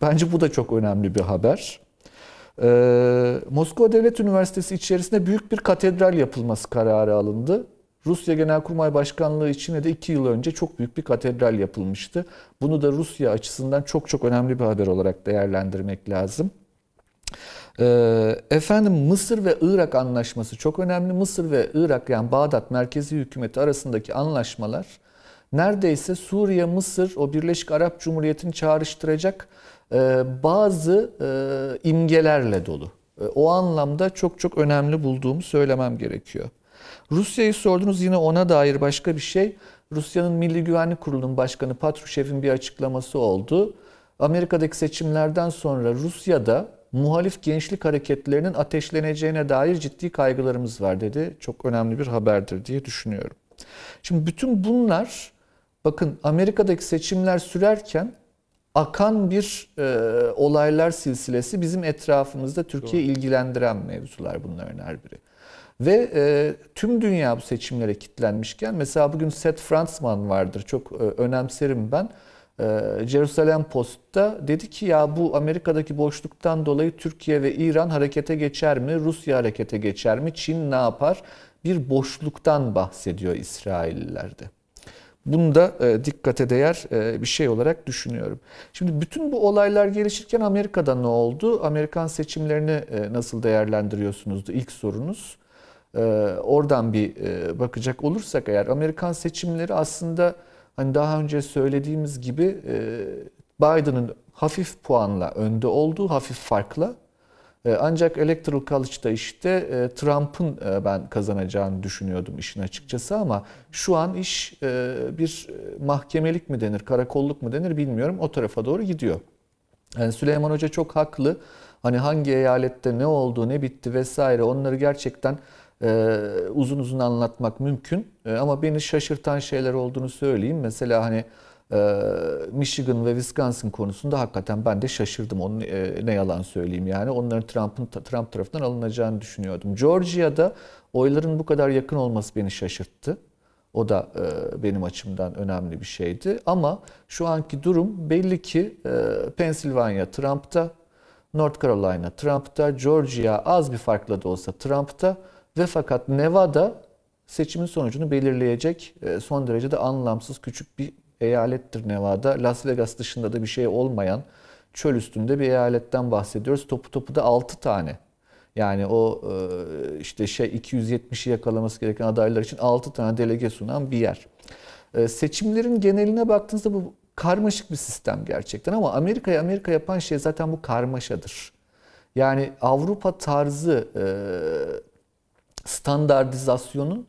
Bence bu da çok önemli bir haber. Ee, Moskova Devlet Üniversitesi içerisinde büyük bir katedral yapılması kararı alındı. Rusya Genelkurmay Başkanlığı için de iki yıl önce çok büyük bir katedral yapılmıştı. Bunu da Rusya açısından çok çok önemli bir haber olarak değerlendirmek lazım. Ee, efendim Mısır ve Irak anlaşması çok önemli. Mısır ve Irak yani Bağdat merkezi hükümeti arasındaki anlaşmalar neredeyse Suriye, Mısır o Birleşik Arap Cumhuriyeti'ni çağrıştıracak e, bazı e, imgelerle dolu. E, o anlamda çok çok önemli bulduğumu söylemem gerekiyor. Rusya'yı sordunuz yine ona dair başka bir şey. Rusya'nın Milli Güvenlik Kurulu'nun başkanı Patrushev'in bir açıklaması oldu. Amerika'daki seçimlerden sonra Rusya'da muhalif gençlik hareketlerinin ateşleneceğine dair ciddi kaygılarımız var dedi. Çok önemli bir haberdir diye düşünüyorum. Şimdi bütün bunlar bakın Amerika'daki seçimler sürerken akan bir e, olaylar silsilesi bizim etrafımızda Türkiye ilgilendiren mevzular bunların her biri. Ve e, tüm dünya bu seçimlere kilitlenmişken mesela bugün Seth Fransman vardır çok e, önemserim ben. E, Jerusalem Post'ta dedi ki ya bu Amerika'daki boşluktan dolayı Türkiye ve İran harekete geçer mi? Rusya harekete geçer mi? Çin ne yapar? Bir boşluktan bahsediyor İsraillilerde. Bunu da e, dikkate değer e, bir şey olarak düşünüyorum. Şimdi bütün bu olaylar gelişirken Amerika'da ne oldu? Amerikan seçimlerini e, nasıl değerlendiriyorsunuzdu ilk sorunuz. Oradan bir bakacak olursak eğer Amerikan seçimleri aslında hani daha önce söylediğimiz gibi e, Biden'ın hafif puanla önde olduğu hafif farkla e, ancak Electoral College'da işte e, Trump'ın ben kazanacağını düşünüyordum işin açıkçası ama şu an iş bir mahkemelik mi denir, karakolluk mu denir bilmiyorum. O tarafa doğru gidiyor. Yani Süleyman Hoca çok haklı. Hani hangi eyalette ne oldu, ne bitti vesaire onları gerçekten uzun uzun anlatmak mümkün. Ama beni şaşırtan şeyler olduğunu söyleyeyim. Mesela hani Michigan ve Wisconsin konusunda hakikaten ben de şaşırdım. Onun ne yalan söyleyeyim yani. Onların Trump'ın Trump tarafından alınacağını düşünüyordum. Georgia'da oyların bu kadar yakın olması beni şaşırttı. O da benim açımdan önemli bir şeydi. Ama şu anki durum belli ki Pennsylvania Trump'ta, North Carolina Trump'ta, Georgia az bir farkla da olsa Trump'ta ve fakat Nevada seçimin sonucunu belirleyecek son derece de anlamsız küçük bir eyalettir Nevada. Las Vegas dışında da bir şey olmayan çöl üstünde bir eyaletten bahsediyoruz. Topu topu da 6 tane. Yani o işte şey 270'i yakalaması gereken adaylar için 6 tane delege sunan bir yer. Seçimlerin geneline baktığınızda bu karmaşık bir sistem gerçekten ama Amerika'ya Amerika yapan şey zaten bu karmaşadır. Yani Avrupa tarzı standartizasyonun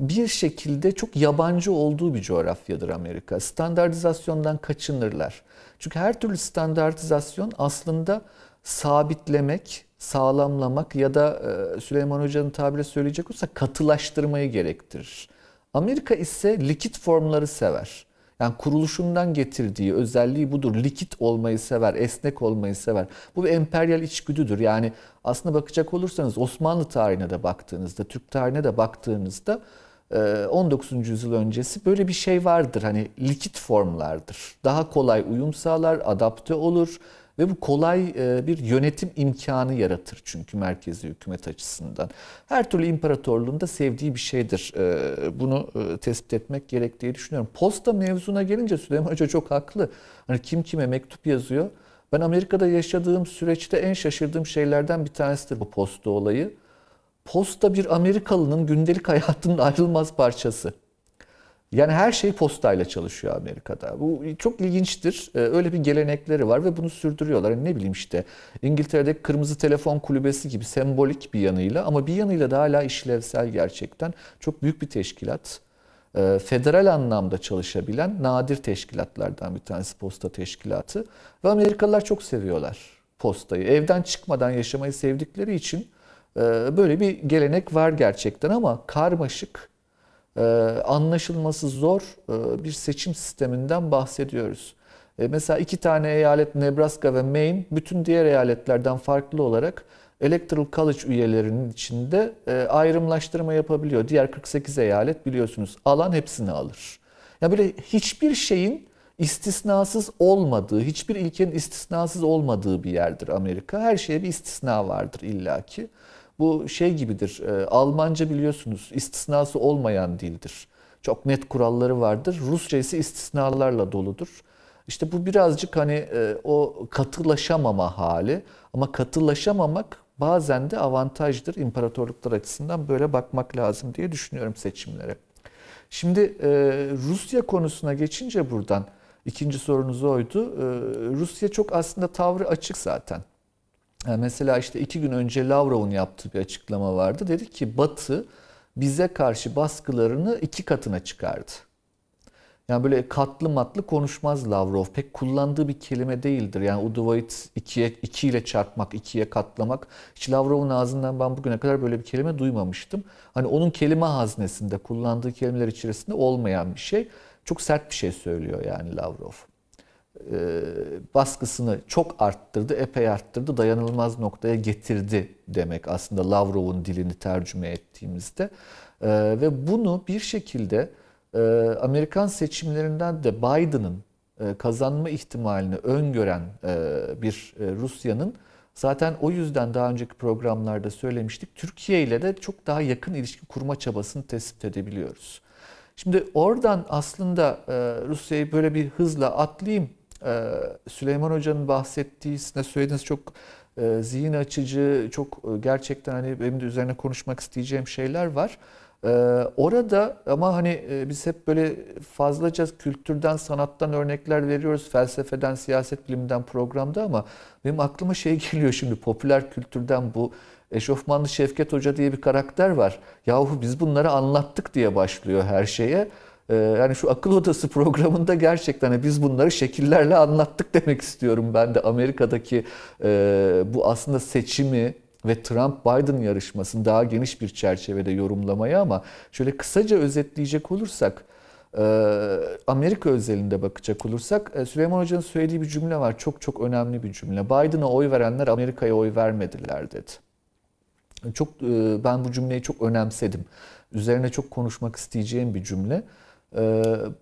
bir şekilde çok yabancı olduğu bir coğrafyadır Amerika. Standartizasyondan kaçınırlar. Çünkü her türlü standartizasyon aslında sabitlemek, sağlamlamak ya da Süleyman Hoca'nın tabiri söyleyecek olursa katılaştırmayı gerektirir. Amerika ise likit formları sever. Yani kuruluşundan getirdiği özelliği budur. Likit olmayı sever, esnek olmayı sever. Bu bir emperyal içgüdüdür. Yani aslında bakacak olursanız Osmanlı tarihine de baktığınızda, Türk tarihine de baktığınızda 19. yüzyıl öncesi böyle bir şey vardır. Hani likit formlardır. Daha kolay uyum sağlar, adapte olur ve bu kolay bir yönetim imkanı yaratır çünkü merkezi hükümet açısından. Her türlü imparatorluğun da sevdiği bir şeydir. Bunu tespit etmek gerektiği düşünüyorum. Posta mevzuna gelince Süleyman Hoca çok haklı. Hani kim kime mektup yazıyor. Ben Amerika'da yaşadığım süreçte en şaşırdığım şeylerden bir tanesidir bu posta olayı. Posta bir Amerikalının gündelik hayatının ayrılmaz parçası. Yani her şey postayla çalışıyor Amerika'da. Bu çok ilginçtir. Öyle bir gelenekleri var ve bunu sürdürüyorlar. Yani ne bileyim işte İngiltere'deki kırmızı telefon kulübesi gibi sembolik bir yanıyla ama bir yanıyla da hala işlevsel gerçekten. Çok büyük bir teşkilat. Federal anlamda çalışabilen nadir teşkilatlardan bir tanesi posta teşkilatı. Ve Amerikalılar çok seviyorlar postayı. Evden çıkmadan yaşamayı sevdikleri için böyle bir gelenek var gerçekten ama karmaşık, anlaşılması zor bir seçim sisteminden bahsediyoruz. E, mesela iki tane eyalet Nebraska ve Maine bütün diğer eyaletlerden farklı olarak Electoral College üyelerinin içinde e, ayrımlaştırma yapabiliyor. Diğer 48 eyalet biliyorsunuz alan hepsini alır. Ya böyle hiçbir şeyin istisnasız olmadığı, hiçbir ilkenin istisnasız olmadığı bir yerdir Amerika. Her şeye bir istisna vardır illaki. Bu şey gibidir. E, Almanca biliyorsunuz istisnası olmayan dildir. Çok net kuralları vardır. Rusça ise istisnalarla doludur. İşte bu birazcık hani e, o katılaşamama hali. Ama katılaşamamak bazen de avantajdır. İmparatorluklar açısından böyle bakmak lazım diye düşünüyorum seçimlere. Şimdi e, Rusya konusuna geçince buradan ikinci sorunuz oydu. Rusya çok aslında tavrı açık zaten. Yani mesela işte iki gün önce Lavrov'un yaptığı bir açıklama vardı. Dedi ki Batı bize karşı baskılarını iki katına çıkardı. Yani böyle katlı matlı konuşmaz Lavrov. Pek kullandığı bir kelime değildir. Yani Udovait ikiye, iki ile çarpmak, ikiye katlamak. Hiç Lavrov'un ağzından ben bugüne kadar böyle bir kelime duymamıştım. Hani onun kelime haznesinde, kullandığı kelimeler içerisinde olmayan bir şey. Çok sert bir şey söylüyor yani Lavrov. Ee, baskısını çok arttırdı, epey arttırdı, dayanılmaz noktaya getirdi demek aslında Lavrov'un dilini tercüme ettiğimizde. Ee, ve bunu bir şekilde e, Amerikan seçimlerinden de Biden'ın e, kazanma ihtimalini öngören e, bir Rusya'nın zaten o yüzden daha önceki programlarda söylemiştik Türkiye ile de çok daha yakın ilişki kurma çabasını tespit edebiliyoruz. Şimdi oradan aslında Rusya'yı böyle bir hızla atlayayım. Süleyman Hoca'nın bahsettiği, size söylediğiniz çok zihin açıcı, çok gerçekten hani benim de üzerine konuşmak isteyeceğim şeyler var. Ee, orada ama hani e, biz hep böyle fazlaca kültürden, sanattan örnekler veriyoruz. Felsefeden, siyaset biliminden programda ama benim aklıma şey (laughs) geliyor şimdi popüler kültürden bu Eşofmanlı Şevket Hoca diye bir karakter var. Yahu biz bunları anlattık diye başlıyor her şeye. Ee, yani şu akıl odası (laughs) programında gerçekten biz bunları şekillerle anlattık demek istiyorum ben de Amerika'daki e, bu aslında seçimi ve Trump-Biden yarışmasını daha geniş bir çerçevede yorumlamaya ama şöyle kısaca özetleyecek olursak e, Amerika özelinde bakacak olursak e, Süleyman Hoca'nın söylediği bir cümle var. Çok çok önemli bir cümle. Biden'a oy verenler Amerika'ya oy vermediler dedi. Çok e, ben bu cümleyi çok önemsedim. Üzerine çok konuşmak isteyeceğim bir cümle.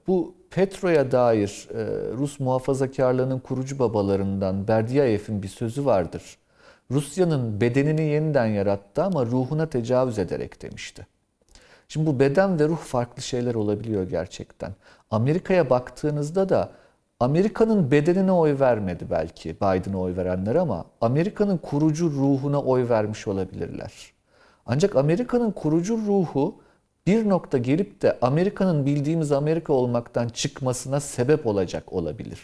Bu Petro'ya dair Rus muhafazakarlığının kurucu babalarından Berdiyev'in bir sözü vardır. Rusya'nın bedenini yeniden yarattı ama ruhuna tecavüz ederek demişti. Şimdi bu beden ve ruh farklı şeyler olabiliyor gerçekten. Amerika'ya baktığınızda da Amerika'nın bedenine oy vermedi belki Biden'a oy verenler ama Amerika'nın kurucu ruhuna oy vermiş olabilirler. Ancak Amerika'nın kurucu ruhu bir nokta gelip de Amerika'nın bildiğimiz Amerika olmaktan çıkmasına sebep olacak olabilir.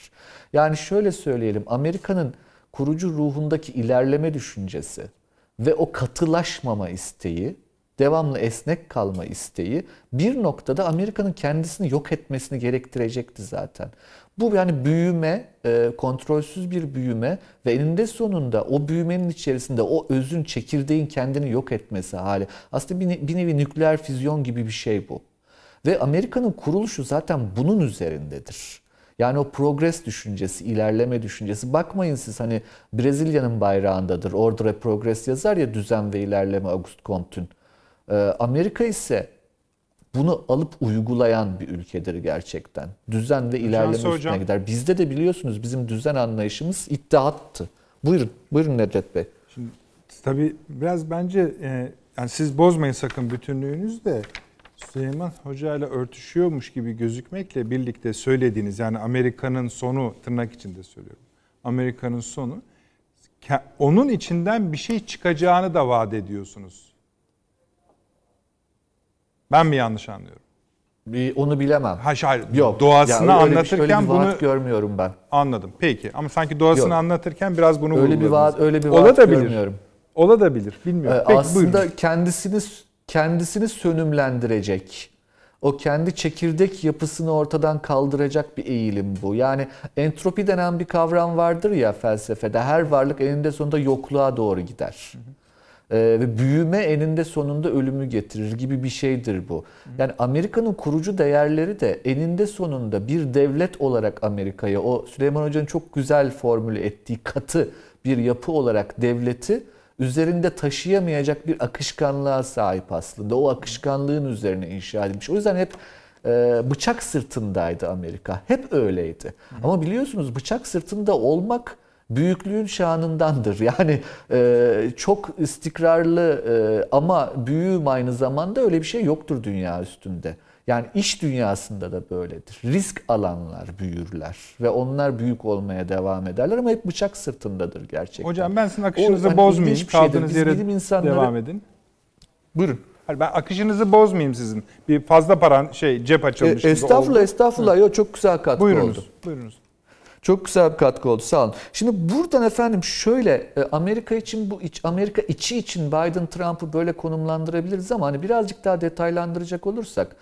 Yani şöyle söyleyelim Amerika'nın kurucu ruhundaki ilerleme düşüncesi ve o katılaşmama isteği, devamlı esnek kalma isteği bir noktada Amerika'nın kendisini yok etmesini gerektirecekti zaten. Bu yani büyüme, e, kontrolsüz bir büyüme ve eninde sonunda o büyümenin içerisinde o özün, çekirdeğin kendini yok etmesi hali. Aslında bir, bir nevi nükleer füzyon gibi bir şey bu. Ve Amerika'nın kuruluşu zaten bunun üzerindedir. Yani o progres düşüncesi, ilerleme düşüncesi. Bakmayın siz hani Brezilya'nın bayrağındadır. Ordre progres yazar ya düzen ve ilerleme Auguste Comte'ün. Ee, Amerika ise bunu alıp uygulayan bir ülkedir gerçekten. Düzen ve ilerleme Şansı üstüne hocam. gider. Bizde de biliyorsunuz bizim düzen anlayışımız iddiattı. Buyurun, buyurun Nedret Bey. Şimdi tabii biraz bence e, yani siz bozmayın sakın bütünlüğünüzü de Süleyman Hoca ile örtüşüyormuş gibi gözükmekle birlikte söylediğiniz yani Amerika'nın sonu tırnak içinde söylüyorum. Amerika'nın sonu onun içinden bir şey çıkacağını da vaat ediyorsunuz. Ben mi yanlış anlıyorum? Bir, onu bilemem. Ha, hayır, Yok. Doğasını ya öyle anlatırken bir, öyle bir bunu görmüyorum ben. Anladım. Peki ama sanki doğasını Yok. anlatırken biraz bunu öyle bir vaat öyle bir vaat görmüyorum. Ola da bilir. Bilmiyorum. Ee, Peki, aslında buyurun. kendisini kendisini sönümlendirecek, o kendi çekirdek yapısını ortadan kaldıracak bir eğilim bu. Yani entropi denen bir kavram vardır ya felsefede. Her varlık eninde sonunda yokluğa doğru gider. Ee, ve büyüme eninde sonunda ölümü getirir gibi bir şeydir bu. Yani Amerika'nın kurucu değerleri de eninde sonunda bir devlet olarak Amerika'ya o Süleyman Hoca'nın çok güzel formüle ettiği katı bir yapı olarak devleti üzerinde taşıyamayacak bir akışkanlığa sahip aslında. O akışkanlığın üzerine inşa edilmiş. O yüzden hep e, bıçak sırtındaydı Amerika. Hep öyleydi. Ama biliyorsunuz bıçak sırtında olmak büyüklüğün şanındandır. (laughs) Yani e, çok istikrarlı e, ama büyüğüm aynı zamanda öyle bir şey yoktur dünya üstünde. Yani iş dünyasında da böyledir. Risk alanlar büyürler ve onlar büyük olmaya devam ederler ama hep bıçak sırtındadır gerçekten. Hocam ben sizin akışınızı O hani bozmayayım. şeydir. Kaldığınız yere insanları- devam edin. Buyurun. Hayır, ben akışınızı bozmayayım sizin. Bir fazla paran şey cep E, açılmış gibi estağfurullah oldu. estağfurullah. Yo, çok güzel katkı Buyurunuz. oldu. Buyurunuz. Çok güzel bir katkı oldu. Sağ olun. Şimdi buradan efendim şöyle e, Amerika için bu iç, Amerika içi için Biden Trump'ı böyle konumlandırabiliriz ama hani birazcık daha detaylandıracak olursak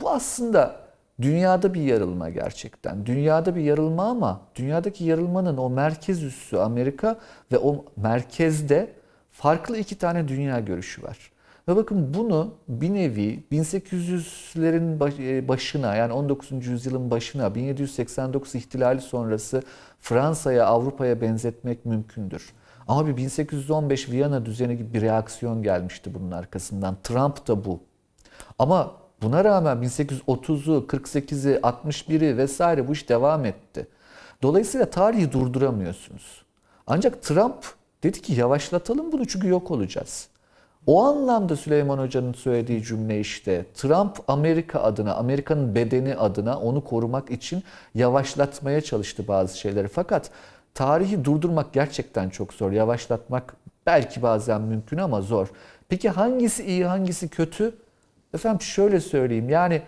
bu aslında dünyada bir yarılma gerçekten. Dünyada bir yarılma ama dünyadaki yarılmanın o merkez üssü Amerika ve o merkezde farklı iki tane dünya görüşü var. Ve bakın bunu bir nevi 1800'lerin baş- e, başına yani 19. yüzyılın başına 1789 ihtilali sonrası Fransa'ya Avrupa'ya benzetmek mümkündür. Ama bir 1815 Viyana düzeni gibi bir reaksiyon gelmişti bunun arkasından. Trump da bu. Ama buna rağmen 1830'u, 48'i, 61'i vesaire bu iş devam etti. Dolayısıyla tarihi durduramıyorsunuz. Ancak Trump dedi ki yavaşlatalım bunu çünkü yok olacağız. O anlamda Süleyman Hoca'nın söylediği cümle işte Trump Amerika adına, Amerika'nın bedeni adına onu korumak için yavaşlatmaya çalıştı bazı şeyleri. Fakat tarihi durdurmak gerçekten çok zor. Yavaşlatmak belki bazen mümkün ama zor. Peki hangisi iyi, hangisi kötü? Efendim şöyle söyleyeyim yani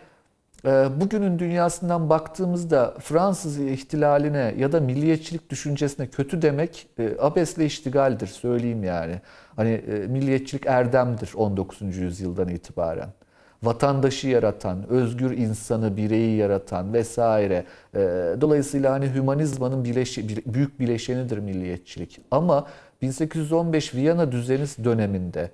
bugünün dünyasından baktığımızda Fransız ihtilaline ya da milliyetçilik düşüncesine kötü demek e, abesle iştigaldir söyleyeyim yani. Hani e, milliyetçilik erdemdir 19. yüzyıldan itibaren. Vatandaşı yaratan, özgür insanı, bireyi yaratan vesaire. E, Dolayısıyla hani hümanizmanın bileşi, büyük bileşenidir milliyetçilik. Ama 1815 Viyana düzeni döneminde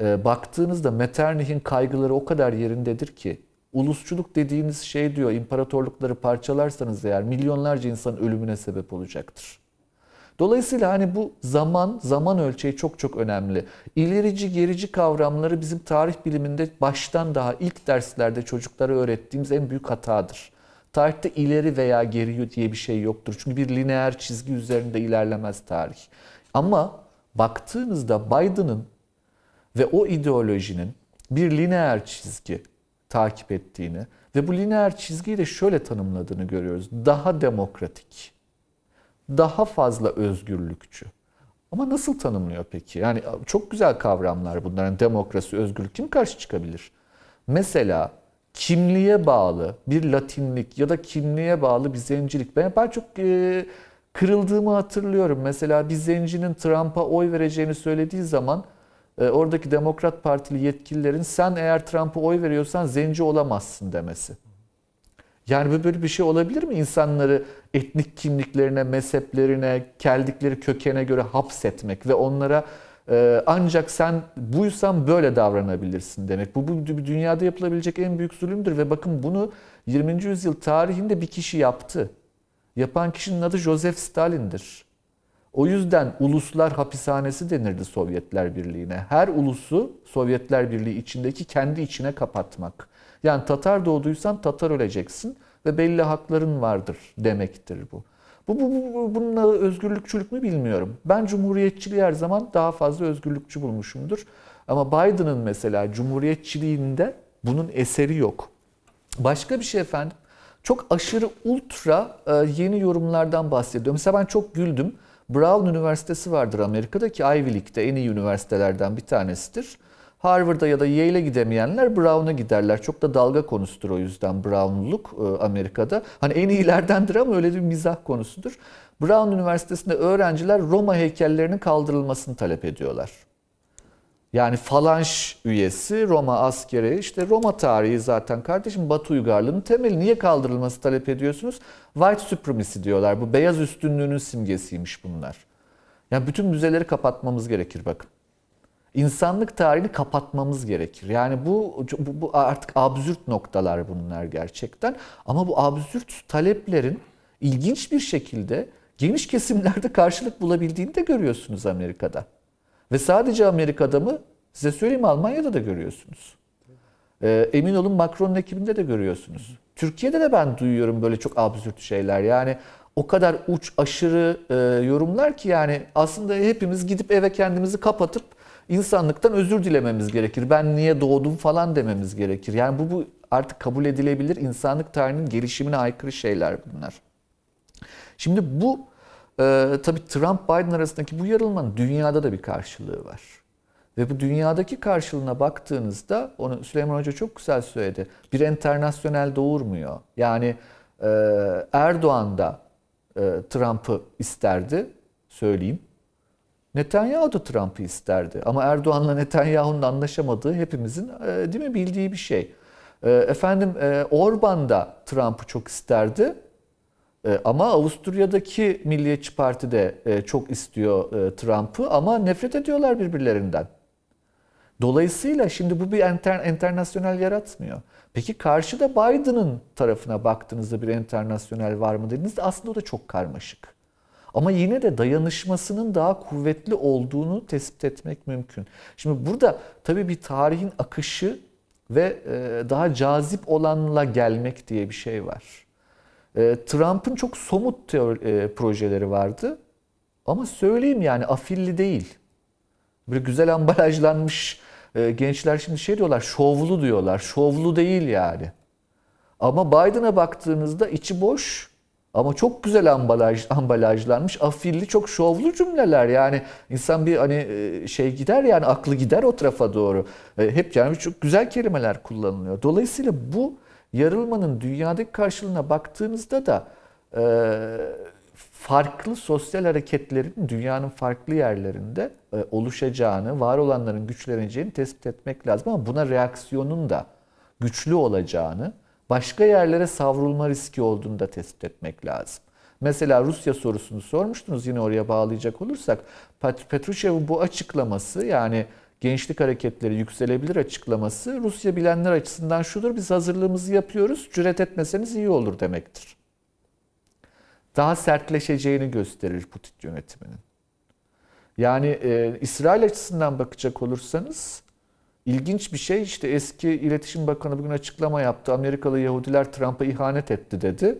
e, baktığınızda Metternich'in kaygıları o kadar yerindedir ki ulusçuluk dediğiniz şey diyor imparatorlukları parçalarsanız eğer milyonlarca insan ölümüne sebep olacaktır. Dolayısıyla hani bu zaman, zaman ölçeği çok çok önemli. İlerici, gerici kavramları bizim tarih biliminde baştan daha ilk derslerde çocuklara öğrettiğimiz en büyük hatadır. Tarihte ileri veya geri diye bir şey yoktur. Çünkü bir lineer çizgi üzerinde ilerlemez tarih. Ama baktığınızda Biden'ın ve o ideolojinin bir lineer çizgi takip ettiğini ve bu lineer çizgiyi de şöyle tanımladığını görüyoruz. Daha demokratik, daha fazla özgürlükçü. Ama nasıl tanımlıyor peki? Yani çok güzel kavramlar bunlar. Yani demokrasi, özgürlük kim karşı çıkabilir? Mesela kimliğe bağlı bir latinlik ya da kimliğe bağlı bir zencilik. Ben, ben çok e, kırıldığımı hatırlıyorum. Mesela bir zencinin Trump'a oy vereceğini söylediği zaman oradaki Demokrat Partili yetkililerin sen eğer Trump'a oy veriyorsan zenci olamazsın demesi. Yani böyle bir şey olabilir mi? İnsanları etnik kimliklerine, mezheplerine, geldikleri kökene göre hapsetmek ve onlara e, ancak sen buysan böyle davranabilirsin demek. Bu, bu dünyada yapılabilecek en büyük zulümdür ve bakın bunu 20. yüzyıl tarihinde bir kişi yaptı. Yapan kişinin adı Joseph Stalin'dir. O yüzden uluslar hapishanesi denirdi Sovyetler Birliği'ne. Her ulusu Sovyetler Birliği içindeki kendi içine kapatmak. Yani Tatar doğduysan Tatar öleceksin ve belli hakların vardır demektir bu. Bu, bu, bu bununla özgürlükçülük mü bilmiyorum. Ben cumhuriyetçiliği her zaman daha fazla özgürlükçü bulmuşumdur. Ama Biden'ın mesela cumhuriyetçiliğinde bunun eseri yok. Başka bir şey efendim. Çok aşırı ultra yeni yorumlardan bahsediyor. Mesela ben çok güldüm. Brown Üniversitesi vardır Amerika'daki Ivy League'de en iyi üniversitelerden bir tanesidir. Harvard'a ya da Yale'e gidemeyenler Brown'a giderler. Çok da dalga konusudur o yüzden Brown'luk Amerika'da. Hani en iyilerdendir ama öyle bir mizah konusudur. Brown Üniversitesi'nde öğrenciler Roma heykellerinin kaldırılmasını talep ediyorlar. Yani falanş üyesi Roma askeri işte Roma tarihi zaten kardeşim Batı uygarlığının temeli niye kaldırılması talep ediyorsunuz? White supremacy diyorlar. Bu beyaz üstünlüğünün simgesiymiş bunlar. Yani bütün müzeleri kapatmamız gerekir bakın. İnsanlık tarihini kapatmamız gerekir. Yani bu, bu, bu artık absürt noktalar bunlar gerçekten. Ama bu absürt taleplerin ilginç bir şekilde geniş kesimlerde karşılık bulabildiğini de görüyorsunuz Amerika'da. Ve sadece Amerika'da mı? Size söyleyeyim Almanya'da da görüyorsunuz. Ee, emin olun Macron'un ekibinde de görüyorsunuz. Türkiye'de de ben duyuyorum böyle çok absürt şeyler. Yani o kadar uç aşırı e, yorumlar ki yani aslında hepimiz gidip eve kendimizi kapatıp insanlıktan özür dilememiz gerekir. Ben niye doğdum falan dememiz gerekir. Yani bu, bu artık kabul edilebilir insanlık tarihinin gelişimine aykırı şeyler bunlar. Şimdi bu e, tabii Trump-Biden arasındaki bu yarılmanın dünyada da bir karşılığı var. Ve bu dünyadaki karşılığına baktığınızda, onu Süleyman Hoca çok güzel söyledi. Bir enternasyonel doğurmuyor. Yani e, Erdoğan da e, Trump'ı isterdi, söyleyeyim. Netanyahu da Trump'ı isterdi. Ama Erdoğan'la Netanyahu'nun anlaşamadığı hepimizin e, değil mi bildiği bir şey. E, efendim e, Orban da Trump'ı çok isterdi. E, ama Avusturya'daki Milliyetçi Parti de e, çok istiyor e, Trump'ı ama nefret ediyorlar birbirlerinden. Dolayısıyla şimdi bu bir enter, internasyonel yaratmıyor. Peki karşıda Biden'ın tarafına baktığınızda bir internasyonel var mı dediğinizde aslında o da çok karmaşık. Ama yine de dayanışmasının daha kuvvetli olduğunu tespit etmek mümkün. Şimdi burada tabii bir tarihin akışı ve daha cazip olanla gelmek diye bir şey var. Trump'ın çok somut teori, projeleri vardı. Ama söyleyeyim yani afilli değil. Böyle güzel ambalajlanmış gençler şimdi şey diyorlar, şovlu diyorlar. Şovlu değil yani. Ama Biden'a baktığınızda içi boş ama çok güzel ambalaj, ambalajlanmış, afilli, çok şovlu cümleler. Yani insan bir hani şey gider yani aklı gider o tarafa doğru. Hep yani çok güzel kelimeler kullanılıyor. Dolayısıyla bu yarılmanın dünyadaki karşılığına baktığınızda da e, farklı sosyal hareketlerin dünyanın farklı yerlerinde e, oluşacağını, var olanların güçleneceğini tespit etmek lazım. Ama buna reaksiyonun da güçlü olacağını, başka yerlere savrulma riski olduğunu da tespit etmek lazım. Mesela Rusya sorusunu sormuştunuz yine oraya bağlayacak olursak. Petrushev'in bu açıklaması yani gençlik hareketleri yükselebilir açıklaması Rusya bilenler açısından şudur biz hazırlığımızı yapıyoruz cüret etmeseniz iyi olur demektir. Daha sertleşeceğini gösterir Putin yönetiminin. Yani e, İsrail açısından bakacak olursanız ilginç bir şey işte eski iletişim bakanı bugün açıklama yaptı. Amerikalı Yahudiler Trump'a ihanet etti dedi.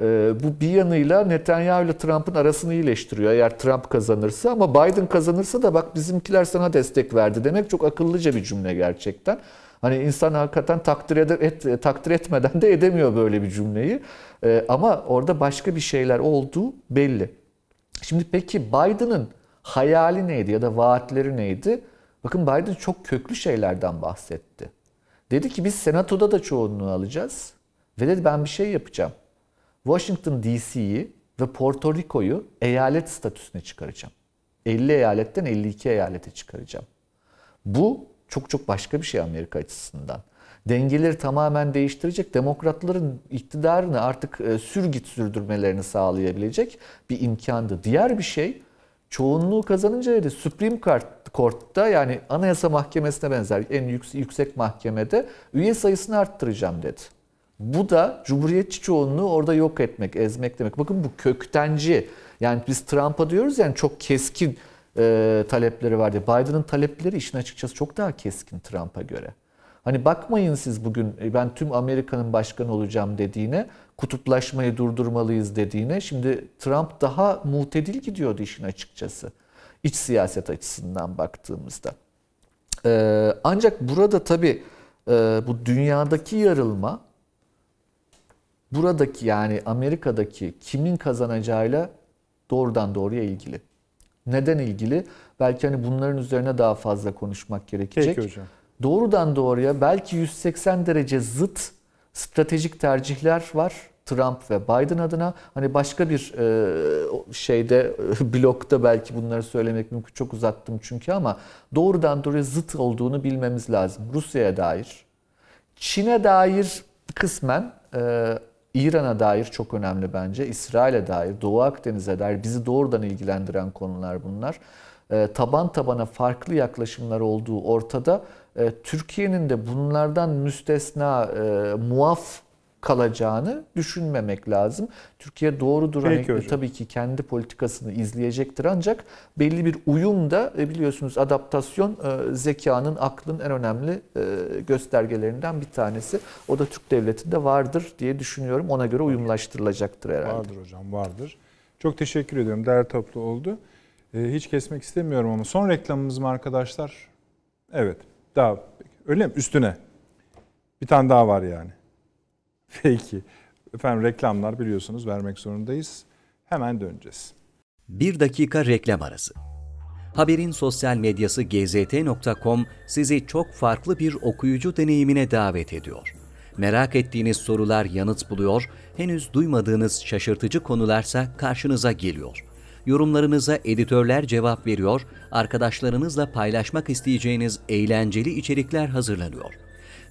E, bu bir yanıyla Netanyahu ile Trump'ın arasını iyileştiriyor eğer Trump kazanırsa ama Biden kazanırsa da bak bizimkiler sana destek verdi demek çok akıllıca bir cümle gerçekten. Hani insan hakikaten takdir, eder, et, takdir etmeden de edemiyor böyle bir cümleyi. E, ama orada başka bir şeyler olduğu belli. Şimdi peki Biden'ın hayali neydi ya da vaatleri neydi? Bakın Biden çok köklü şeylerden bahsetti. Dedi ki biz senatoda da çoğunluğu alacağız. Ve dedi ben bir şey yapacağım. Washington DC'yi ve Porto Rico'yu eyalet statüsüne çıkaracağım. 50 eyaletten 52 eyalete çıkaracağım. Bu çok çok başka bir şey Amerika açısından. Dengeleri tamamen değiştirecek, demokratların iktidarını artık e, sürgit sürdürmelerini sağlayabilecek bir imkandı. Diğer bir şey çoğunluğu kazanınca dedi Supreme Court'ta yani Anayasa Mahkemesi'ne benzer en yüksek mahkemede üye sayısını arttıracağım dedi. Bu da cumhuriyetçi çoğunluğu orada yok etmek, ezmek demek. Bakın bu köktenci. Yani biz Trump'a diyoruz yani çok keskin e, talepleri vardı. Biden'ın talepleri işin açıkçası çok daha keskin Trump'a göre. Hani bakmayın siz bugün e, ben tüm Amerika'nın başkanı olacağım dediğine, kutuplaşmayı durdurmalıyız dediğine. Şimdi Trump daha mutedil gidiyordu işin açıkçası. İç siyaset açısından baktığımızda. Ee, ancak burada tabii e, bu dünyadaki yarılma buradaki yani Amerika'daki kimin kazanacağıyla doğrudan doğruya ilgili. Neden ilgili? Belki hani bunların üzerine daha fazla konuşmak gerekecek. Peki hocam. Doğrudan doğruya belki 180 derece zıt stratejik tercihler var Trump ve Biden adına. Hani başka bir e, şeyde (laughs) blokta belki bunları söylemek mümkün. Çok uzattım çünkü ama doğrudan doğruya zıt olduğunu bilmemiz lazım. Rusya'ya dair, Çin'e dair kısmen e, İran'a dair çok önemli bence. İsrail'e dair, Doğu Akdeniz'e dair bizi doğrudan ilgilendiren konular bunlar. e, taban tabana farklı yaklaşımlar olduğu ortada. E, Türkiye'nin de bunlardan müstesna, e, muaf kalacağını düşünmemek lazım. Türkiye doğru duran Peki hocam. tabii ki kendi politikasını izleyecektir ancak belli bir uyum da e, biliyorsunuz adaptasyon e, zekanın, aklın en önemli e, göstergelerinden bir tanesi. O da Türk devletinde vardır diye düşünüyorum. Ona göre uyumlaştırılacaktır herhalde. Vardır hocam vardır. Çok teşekkür ediyorum. Değerli toplu oldu. Hiç kesmek istemiyorum ama son reklamımız mı arkadaşlar? Evet. Daha öyle mi? Üstüne. Bir tane daha var yani. (laughs) Peki. Efendim reklamlar biliyorsunuz vermek zorundayız. Hemen döneceğiz. Bir dakika reklam arası. Haberin sosyal medyası gzt.com sizi çok farklı bir okuyucu deneyimine davet ediyor. Merak ettiğiniz sorular yanıt buluyor, henüz duymadığınız şaşırtıcı konularsa karşınıza geliyor. Yorumlarınıza editörler cevap veriyor, arkadaşlarınızla paylaşmak isteyeceğiniz eğlenceli içerikler hazırlanıyor.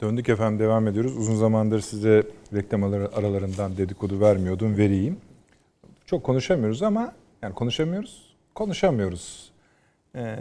Döndük efendim devam ediyoruz. Uzun zamandır size reklam aralarından dedikodu vermiyordum. Vereyim. Çok konuşamıyoruz ama yani konuşamıyoruz. Konuşamıyoruz. Ee,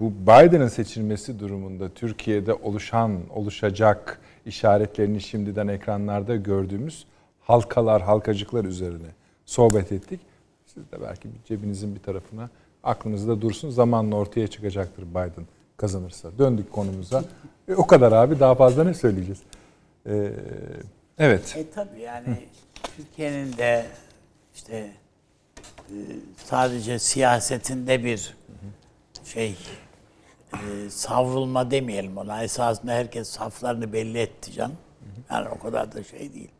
bu Biden'ın seçilmesi durumunda Türkiye'de oluşan, oluşacak işaretlerini şimdiden ekranlarda gördüğümüz halkalar, halkacıklar üzerine sohbet ettik. Siz de belki cebinizin bir tarafına aklınızda dursun. Zamanla ortaya çıkacaktır Biden kazanırsa. Döndük konumuza. E, o kadar abi daha fazla ne söyleyeceğiz? Ee, evet. E tabii yani Türkiye'nin de işte e, sadece siyasetinde bir şey e, savrulma demeyelim ona. Esasında herkes saflarını belli etti can. Yani o kadar da şey değil.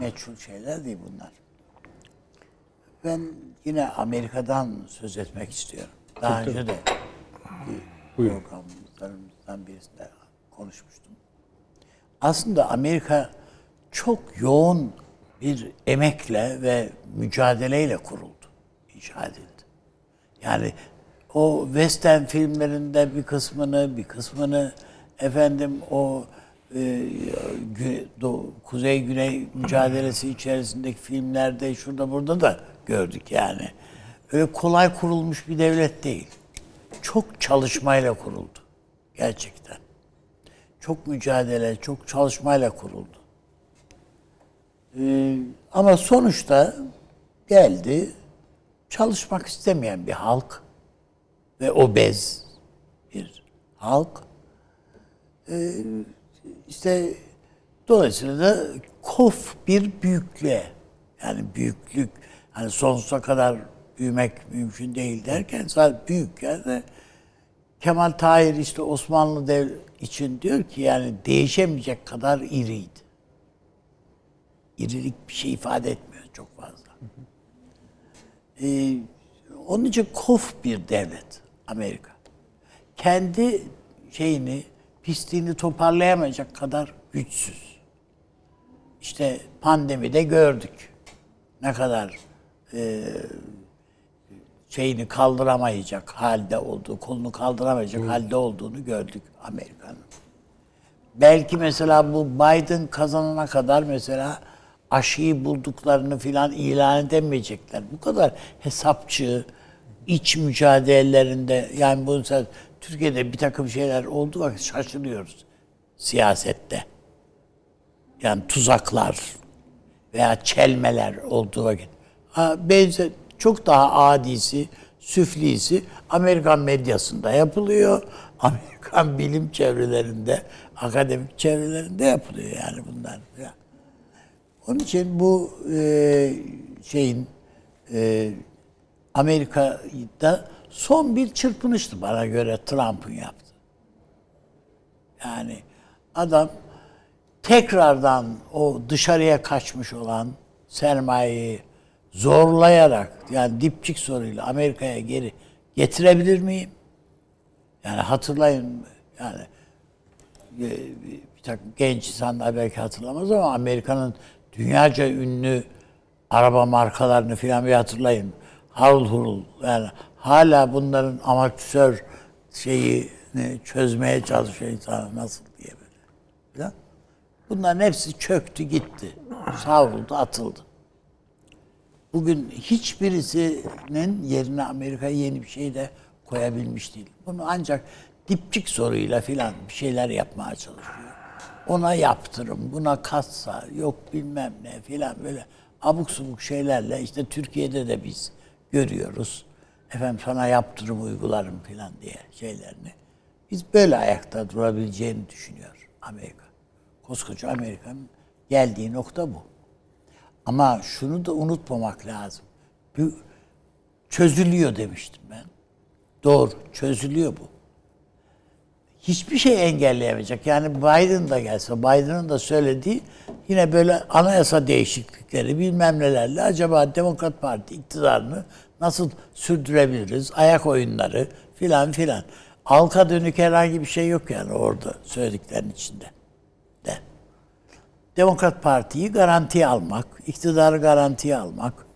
Meçhul şeyler değil bunlar. Ben yine Amerika'dan söz etmek istiyorum. Daha önce de bir Buyurun. programlarımızdan birisinde konuşmuştum. Aslında Amerika çok yoğun bir emekle ve mücadeleyle kuruldu, inşa edildi. Yani o western filmlerinde bir kısmını, bir kısmını efendim o e, gü- doğu- kuzey güney mücadelesi içerisindeki filmlerde şurada burada da gördük yani. Öyle kolay kurulmuş bir devlet değil. Çok çalışmayla kuruldu. Gerçekten. Çok mücadele, çok çalışmayla kuruldu. Ee, ama sonuçta geldi çalışmak istemeyen bir halk ve obez bir halk. Ee, işte dolayısıyla da kof bir büyüklüğe yani büyüklük hani sonsuza kadar büyümek mümkün değil derken sadece büyük yani Kemal Tahir işte Osmanlı dev için diyor ki yani değişemeyecek kadar iriydi. İrilik bir şey ifade etmiyor çok fazla. Ee, onun için kof bir devlet Amerika. Kendi şeyini, pisliğini toparlayamayacak kadar güçsüz. İşte pandemide gördük. Ne kadar e, şeyini kaldıramayacak halde olduğu, kolunu kaldıramayacak halde olduğunu gördük Amerika'nın. Belki mesela bu Biden kazanana kadar mesela aşıyı bulduklarını filan ilan edemeyecekler. Bu kadar hesapçı, iç mücadelelerinde yani bu mesela Türkiye'de bir takım şeyler olduğu vakit şaşırıyoruz siyasette. Yani tuzaklar veya çelmeler olduğu vakit. Ha, benzer, çok daha adisi, süflisi Amerikan medyasında yapılıyor. (laughs) Amerikan bilim çevrelerinde, akademik çevrelerinde yapılıyor yani bunlar. Onun için bu e, şeyin e, Amerika'da son bir çırpınıştı bana göre Trump'ın yaptı. Yani adam tekrardan o dışarıya kaçmış olan sermayeyi zorlayarak yani dipçik soruyla Amerika'ya geri getirebilir miyim? Yani hatırlayın yani e, bir takım genç insanlar belki hatırlamaz ama Amerika'nın dünyaca ünlü araba markalarını filan bir hatırlayın. Harul hurul yani hala bunların amatör şeyini çözmeye çalışıyor insanlar nasıl diye böyle. Bunların hepsi çöktü gitti. Savruldu atıldı. Bugün hiçbirisinin yerine Amerika yeni bir şey de koyabilmiş değil. Bunu ancak dipçik soruyla filan bir şeyler yapmaya çalışıyor. Ona yaptırım, buna katsa, yok bilmem ne filan böyle abuk subuk şeylerle işte Türkiye'de de biz görüyoruz. Efendim sana yaptırım uygularım filan diye şeylerini. Biz böyle ayakta durabileceğini düşünüyor Amerika. Koskoca Amerika'nın geldiği nokta bu. Ama şunu da unutmamak lazım. Çözülüyor demiştim ben. Doğru, çözülüyor bu. Hiçbir şey engelleyemeyecek. Yani Biden da gelse, Biden'ın da söylediği yine böyle anayasa değişiklikleri bilmem nelerle acaba Demokrat Parti iktidarını nasıl sürdürebiliriz? Ayak oyunları filan filan. Halka dönük herhangi bir şey yok yani orada söylediklerinin içinde. De. Demokrat Parti'yi garantiye almak, iktidarı garantiye almak,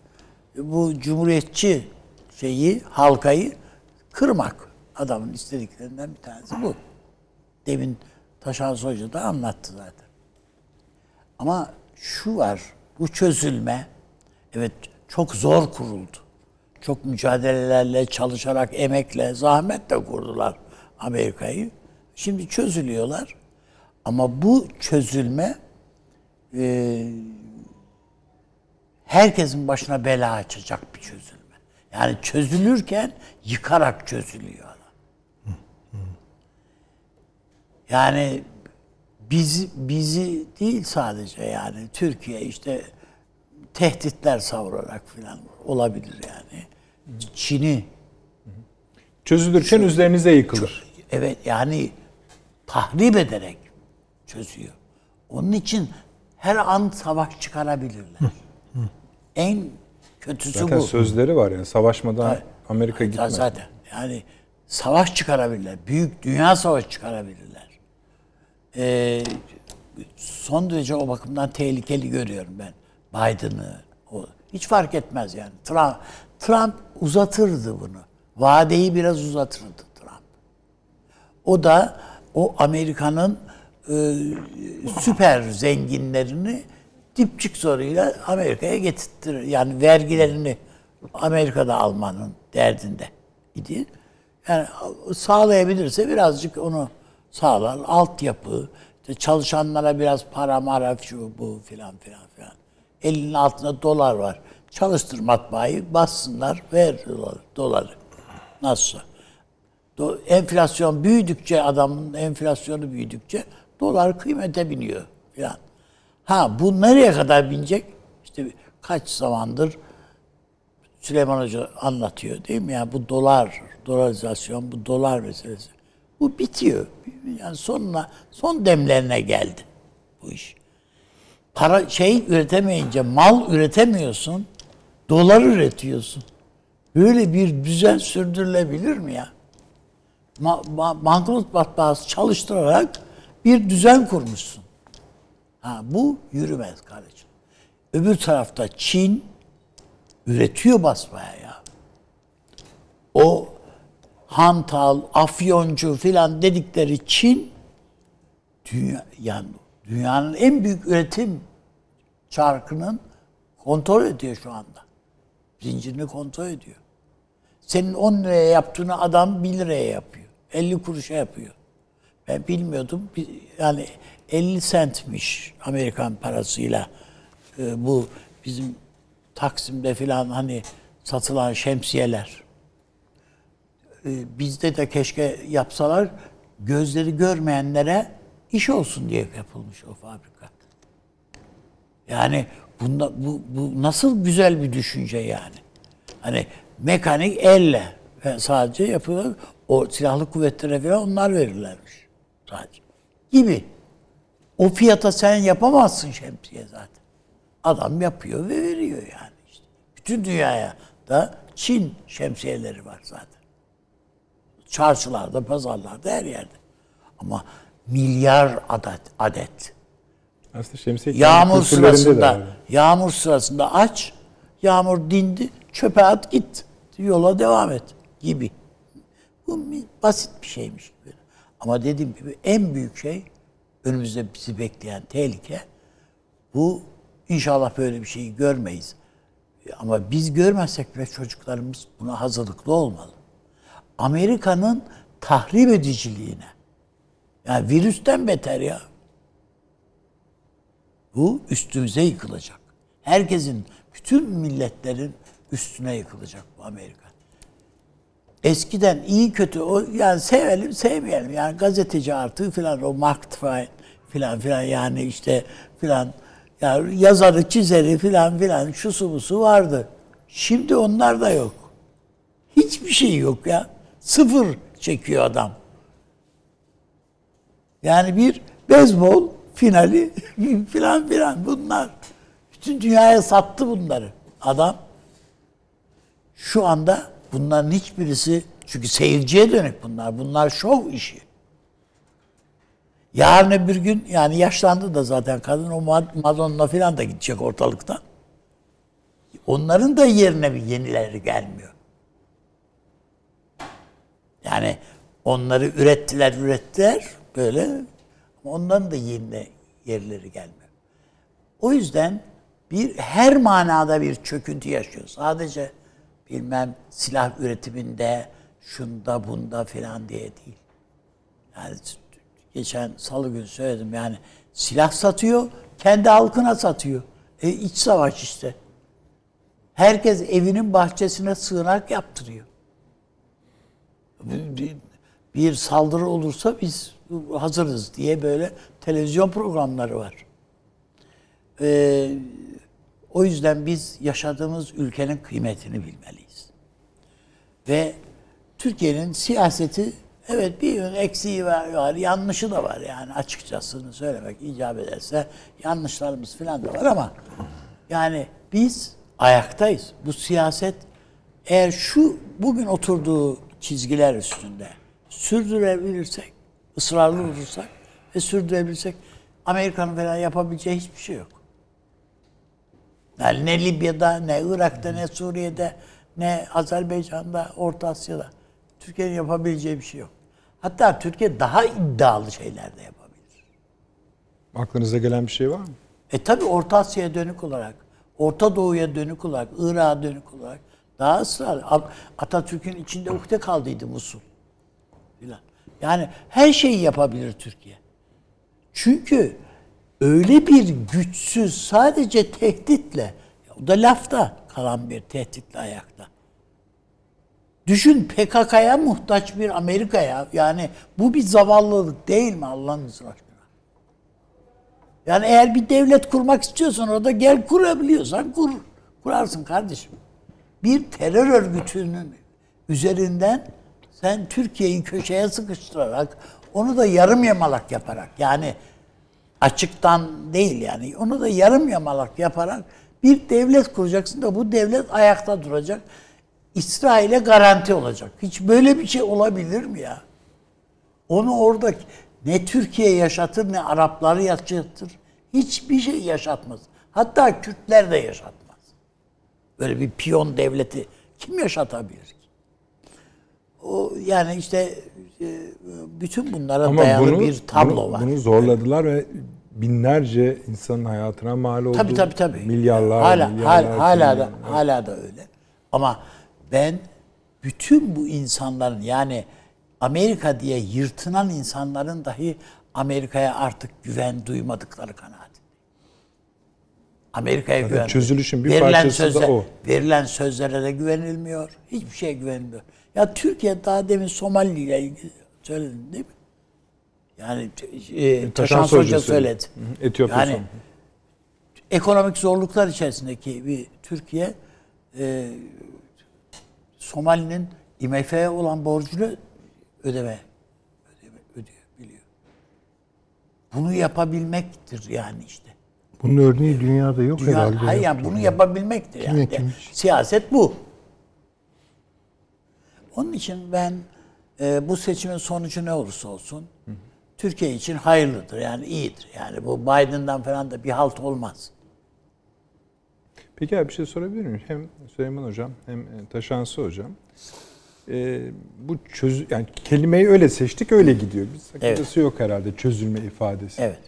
bu cumhuriyetçi şeyi, halkayı kırmak. Adamın istediklerinden bir tanesi bu. Demin Taşan Hoca da anlattı zaten. Ama şu var, bu çözülme, evet çok zor kuruldu. Çok mücadelelerle, çalışarak, emekle, zahmetle kurdular Amerika'yı. Şimdi çözülüyorlar. Ama bu çözülme e, herkesin başına bela açacak bir çözülme. Yani çözülürken yıkarak çözülüyor adam. Yani bizi bizi değil sadece yani Türkiye işte tehditler savurarak falan olabilir yani. Çin'i Çözülürken üzerinize yıkılır. evet yani tahrip ederek çözüyor. Onun için her an savaş çıkarabilirler. en kötüsü Zaten bu. sözleri var yani savaşmadan Amerika gitmez. Zaten yani savaş çıkarabilirler. Büyük dünya savaşı çıkarabilirler. Ee, son derece o bakımdan tehlikeli görüyorum ben Biden'ı. O, hiç fark etmez yani. Trump, Trump uzatırdı bunu. Vadeyi biraz uzatırdı Trump. O da o Amerika'nın e, süper zenginlerini dipçik soruyla Amerika'ya getirtir. Yani vergilerini Amerika'da almanın derdinde idi. Yani sağlayabilirse birazcık onu sağlar. Altyapı, işte çalışanlara biraz para mara şu bu filan filan filan. Elinin altında dolar var. Çalıştır matbaayı, bassınlar, ver doları. doları. Nasılsa. Do- enflasyon büyüdükçe adamın enflasyonu büyüdükçe dolar kıymete biniyor filan. Ha bu nereye kadar binecek? İşte kaç zamandır Süleyman Hoca anlatıyor değil mi? Yani bu dolar, dolarizasyon, bu dolar meselesi. Bu bitiyor. Yani sonuna, son demlerine geldi bu iş. Para şey üretemeyince, mal üretemiyorsun, dolar üretiyorsun. Böyle bir düzen sürdürülebilir mi ya? Ma- ba- banknot matbaası çalıştırarak bir düzen kurmuşsun. Ha, bu yürümez kardeşim. Öbür tarafta Çin üretiyor basmaya ya. O hantal, afyoncu filan dedikleri Çin dünya, yani dünyanın en büyük üretim çarkının kontrol ediyor şu anda. Zincirini kontrol ediyor. Senin 10 liraya yaptığını adam 1 liraya yapıyor. 50 kuruşa yapıyor. Ben bilmiyordum. Yani 50 centmiş Amerikan parasıyla e, bu bizim Taksim'de filan hani satılan şemsiyeler. E, bizde de keşke yapsalar gözleri görmeyenlere iş olsun diye yapılmış o fabrika. Yani bunda bu, bu nasıl güzel bir düşünce yani. Hani mekanik elle sadece yapıyorlar. O silahlı kuvvetlere falan onlar verirlermiş. Sadece. Gibi. O fiyata sen yapamazsın şemsiye zaten. Adam yapıyor ve veriyor yani işte. Bütün dünyaya da Çin şemsiyeleri var zaten. Çarşılarda, pazarlarda, her yerde. Ama milyar adet, adet. Aslında şemsiye Yağmur sırasında, yağmur sırasında aç, yağmur dindi, çöpe at git. Yola devam et gibi. Bu basit bir şeymiş gibi. Ama dediğim gibi en büyük şey önümüzde bizi bekleyen tehlike bu inşallah böyle bir şeyi görmeyiz. Ama biz görmezsek bile çocuklarımız buna hazırlıklı olmalı. Amerika'nın tahrip ediciliğine. Yani virüsten beter ya. Bu üstümüze yıkılacak. Herkesin, bütün milletlerin üstüne yıkılacak bu Amerika. Eskiden iyi kötü o yani sevelim sevmeyelim yani gazeteci artığı filan o Mark Twain filan filan yani işte filan yani yazarı çizeri filan filan şusu busu vardı. Şimdi onlar da yok. Hiçbir şey yok ya. Sıfır çekiyor adam. Yani bir beyzbol finali (laughs) filan filan bunlar. Bütün dünyaya sattı bunları. Adam şu anda bunların hiçbirisi çünkü seyirciye dönük bunlar. Bunlar şov işi. Yarın öbür gün yani yaşlandı da zaten kadın o Mad- Madonna filan da gidecek ortalıktan. Onların da yerine bir yenileri gelmiyor. Yani onları ürettiler ürettiler böyle ama onların da yerine yerleri gelmiyor. O yüzden bir her manada bir çöküntü yaşıyor. Sadece bilmem silah üretiminde, şunda bunda filan diye değil. Yani geçen salı günü söyledim yani silah satıyor, kendi halkına satıyor. E iç savaş işte. Herkes evinin bahçesine sığınak yaptırıyor. Bir- bir- saldırı olursa biz hazırız diye böyle televizyon programları var. Ee, o yüzden biz yaşadığımız ülkenin kıymetini bilmeliyiz. Ve Türkiye'nin siyaseti evet bir yön eksiği var, var, yanlışı da var yani açıkçasını söylemek icap ederse yanlışlarımız falan da var ama yani biz ayaktayız. Bu siyaset eğer şu bugün oturduğu çizgiler üstünde sürdürebilirsek, ısrarlı olursak ve sürdürebilirsek Amerika'nın falan yapabileceği hiçbir şey yok. Yani ne Libya'da, ne Irak'ta, ne Suriye'de, ne Azerbaycan'da, Orta Asya'da. Türkiye'nin yapabileceği bir şey yok. Hatta Türkiye daha iddialı şeyler de yapabilir. Aklınıza gelen bir şey var mı? E tabi Orta Asya'ya dönük olarak, Orta Doğu'ya dönük olarak, Irak'a dönük olarak daha ısrarlı. At- Atatürk'ün içinde ukde kaldıydı Musul. Yani her şeyi yapabilir Türkiye. Çünkü öyle bir güçsüz sadece tehditle, o da lafta kalan bir tehditle ayakta. Düşün PKK'ya muhtaç bir Amerika'ya. Yani bu bir zavallılık değil mi Allah'ın aşkına? Yani eğer bir devlet kurmak istiyorsan orada gel kurabiliyorsan kur. Kurarsın kardeşim. Bir terör örgütünün üzerinden sen Türkiye'yi köşeye sıkıştırarak onu da yarım yamalak yaparak yani açıktan değil yani onu da yarım yamalak yaparak bir devlet kuracaksın da bu devlet ayakta duracak. İsrail'e garanti olacak. Hiç böyle bir şey olabilir mi ya? Onu orada ne Türkiye yaşatır ne Arapları yaşatır. Hiçbir şey yaşatmaz. Hatta Kürtler de yaşatmaz. Böyle bir piyon devleti kim yaşatabilir ki? O yani işte e, bütün bunlara Ama dayalı bunu, bir tablo bunu, var. bunu zorladılar ve binlerce insanın hayatına mal oldu. Tabii tabii tabii. Milyarlar, hala, milyarlar. hala, hala da hala da öyle. Ama ben bütün bu insanların yani Amerika diye yırtınan insanların dahi Amerika'ya artık güven duymadıkları kanaatindeyim. Amerika'ya güven. çözülüşün bir verilen parçası da sözler, o. Verilen sözlere de güvenilmiyor. Hiçbir şeye güvenilmiyor. Ya Türkiye daha demin Somali ile ilgili söyledin değil mi? Yani e, Taşan Hoca söyledi. Etiyopya yani son. ekonomik zorluklar içerisindeki bir Türkiye e, Somali'nin IMF'ye olan borcunu ödeme, ödeme ödeyebiliyor. Bunu yapabilmektir yani işte. Bunun örneği dünyada yok Dünya, herhalde. hayır yani bunu ya. yapabilmektir yani. kim? Siyaset bu. Onun için ben e, bu seçimin sonucu ne olursa olsun Türkiye için hayırlıdır. Yani iyidir. Yani bu Biden'dan falan da bir halt olmaz. Peki abi bir şey sorabilir miyim? Hem Süleyman Hocam hem e, Taşansı Hocam. Ee, bu çöz yani kelimeyi öyle seçtik öyle gidiyor. Bir sakıncası yok herhalde çözülme ifadesi. Evet.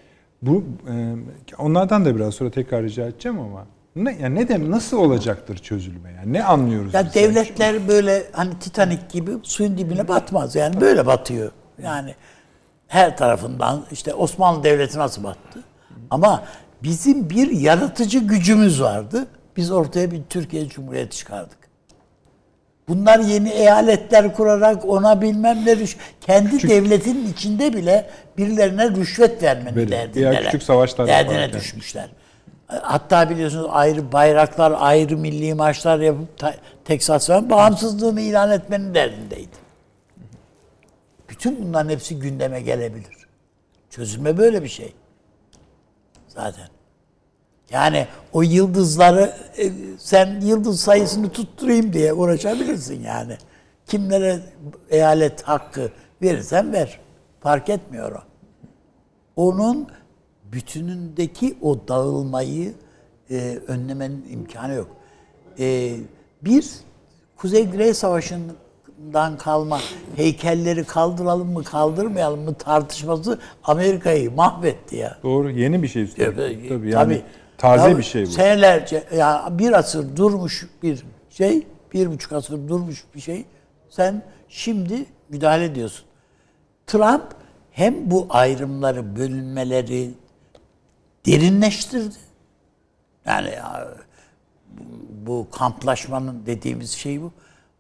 Bu e, onlardan da biraz sonra tekrar rica edeceğim ama ne yani ne dem nasıl olacaktır çözülme yani ne anlıyoruz Ya devletler böyle hani Titanik gibi suyun dibine batmaz. Yani böyle batıyor. Yani her tarafından işte Osmanlı Devleti nasıl battı? Ama bizim bir yaratıcı gücümüz vardı. Biz ortaya bir Türkiye Cumhuriyeti çıkardık. Bunlar yeni eyaletler kurarak ona bilmem ne rüş- kendi devletinin içinde bile birilerine rüşvet vermenin Verin. derdindeler. Küçük savaşlar Derdine yani. düşmüşler. Hatta biliyorsunuz ayrı bayraklar, ayrı milli maçlar yapıp ta- Teksas falan bağımsızlığını ilan etmenin derdindeydi. Bütün bunların hepsi gündeme gelebilir. Çözülme böyle bir şey. Zaten. Yani o yıldızları e, sen yıldız sayısını tutturayım diye uğraşabilirsin yani. Kimlere eyalet hakkı verirsen ver. Fark etmiyor o. Onun bütünündeki o dağılmayı e, önlemenin imkanı yok. E, bir Kuzey-Güney Savaşı'ndan kalma heykelleri kaldıralım mı kaldırmayalım mı tartışması Amerika'yı mahvetti ya. Doğru yeni bir şey üstelik. Tabii, Tabii yani taze Ya bir şey bu. Senelerce, ya bir asır durmuş bir şey, bir buçuk asır durmuş bir şey. Sen şimdi müdahale ediyorsun. Trump hem bu ayrımları, bölünmeleri derinleştirdi. Yani ya, bu- kamplaşmanın dediğimiz şey bu.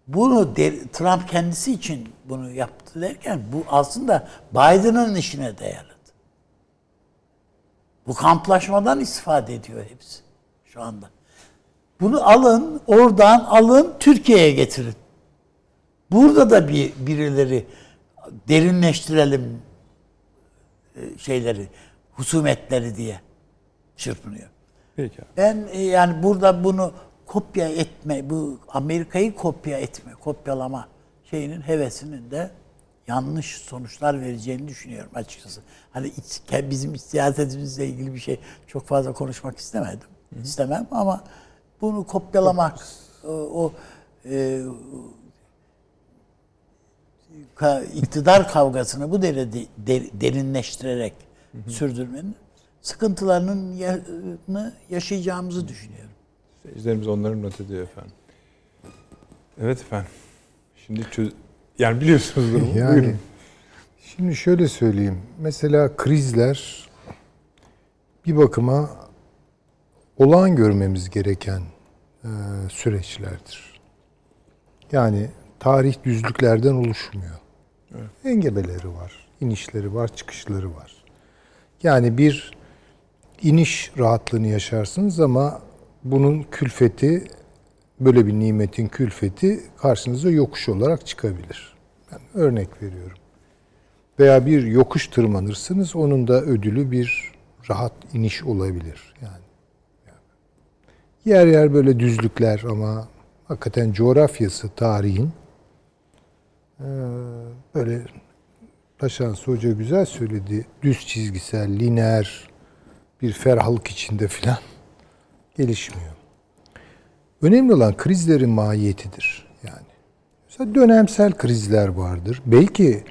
Bunu de- Trump kendisi için bunu yaptı derken bu aslında Biden'ın işine de yaradı. Bu kamplaşmadan istifade ediyor hepsi şu anda. Bunu alın, oradan alın, Türkiye'ye getirin. Burada da bir birileri derinleştirelim e, şeyleri, husumetleri diye çırpınıyor. Peki abi. Ben e, yani burada bunu kopya etme, bu Amerika'yı kopya etme, kopyalama şeyinin hevesinin de yanlış sonuçlar vereceğini düşünüyorum açıkçası. Hani bizim siyasetimizle ilgili bir şey çok fazla konuşmak istemedim. İstemem ama bunu kopyalamak, o, o e, ka- iktidar kavgasını bu derece de- derinleştirerek sürdürmenin sıkıntılarının ya- ını yaşayacağımızı düşünüyorum. Seyircilerimiz onları not ediyor efendim. Evet efendim. Şimdi çöz... Yani biliyorsunuz durumu. Yani Buyurun. şimdi şöyle söyleyeyim. Mesela krizler bir bakıma olağan görmemiz gereken e, süreçlerdir. Yani tarih düzlüklerden oluşmuyor. Engebeleri var, inişleri var, çıkışları var. Yani bir iniş rahatlığını yaşarsınız ama bunun külfeti böyle bir nimetin külfeti karşınıza yokuş olarak çıkabilir. Ben örnek veriyorum. Veya bir yokuş tırmanırsınız, onun da ödülü bir rahat iniş olabilir. Yani, yer yer böyle düzlükler ama hakikaten coğrafyası, tarihin böyle Taşan Hoca güzel söyledi. Düz çizgisel, lineer bir ferahlık içinde filan gelişmiyor. Önemli olan krizlerin mahiyetidir. Yani mesela dönemsel krizler vardır. Belki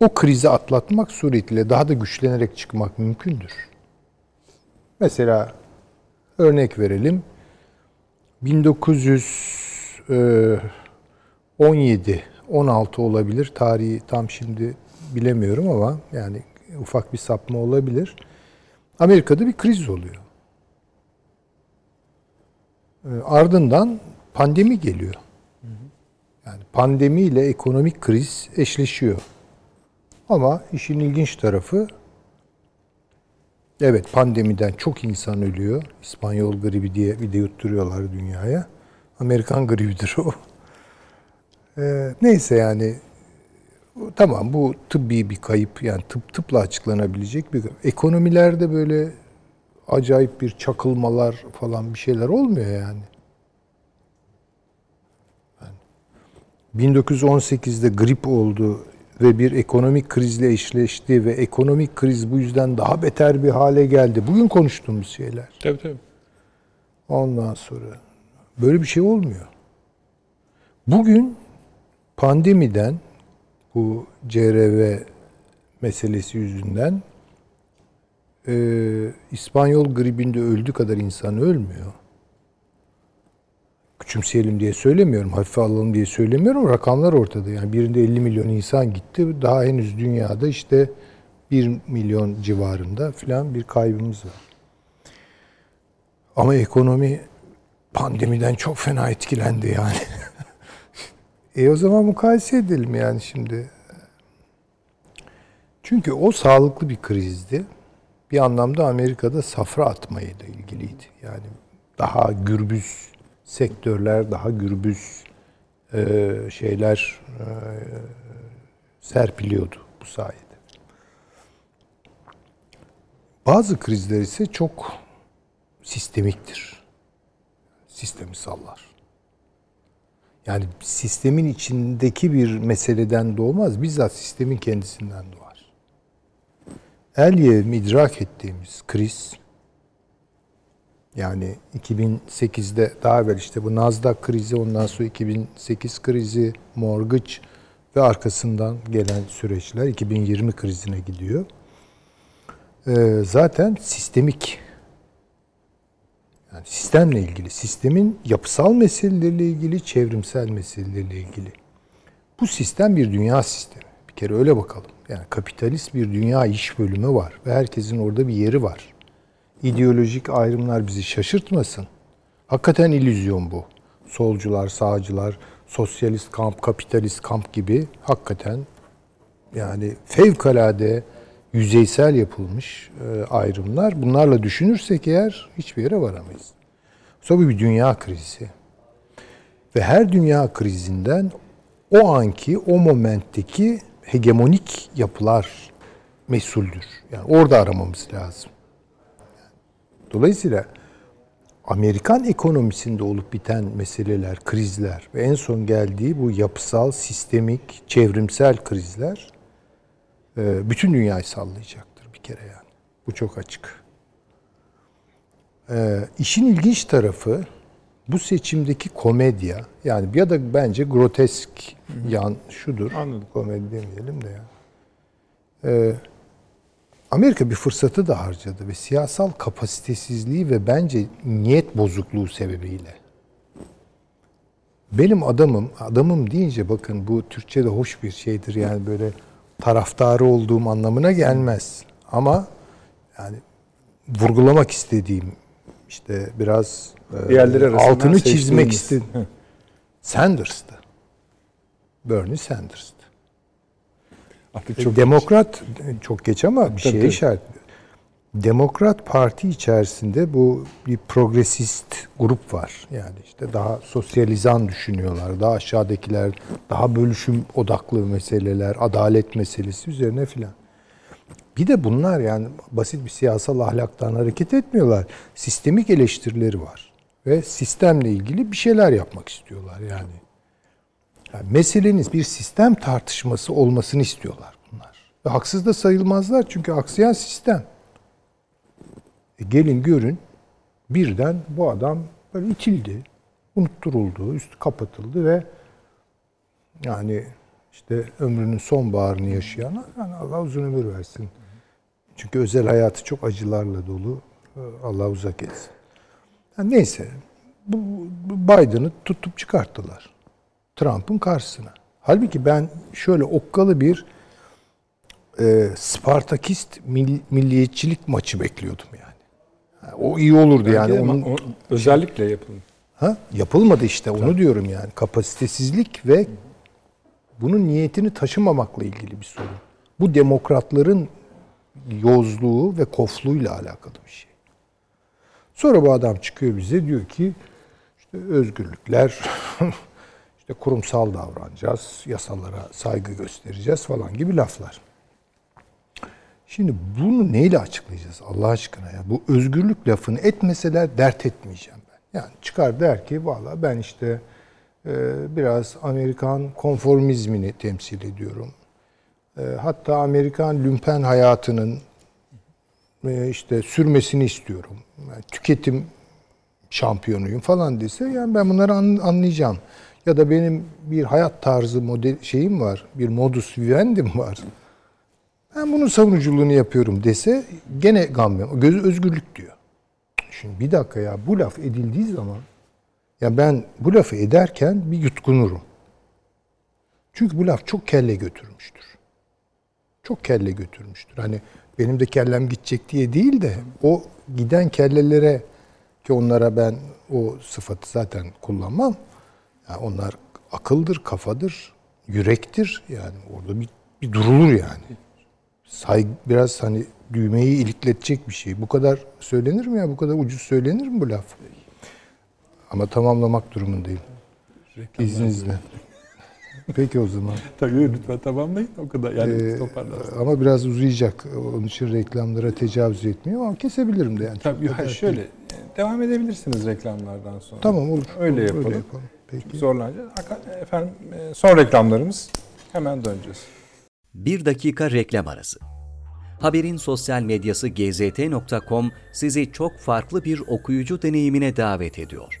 o krizi atlatmak suretiyle daha da güçlenerek çıkmak mümkündür. Mesela örnek verelim. 1917 16 olabilir. Tarihi tam şimdi bilemiyorum ama yani ufak bir sapma olabilir. Amerika'da bir kriz oluyor. E, Ardından pandemi geliyor. Yani pandemiyle ekonomik kriz eşleşiyor. Ama işin ilginç tarafı evet pandemiden çok insan ölüyor. İspanyol gribi diye bir de yutturuyorlar dünyaya. Amerikan gribidir o. E, neyse yani tamam bu tıbbi bir kayıp yani tıp tıpla açıklanabilecek bir ekonomilerde böyle acayip bir çakılmalar falan bir şeyler olmuyor yani. Yani 1918'de grip oldu ve bir ekonomik krizle eşleşti ve ekonomik kriz bu yüzden daha beter bir hale geldi. Bugün konuştuğumuz şeyler. Tabii tabii. Ondan sonra böyle bir şey olmuyor. Bugün pandemiden bu CRV meselesi yüzünden e, İspanyol gribinde öldü kadar insan ölmüyor. Küçümseyelim diye söylemiyorum, hafife alalım diye söylemiyorum. Rakamlar ortada. Yani birinde 50 milyon insan gitti. Daha henüz dünyada işte 1 milyon civarında filan bir kaybımız var. Ama ekonomi pandemiden çok fena etkilendi yani. (laughs) e o zaman mukayese edelim yani şimdi. Çünkü o sağlıklı bir krizdi. Bir anlamda Amerika'da safra atmayla ilgiliydi. Yani daha gürbüz sektörler, daha gürbüz e, şeyler e, serpiliyordu bu sayede. Bazı krizler ise çok sistemiktir. Sistemi sallar. Yani sistemin içindeki bir meseleden doğmaz, bizzat sistemin kendisinden doğar. El yevmi idrak ettiğimiz kriz, yani 2008'de daha evvel işte bu Nasdaq krizi, ondan sonra 2008 krizi, mortgage ve arkasından gelen süreçler 2020 krizine gidiyor. Ee, zaten sistemik yani sistemle ilgili, sistemin yapısal meseleleriyle ilgili, çevrimsel meseleleriyle ilgili. Bu sistem bir dünya sistemi. Kere öyle bakalım. Yani kapitalist bir dünya iş bölümü var ve herkesin orada bir yeri var. İdeolojik ayrımlar bizi şaşırtmasın. Hakikaten illüzyon bu. Solcular, sağcılar, sosyalist kamp, kapitalist kamp gibi hakikaten yani fevkalade yüzeysel yapılmış e, ayrımlar. Bunlarla düşünürsek eğer hiçbir yere varamayız. Sonra bir dünya krizi. Ve her dünya krizinden o anki, o momentteki hegemonik yapılar mesuldür. Yani orada aramamız lazım. Dolayısıyla Amerikan ekonomisinde olup biten meseleler, krizler ve en son geldiği bu yapısal, sistemik, çevrimsel krizler e, bütün dünyayı sallayacaktır bir kere yani. Bu çok açık. Ee, işin ilginç tarafı bu seçimdeki komedya yani ya da bence grotesk yan şudur. Anladım. Komedi demeyelim de yani. Ee, Amerika bir fırsatı da harcadı ve siyasal kapasitesizliği ve bence niyet bozukluğu sebebiyle. Benim adamım, adamım deyince bakın bu Türkçe'de hoş bir şeydir yani böyle taraftarı olduğum anlamına gelmez. Ama yani vurgulamak istediğim işte biraz Diğerleri altını çizmek. (laughs) Hı. Sanders'tı. Bernie Sanders'tı. Artık çok Demokrat çok geç ama bir şeye işaret. Demokrat Parti içerisinde bu bir progresist grup var. Yani işte daha sosyalizan düşünüyorlar. Daha aşağıdakiler daha bölüşüm odaklı meseleler, adalet meselesi üzerine filan. Bir de bunlar yani basit bir siyasal ahlaktan hareket etmiyorlar. Sistemik eleştirileri var. Ve sistemle ilgili bir şeyler yapmak istiyorlar yani. Yani meseleniz bir sistem tartışması olmasını istiyorlar bunlar. Ve haksız da sayılmazlar çünkü aksayan sistem. E gelin görün birden bu adam böyle itildi, unutturuldu, üstü kapatıldı ve yani işte ömrünün son baharını yaşayan yani Allah uzun ömür versin. Çünkü özel hayatı çok acılarla dolu. E, Allah uzak etsin. Yani neyse bu Biden'ı tutup çıkarttılar. Trump'ın karşısına. Halbuki ben şöyle okkalı bir e, Spartakist mil- milliyetçilik maçı bekliyordum yani. Ha, O iyi olurdu yani. yani Onun, o, özellikle yapılın. ha, yapılmadı işte onu diyorum yani. Kapasitesizlik ve bunun niyetini taşımamakla ilgili bir sorun. Bu demokratların yozluğu ve kofluğuyla alakalı bir şey. Sonra bu adam çıkıyor bize diyor ki işte özgürlükler, (laughs) işte kurumsal davranacağız, yasalara saygı göstereceğiz falan gibi laflar. Şimdi bunu neyle açıklayacağız Allah aşkına ya? Bu özgürlük lafını etmeseler dert etmeyeceğim ben. Yani çıkar der ki valla ben işte e, biraz Amerikan konformizmini temsil ediyorum. E, hatta Amerikan lümpen hayatının işte sürmesini istiyorum. Yani tüketim şampiyonuyum falan dese yani ben bunları an- anlayacağım. Ya da benim bir hayat tarzı model şeyim var. Bir modus vivendim var. Ben bunun savunuculuğunu yapıyorum dese gene gam yemem. Göz özgürlük diyor. Şimdi bir dakika ya bu laf edildiği zaman ya ben bu lafı ederken bir yutkunurum. Çünkü bu laf çok kelle götürmüştür. Çok kelle götürmüştür. Hani benim de kellem gidecek diye değil de o giden kellelere ki onlara ben o sıfatı zaten kullanmam. Yani onlar akıldır, kafadır, yürektir. Yani orada bir, bir durulur yani. Saygı, biraz hani düğmeyi ilikletecek bir şey. Bu kadar söylenir mi ya? Bu kadar ucuz söylenir mi bu laf? Ama tamamlamak durumundayım. İzninizle. Peki o zaman. (laughs) Tabii lütfen tamamlayın o kadar. Yani Ee, toparlarsın. ama biraz uzayacak. Onun için reklamlara tecavüz etmiyor ama kesebilirim de yani. Tabii da- şöyle e, devam edebilirsiniz reklamlardan sonra. Tamam olur. Öyle Olur, yapalım. yapalım. Peki. Zorlanacağız. Haka- Efendim e, son reklamlarımız hemen döneceğiz. Bir dakika reklam arası. Haberin sosyal medyası gzt.com sizi çok farklı bir okuyucu deneyimine davet ediyor.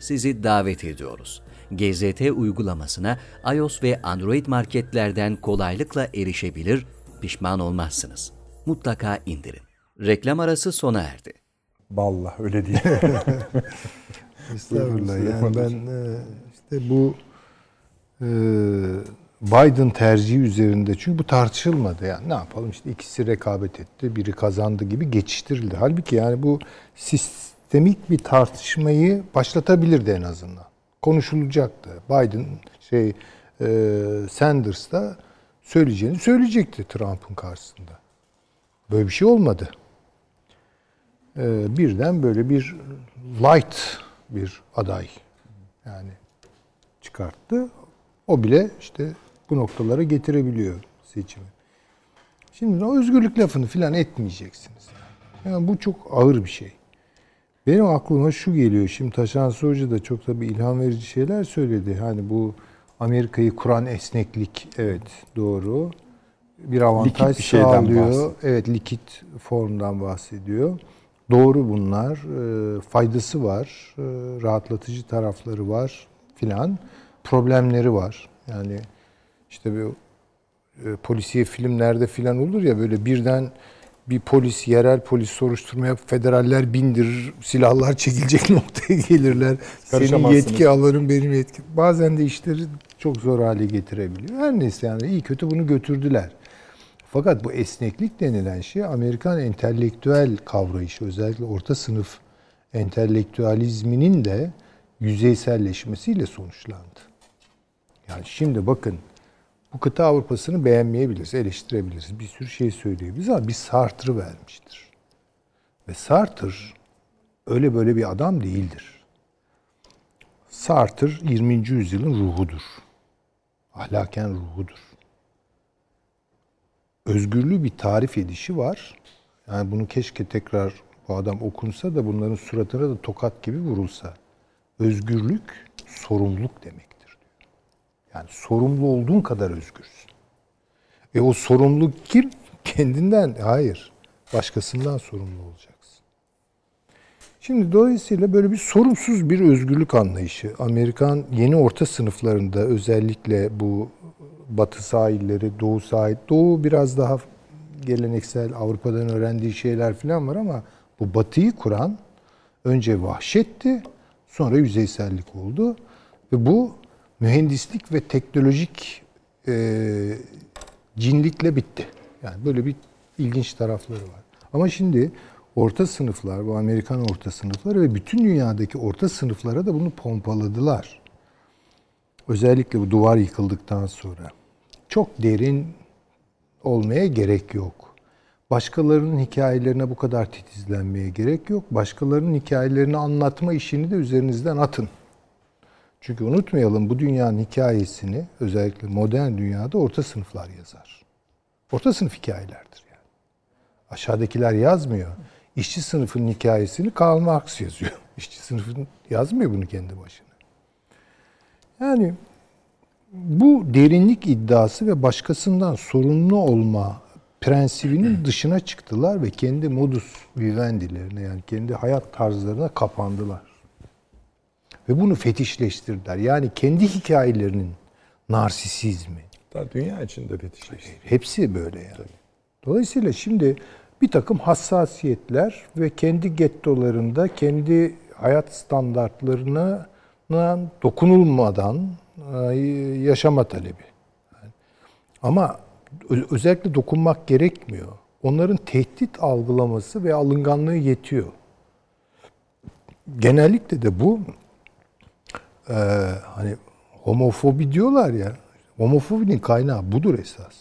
sizi davet ediyoruz. GZT uygulamasına iOS ve Android marketlerden kolaylıkla erişebilir, pişman olmazsınız. Mutlaka indirin. Reklam arası sona erdi. Vallahi öyle değil. (laughs) Estağfurullah. Yani ben e, işte bu e, Biden tercihi üzerinde çünkü bu tartışılmadı yani ne yapalım işte ikisi rekabet etti biri kazandı gibi geçiştirildi. Halbuki yani bu sistemik bir tartışmayı başlatabilirdi en azından. Konuşulacaktı. Biden şey e, Sanders da söyleyeceğini söyleyecekti Trump'ın karşısında. Böyle bir şey olmadı. E, birden böyle bir light bir aday yani çıkarttı. O bile işte bu noktalara getirebiliyor seçimi. Şimdi o özgürlük lafını filan etmeyeceksiniz. Yani bu çok ağır bir şey. Benim aklıma şu geliyor. Şimdi Taşan Hoca da çok tabii ilham verici şeyler söyledi. Hani bu Amerika'yı kuran esneklik evet doğru. Bir avantaj Likit bir şeyden sağlıyor. bahsediyor. Evet likit formdan bahsediyor. Doğru bunlar. E, faydası var. E, rahatlatıcı tarafları var filan. Problemleri var. Yani işte bu e, polisiye filmlerde filan olur ya böyle birden bir polis, yerel polis soruşturmaya federaller bindirir, silahlar çekilecek (laughs) noktaya gelirler. Senin yetki alanın benim yetki. Bazen de işleri çok zor hale getirebiliyor. Her neyse yani iyi kötü bunu götürdüler. Fakat bu esneklik denilen şey Amerikan entelektüel kavrayışı özellikle orta sınıf entelektüalizminin de yüzeyselleşmesiyle sonuçlandı. Yani şimdi bakın bu kıta Avrupa'sını beğenmeyebiliriz, eleştirebiliriz. Bir sürü şey söyleyebiliriz ama bir Sartre vermiştir. Ve Sartre öyle böyle bir adam değildir. Sartre 20. yüzyılın ruhudur. Ahlaken ruhudur. Özgürlüğü bir tarif edişi var. Yani bunu keşke tekrar bu adam okunsa da bunların suratına da tokat gibi vurulsa. Özgürlük sorumluluk diyor. Yani sorumlu olduğun kadar özgürsün. E o sorumluluk kim? (laughs) Kendinden. Hayır. Başkasından sorumlu olacaksın. Şimdi dolayısıyla böyle bir sorumsuz bir özgürlük anlayışı. Amerikan yeni orta sınıflarında özellikle bu batı sahilleri, doğu sahil, doğu biraz daha geleneksel Avrupa'dan öğrendiği şeyler falan var ama bu batıyı kuran önce vahşetti, sonra yüzeysellik oldu. Ve bu mühendislik ve teknolojik e, cinlikle bitti. Yani böyle bir ilginç tarafları var. Ama şimdi orta sınıflar, bu Amerikan orta sınıfları ve bütün dünyadaki orta sınıflara da bunu pompaladılar. özellikle bu duvar yıkıldıktan sonra çok derin olmaya gerek yok. Başkalarının hikayelerine bu kadar titizlenmeye gerek yok. Başkalarının hikayelerini anlatma işini de üzerinizden atın. Çünkü unutmayalım bu dünyanın hikayesini özellikle modern dünyada orta sınıflar yazar. Orta sınıf hikayelerdir yani. Aşağıdakiler yazmıyor. İşçi sınıfının hikayesini Karl Marx yazıyor. (laughs) İşçi sınıfın yazmıyor bunu kendi başına. Yani bu derinlik iddiası ve başkasından sorumlu olma prensibinin (clears throat) dışına çıktılar ve kendi modus vivendilerine yani kendi hayat tarzlarına kapandılar. Ve bunu fetişleştirdiler. Yani kendi hikayelerinin narsisizmi. Daha dünya içinde fetişleşti. Hepsi böyle yani. Dolayısıyla şimdi bir takım hassasiyetler ve kendi gettolarında kendi hayat standartlarına dokunulmadan e, yaşama talebi. Ama özellikle dokunmak gerekmiyor. Onların tehdit algılaması ve alınganlığı yetiyor. Genellikle de bu e, hani homofobi diyorlar ya. Homofobinin kaynağı budur esas.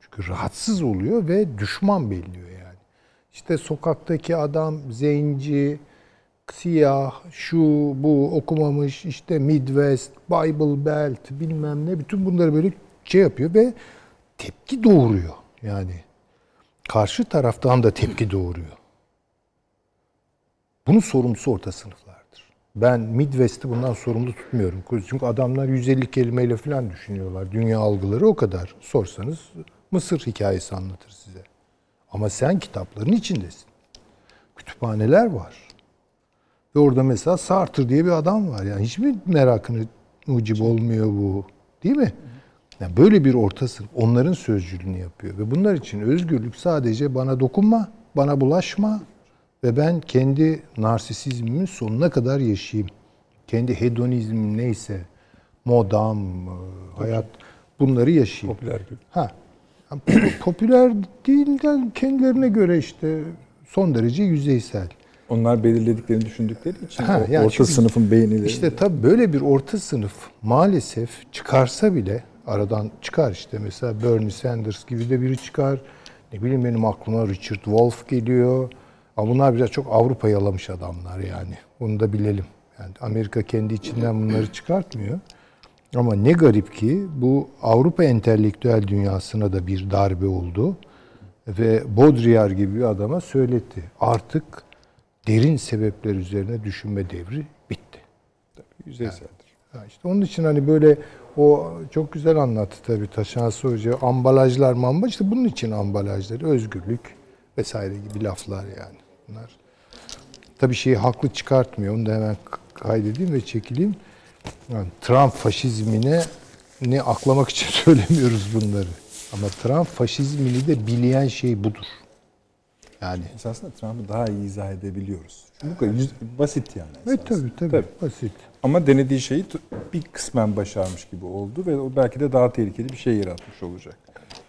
Çünkü rahatsız oluyor ve düşman belliyor yani. İşte sokaktaki adam zenci, siyah, şu, bu okumamış, işte Midwest, Bible Belt bilmem ne bütün bunları böyle şey yapıyor ve tepki doğuruyor. Yani karşı taraftan da tepki doğuruyor. Bunun sorumlusu orta sınıflardır. Ben Midwest'i bundan sorumlu tutmuyorum. Çünkü adamlar 150 kelimeyle falan düşünüyorlar. Dünya algıları o kadar. Sorsanız Mısır hikayesi anlatır size. Ama sen kitapların içindesin. Kütüphaneler var. Ve orada mesela Sartre diye bir adam var. Yani hiç mi merakını mucib olmuyor bu? Değil mi? Yani böyle bir orta sınıf onların sözcülüğünü yapıyor. Ve bunlar için özgürlük sadece bana dokunma, bana bulaşma ve ben kendi narsisizmimin sonuna kadar yaşayayım. Kendi hedonizmim neyse, modam, hayat bunları yaşayayım. Popüler gibi. Ha. (clears throat) Popüler değil de kendilerine göre işte son derece yüzeysel. Onlar belirlediklerini düşündükleri için Ha, yani orta çünkü sınıfın beğenileri. İşte tabii böyle bir orta sınıf maalesef çıkarsa bile aradan çıkar işte mesela Bernie Sanders gibi de biri çıkar. Ne bileyim benim aklıma Richard Wolff geliyor. Ama bunlar biraz çok Avrupa yalamış adamlar yani. Bunu da bilelim. Yani Amerika kendi içinden bunları çıkartmıyor. Ama ne garip ki bu Avrupa entelektüel dünyasına da bir darbe oldu. Ve Baudrillard gibi bir adama söyletti. Artık derin sebepler üzerine düşünme devri bitti. Yüzeyseldir. Ha işte onun için hani böyle o çok güzel anlattı tabii Taşansı Hoca. Ambalajlar mamba işte bunun için ambalajları özgürlük vesaire gibi laflar yani. Bunlar tabii şeyi haklı çıkartmıyor. Onu da hemen kaydedeyim ve çekileyim. Yani Trump faşizmine ne aklamak için (laughs) söylemiyoruz bunları. Ama Trump faşizmini de bileyen şey budur. Yani Esasında Trump'ı daha iyi izah edebiliyoruz. Çünkü yüz- basit yani. e, esasında. tabii, tabii Tabii. basit. Ama denediği şeyi bir kısmen başarmış gibi oldu ve o belki de daha tehlikeli bir şey yaratmış olacak.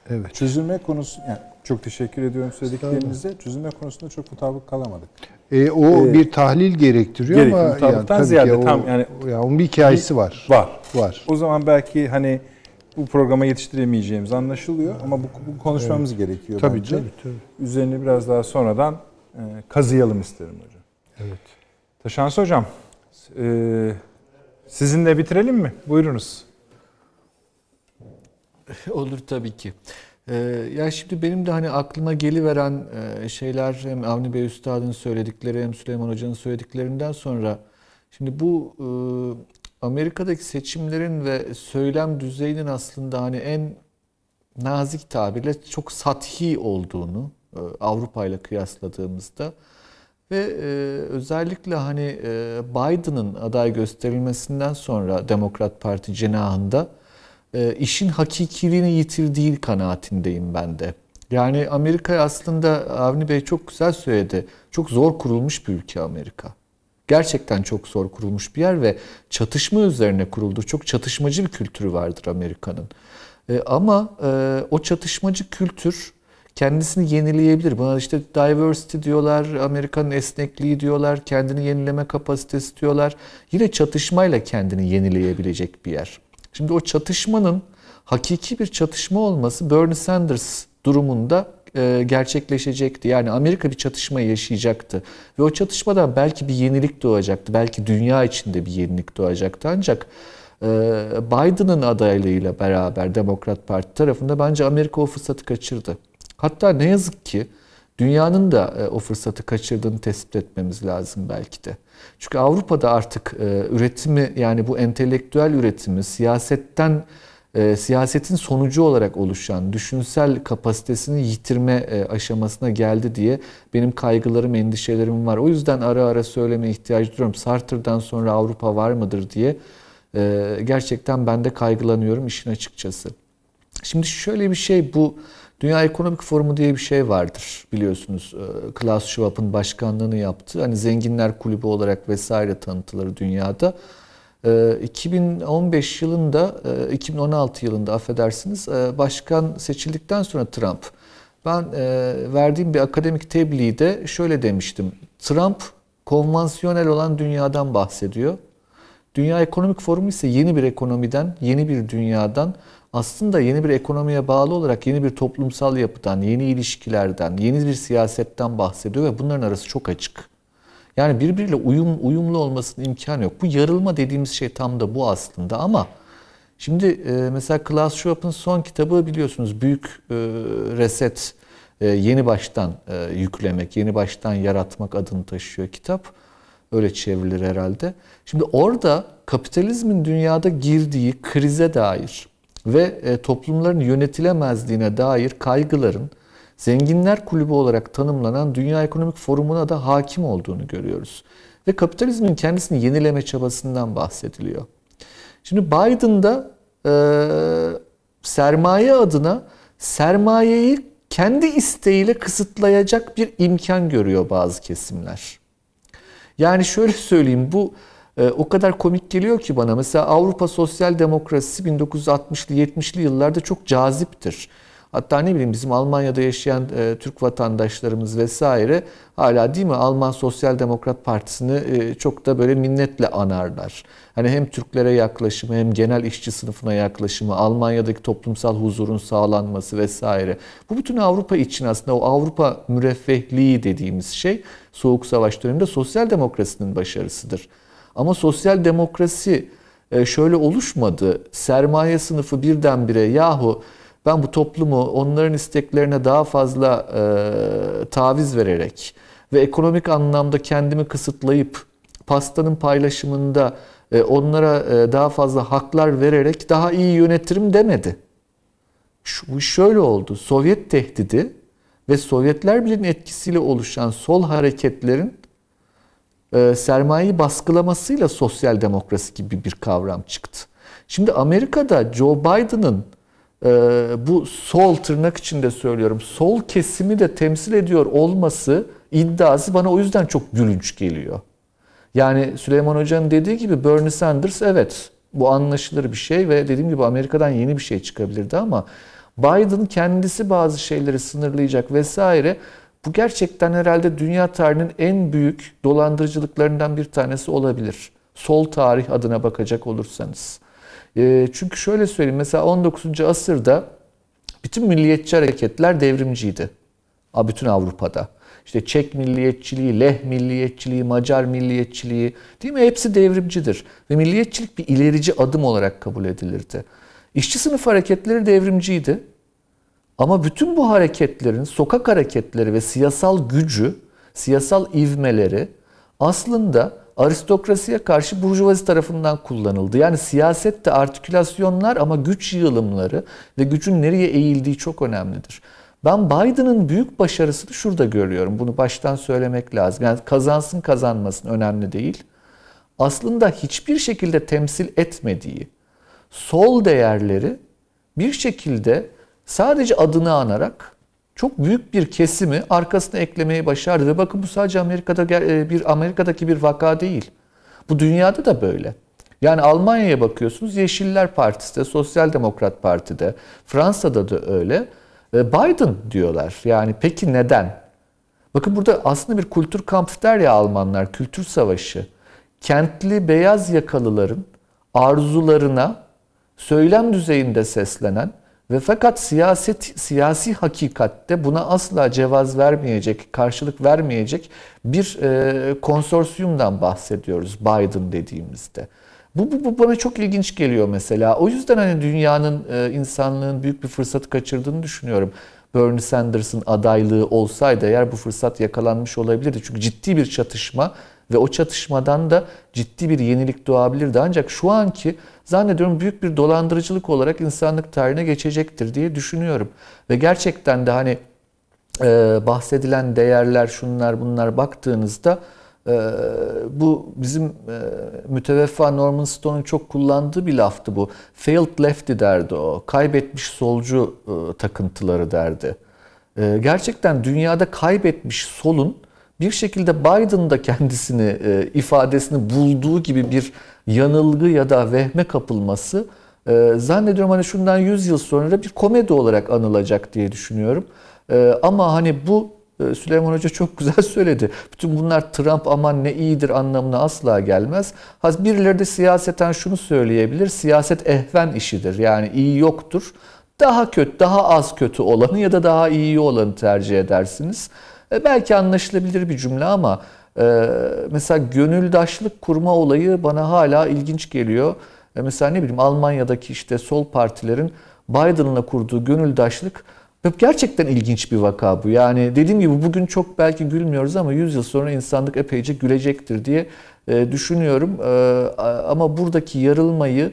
Evet. Çözülme konusu, yani çok teşekkür ediyorum söylediklerinize. Çözülme konusunda çok mutabık kalamadık. E, o Ee, bir tahlil gerektiriyor gerekiyor. ama Mutabıktan tabii ziyade ki o, tam yani- yani onun bir hikayesi var. Var. Var. O zaman belki hani bu programa yetiştiremeyeceğimiz anlaşılıyor ama bu, bu konuşmamız gerekiyor Tabii, bence. tabii, tabii. Üzerine biraz daha sonradan e, kazıyalım isterim hocam. Evet. Taşansı hocam, e, sizinle bitirelim mi? Buyurunuz. Olur tabii ki. Ee, ya şimdi benim de hani aklıma geliveren e, şeyler hem Avni Bey Üstad'ın söyledikleri hem Süleyman Hoca'nın söylediklerinden sonra şimdi bu e, Amerika'daki seçimlerin ve söylem düzeyinin aslında hani en nazik tabirle çok sathi olduğunu e, Avrupa ile kıyasladığımızda ve özellikle hani e, Biden'ın aday gösterilmesinden sonra Demokrat Parti cenahında e, işin hakikiliğini yitirdiği kanaatindeyim ben de. Yani Amerika aslında Avni Bey çok güzel söyledi. Çok zor kurulmuş bir ülke Amerika. Gerçekten çok zor kurulmuş bir yer ve çatışma üzerine kuruldu. Çok çatışmacı bir kültürü vardır Amerika'nın. E, ama e, o çatışmacı kültür kendisini yenileyebilir. Buna işte diversity diyorlar, Amerika'nın esnekliği diyorlar, kendini yenileme kapasitesi diyorlar. Yine çatışmayla kendini yenileyebilecek bir yer. Şimdi o çatışmanın hakiki bir çatışma olması Bernie Sanders durumunda e, gerçekleşecekti. Yani Amerika bir çatışma yaşayacaktı. Ve o çatışmadan belki bir yenilik doğacaktı. Belki dünya içinde bir yenilik doğacaktı. Ancak e, Biden'ın adaylığıyla beraber Demokrat Parti tarafında bence Amerika o fırsatı kaçırdı. Hatta ne yazık ki dünyanın da e, o fırsatı kaçırdığını tespit etmemiz lazım belki de. Çünkü Avrupa'da artık e, üretimi yani bu entelektüel üretimi siyasetten e, siyasetin sonucu olarak oluşan düşünsel kapasitesini yitirme e, aşamasına geldi diye benim kaygılarım, endişelerim var. O yüzden ara ara söylemeye ihtiyaç duyuyorum. Sartre'dan sonra Avrupa var mıdır diye e, gerçekten ben de kaygılanıyorum işin açıkçası. Şimdi şöyle bir şey bu Dünya Ekonomik Forumu diye bir şey vardır biliyorsunuz. Klaus Schwab'ın başkanlığını yaptı. Hani zenginler kulübü olarak vesaire tanıtılır dünyada. 2015 ee, yılında, 2016 e, yılında affedersiniz e, başkan seçildikten sonra Trump ben e, verdiğim bir akademik tebliğde şöyle demiştim. Trump konvansiyonel olan dünyadan bahsediyor. Dünya Ekonomik Forumu ise yeni bir ekonomiden, yeni bir dünyadan, aslında yeni bir ekonomiye bağlı olarak yeni bir toplumsal yapıdan, yeni ilişkilerden, yeni bir siyasetten bahsediyor ve bunların arası çok açık. Yani birbiriyle uyum uyumlu olmasının imkanı yok. Bu yarılma dediğimiz şey tam da bu aslında ama şimdi e, mesela Klaus Schwab'ın son kitabı biliyorsunuz Büyük e, Reset e, yeni baştan e, yüklemek, yeni baştan yaratmak adını taşıyor kitap. Öyle çevrilir herhalde. Şimdi orada kapitalizmin dünyada girdiği krize dair ve e, toplumların yönetilemezliğine dair kaygıların Zenginler Kulübü olarak tanımlanan Dünya Ekonomik Forumu'na da hakim olduğunu görüyoruz. Ve kapitalizmin kendisini yenileme çabasından bahsediliyor. Şimdi Biden'da e, sermaye adına sermayeyi kendi isteğiyle kısıtlayacak bir imkan görüyor bazı kesimler. Yani şöyle söyleyeyim bu e, o kadar komik geliyor ki bana. Mesela Avrupa sosyal demokrasisi 1960'lı 70'li yıllarda çok caziptir. Hatta ne bileyim bizim Almanya'da yaşayan e, Türk vatandaşlarımız vesaire hala değil mi Alman Sosyal Demokrat Partisi'ni e, çok da böyle minnetle anarlar. Hani hem Türklere yaklaşımı hem genel işçi sınıfına yaklaşımı, Almanya'daki toplumsal huzurun sağlanması vesaire. Bu bütün Avrupa için aslında o Avrupa müreffehliği dediğimiz şey Soğuk Savaş döneminde sosyal demokrasinin başarısıdır. Ama sosyal demokrasi e, şöyle oluşmadı. Sermaye sınıfı birdenbire yahu ben bu toplumu onların isteklerine daha fazla e, taviz vererek ve ekonomik anlamda kendimi kısıtlayıp pastanın paylaşımında e, onlara e, daha fazla haklar vererek daha iyi yönetirim demedi. Şu, şöyle oldu. Sovyet tehdidi ve Sovyetler Birliği'nin etkisiyle oluşan sol hareketlerin e, sermayeyi baskılamasıyla sosyal demokrasi gibi bir kavram çıktı. Şimdi Amerika'da Joe Biden'ın ee, bu sol tırnak içinde söylüyorum sol kesimi de temsil ediyor olması iddiası bana o yüzden çok gülünç geliyor. Yani Süleyman Hoca'nın dediği gibi Bernie Sanders evet bu anlaşılır bir şey ve dediğim gibi Amerika'dan yeni bir şey çıkabilirdi ama Biden kendisi bazı şeyleri sınırlayacak vesaire. Bu gerçekten herhalde dünya tarihinin en büyük dolandırıcılıklarından bir tanesi olabilir. Sol tarih adına bakacak olursanız. E, çünkü şöyle söyleyeyim mesela 19. asırda bütün milliyetçi hareketler devrimciydi. Bütün Avrupa'da. İşte Çek milliyetçiliği, Leh milliyetçiliği, Macar milliyetçiliği değil mi? Hepsi devrimcidir. Ve milliyetçilik bir ilerici adım olarak kabul edilirdi. İşçi sınıf hareketleri devrimciydi. Ama bütün bu hareketlerin sokak hareketleri ve siyasal gücü, siyasal ivmeleri aslında aristokrasiye karşı burjuvazi tarafından kullanıldı. Yani siyasette artikülasyonlar ama güç yığılımları ve gücün nereye eğildiği çok önemlidir. Ben Biden'ın büyük başarısını şurada görüyorum. Bunu baştan söylemek lazım. Yani kazansın kazanmasın önemli değil. Aslında hiçbir şekilde temsil etmediği sol değerleri bir şekilde sadece adını anarak çok büyük bir kesimi arkasına eklemeyi başardı ve bakın bu sadece Amerika'da e, bir Amerika'daki bir vaka değil. Bu dünyada da böyle. Yani Almanya'ya bakıyorsunuz Yeşiller Partisi'de, Sosyal Demokrat Parti'de, Fransa'da da öyle. Biden diyorlar. Yani peki neden? Bakın burada aslında bir kültür kampı der ya Almanlar, kültür savaşı. Kentli beyaz yakalıların arzularına söylem düzeyinde seslenen ve fakat siyaset siyasi hakikatte buna asla cevaz vermeyecek, karşılık vermeyecek bir e, konsorsiyumdan bahsediyoruz Biden dediğimizde. Bu, bu, bu bana çok ilginç geliyor mesela. O yüzden hani dünyanın, e, insanlığın büyük bir fırsatı kaçırdığını düşünüyorum. Bernie Sanders'ın adaylığı olsaydı eğer bu fırsat yakalanmış olabilirdi. Çünkü ciddi bir çatışma ve o çatışmadan da ciddi bir yenilik doğabilirdi. Ancak şu anki zannediyorum büyük bir dolandırıcılık olarak insanlık tarihine geçecektir diye düşünüyorum. Ve gerçekten de hani e, bahsedilen değerler şunlar bunlar baktığınızda e, bu bizim e, müteveffa Norman Stone'un çok kullandığı bir laftı bu. Failed lefty derdi o. Kaybetmiş solcu e, takıntıları derdi. E, gerçekten dünyada kaybetmiş solun bir şekilde Biden'da kendisini e, ifadesini bulduğu gibi bir yanılgı ya da vehme kapılması e, zannediyorum hani şundan 100 yıl sonra bir komedi olarak anılacak diye düşünüyorum. E, ama hani bu e, Süleyman Hoca çok (laughs) güzel söyledi. Bütün bunlar Trump aman ne iyidir anlamına asla gelmez. Birileri de siyaseten şunu söyleyebilir. Siyaset ehven işidir. Yani iyi yoktur. Daha kötü, daha az kötü olanı ya da daha iyi olanı tercih edersiniz. E, belki anlaşılabilir bir cümle ama e, mesela gönüldaşlık kurma olayı bana hala ilginç geliyor. E, mesela ne bileyim Almanya'daki işte sol partilerin Biden'la kurduğu gönüldaşlık gerçekten ilginç bir vaka bu. Yani dediğim gibi bugün çok belki gülmüyoruz ama 100 yıl sonra insanlık epeyce gülecektir diye e, düşünüyorum. E, ama buradaki yarılmayı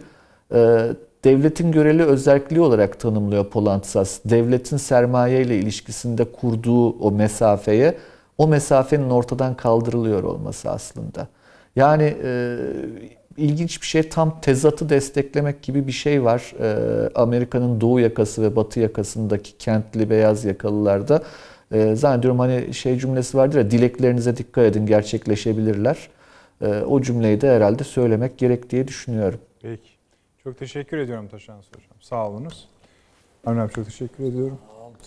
e, devletin göreli özelliği olarak tanımlıyor Polantzas. Devletin sermaye ile ilişkisinde kurduğu o mesafeye, o mesafenin ortadan kaldırılıyor olması aslında. Yani e, ilginç bir şey tam tezatı desteklemek gibi bir şey var. E, Amerika'nın doğu yakası ve batı yakasındaki kentli beyaz yakalılarda. E, zannediyorum hani şey cümlesi vardır ya dileklerinize dikkat edin gerçekleşebilirler. E, o cümleyi de herhalde söylemek gerek diye düşünüyorum. Peki. Çok teşekkür ediyorum Taşan Hocam. Sağ olunuz. Avni abi çok teşekkür ediyorum.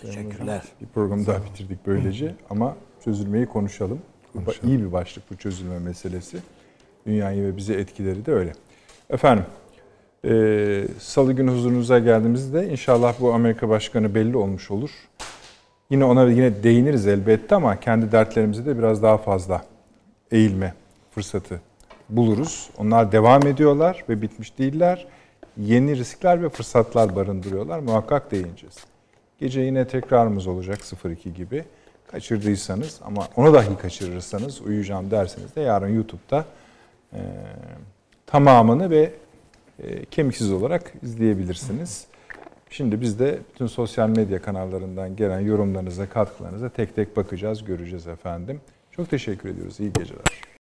Teşekkürler. Bir programı daha bitirdik böylece ama çözülmeyi konuşalım. Konuşalım. İyi bir başlık bu çözülme meselesi. Dünyayı ve bizi etkileri de öyle. Efendim, e, salı günü huzurunuza geldiğimizde inşallah bu Amerika Başkanı belli olmuş olur. Yine ona yine değiniriz elbette ama kendi dertlerimizi de biraz daha fazla eğilme fırsatı buluruz. Onlar devam ediyorlar ve bitmiş değiller. Yeni riskler ve fırsatlar barındırıyorlar. Muhakkak değineceğiz. Gece yine tekrarımız olacak 02 gibi. Kaçırdıysanız ama onu dahi kaçırırsanız uyuyacağım derseniz de yarın YouTube'da e, tamamını ve e, kemiksiz olarak izleyebilirsiniz. Şimdi biz de bütün sosyal medya kanallarından gelen yorumlarınıza, katkılarınıza tek tek bakacağız, göreceğiz efendim. Çok teşekkür ediyoruz. İyi geceler.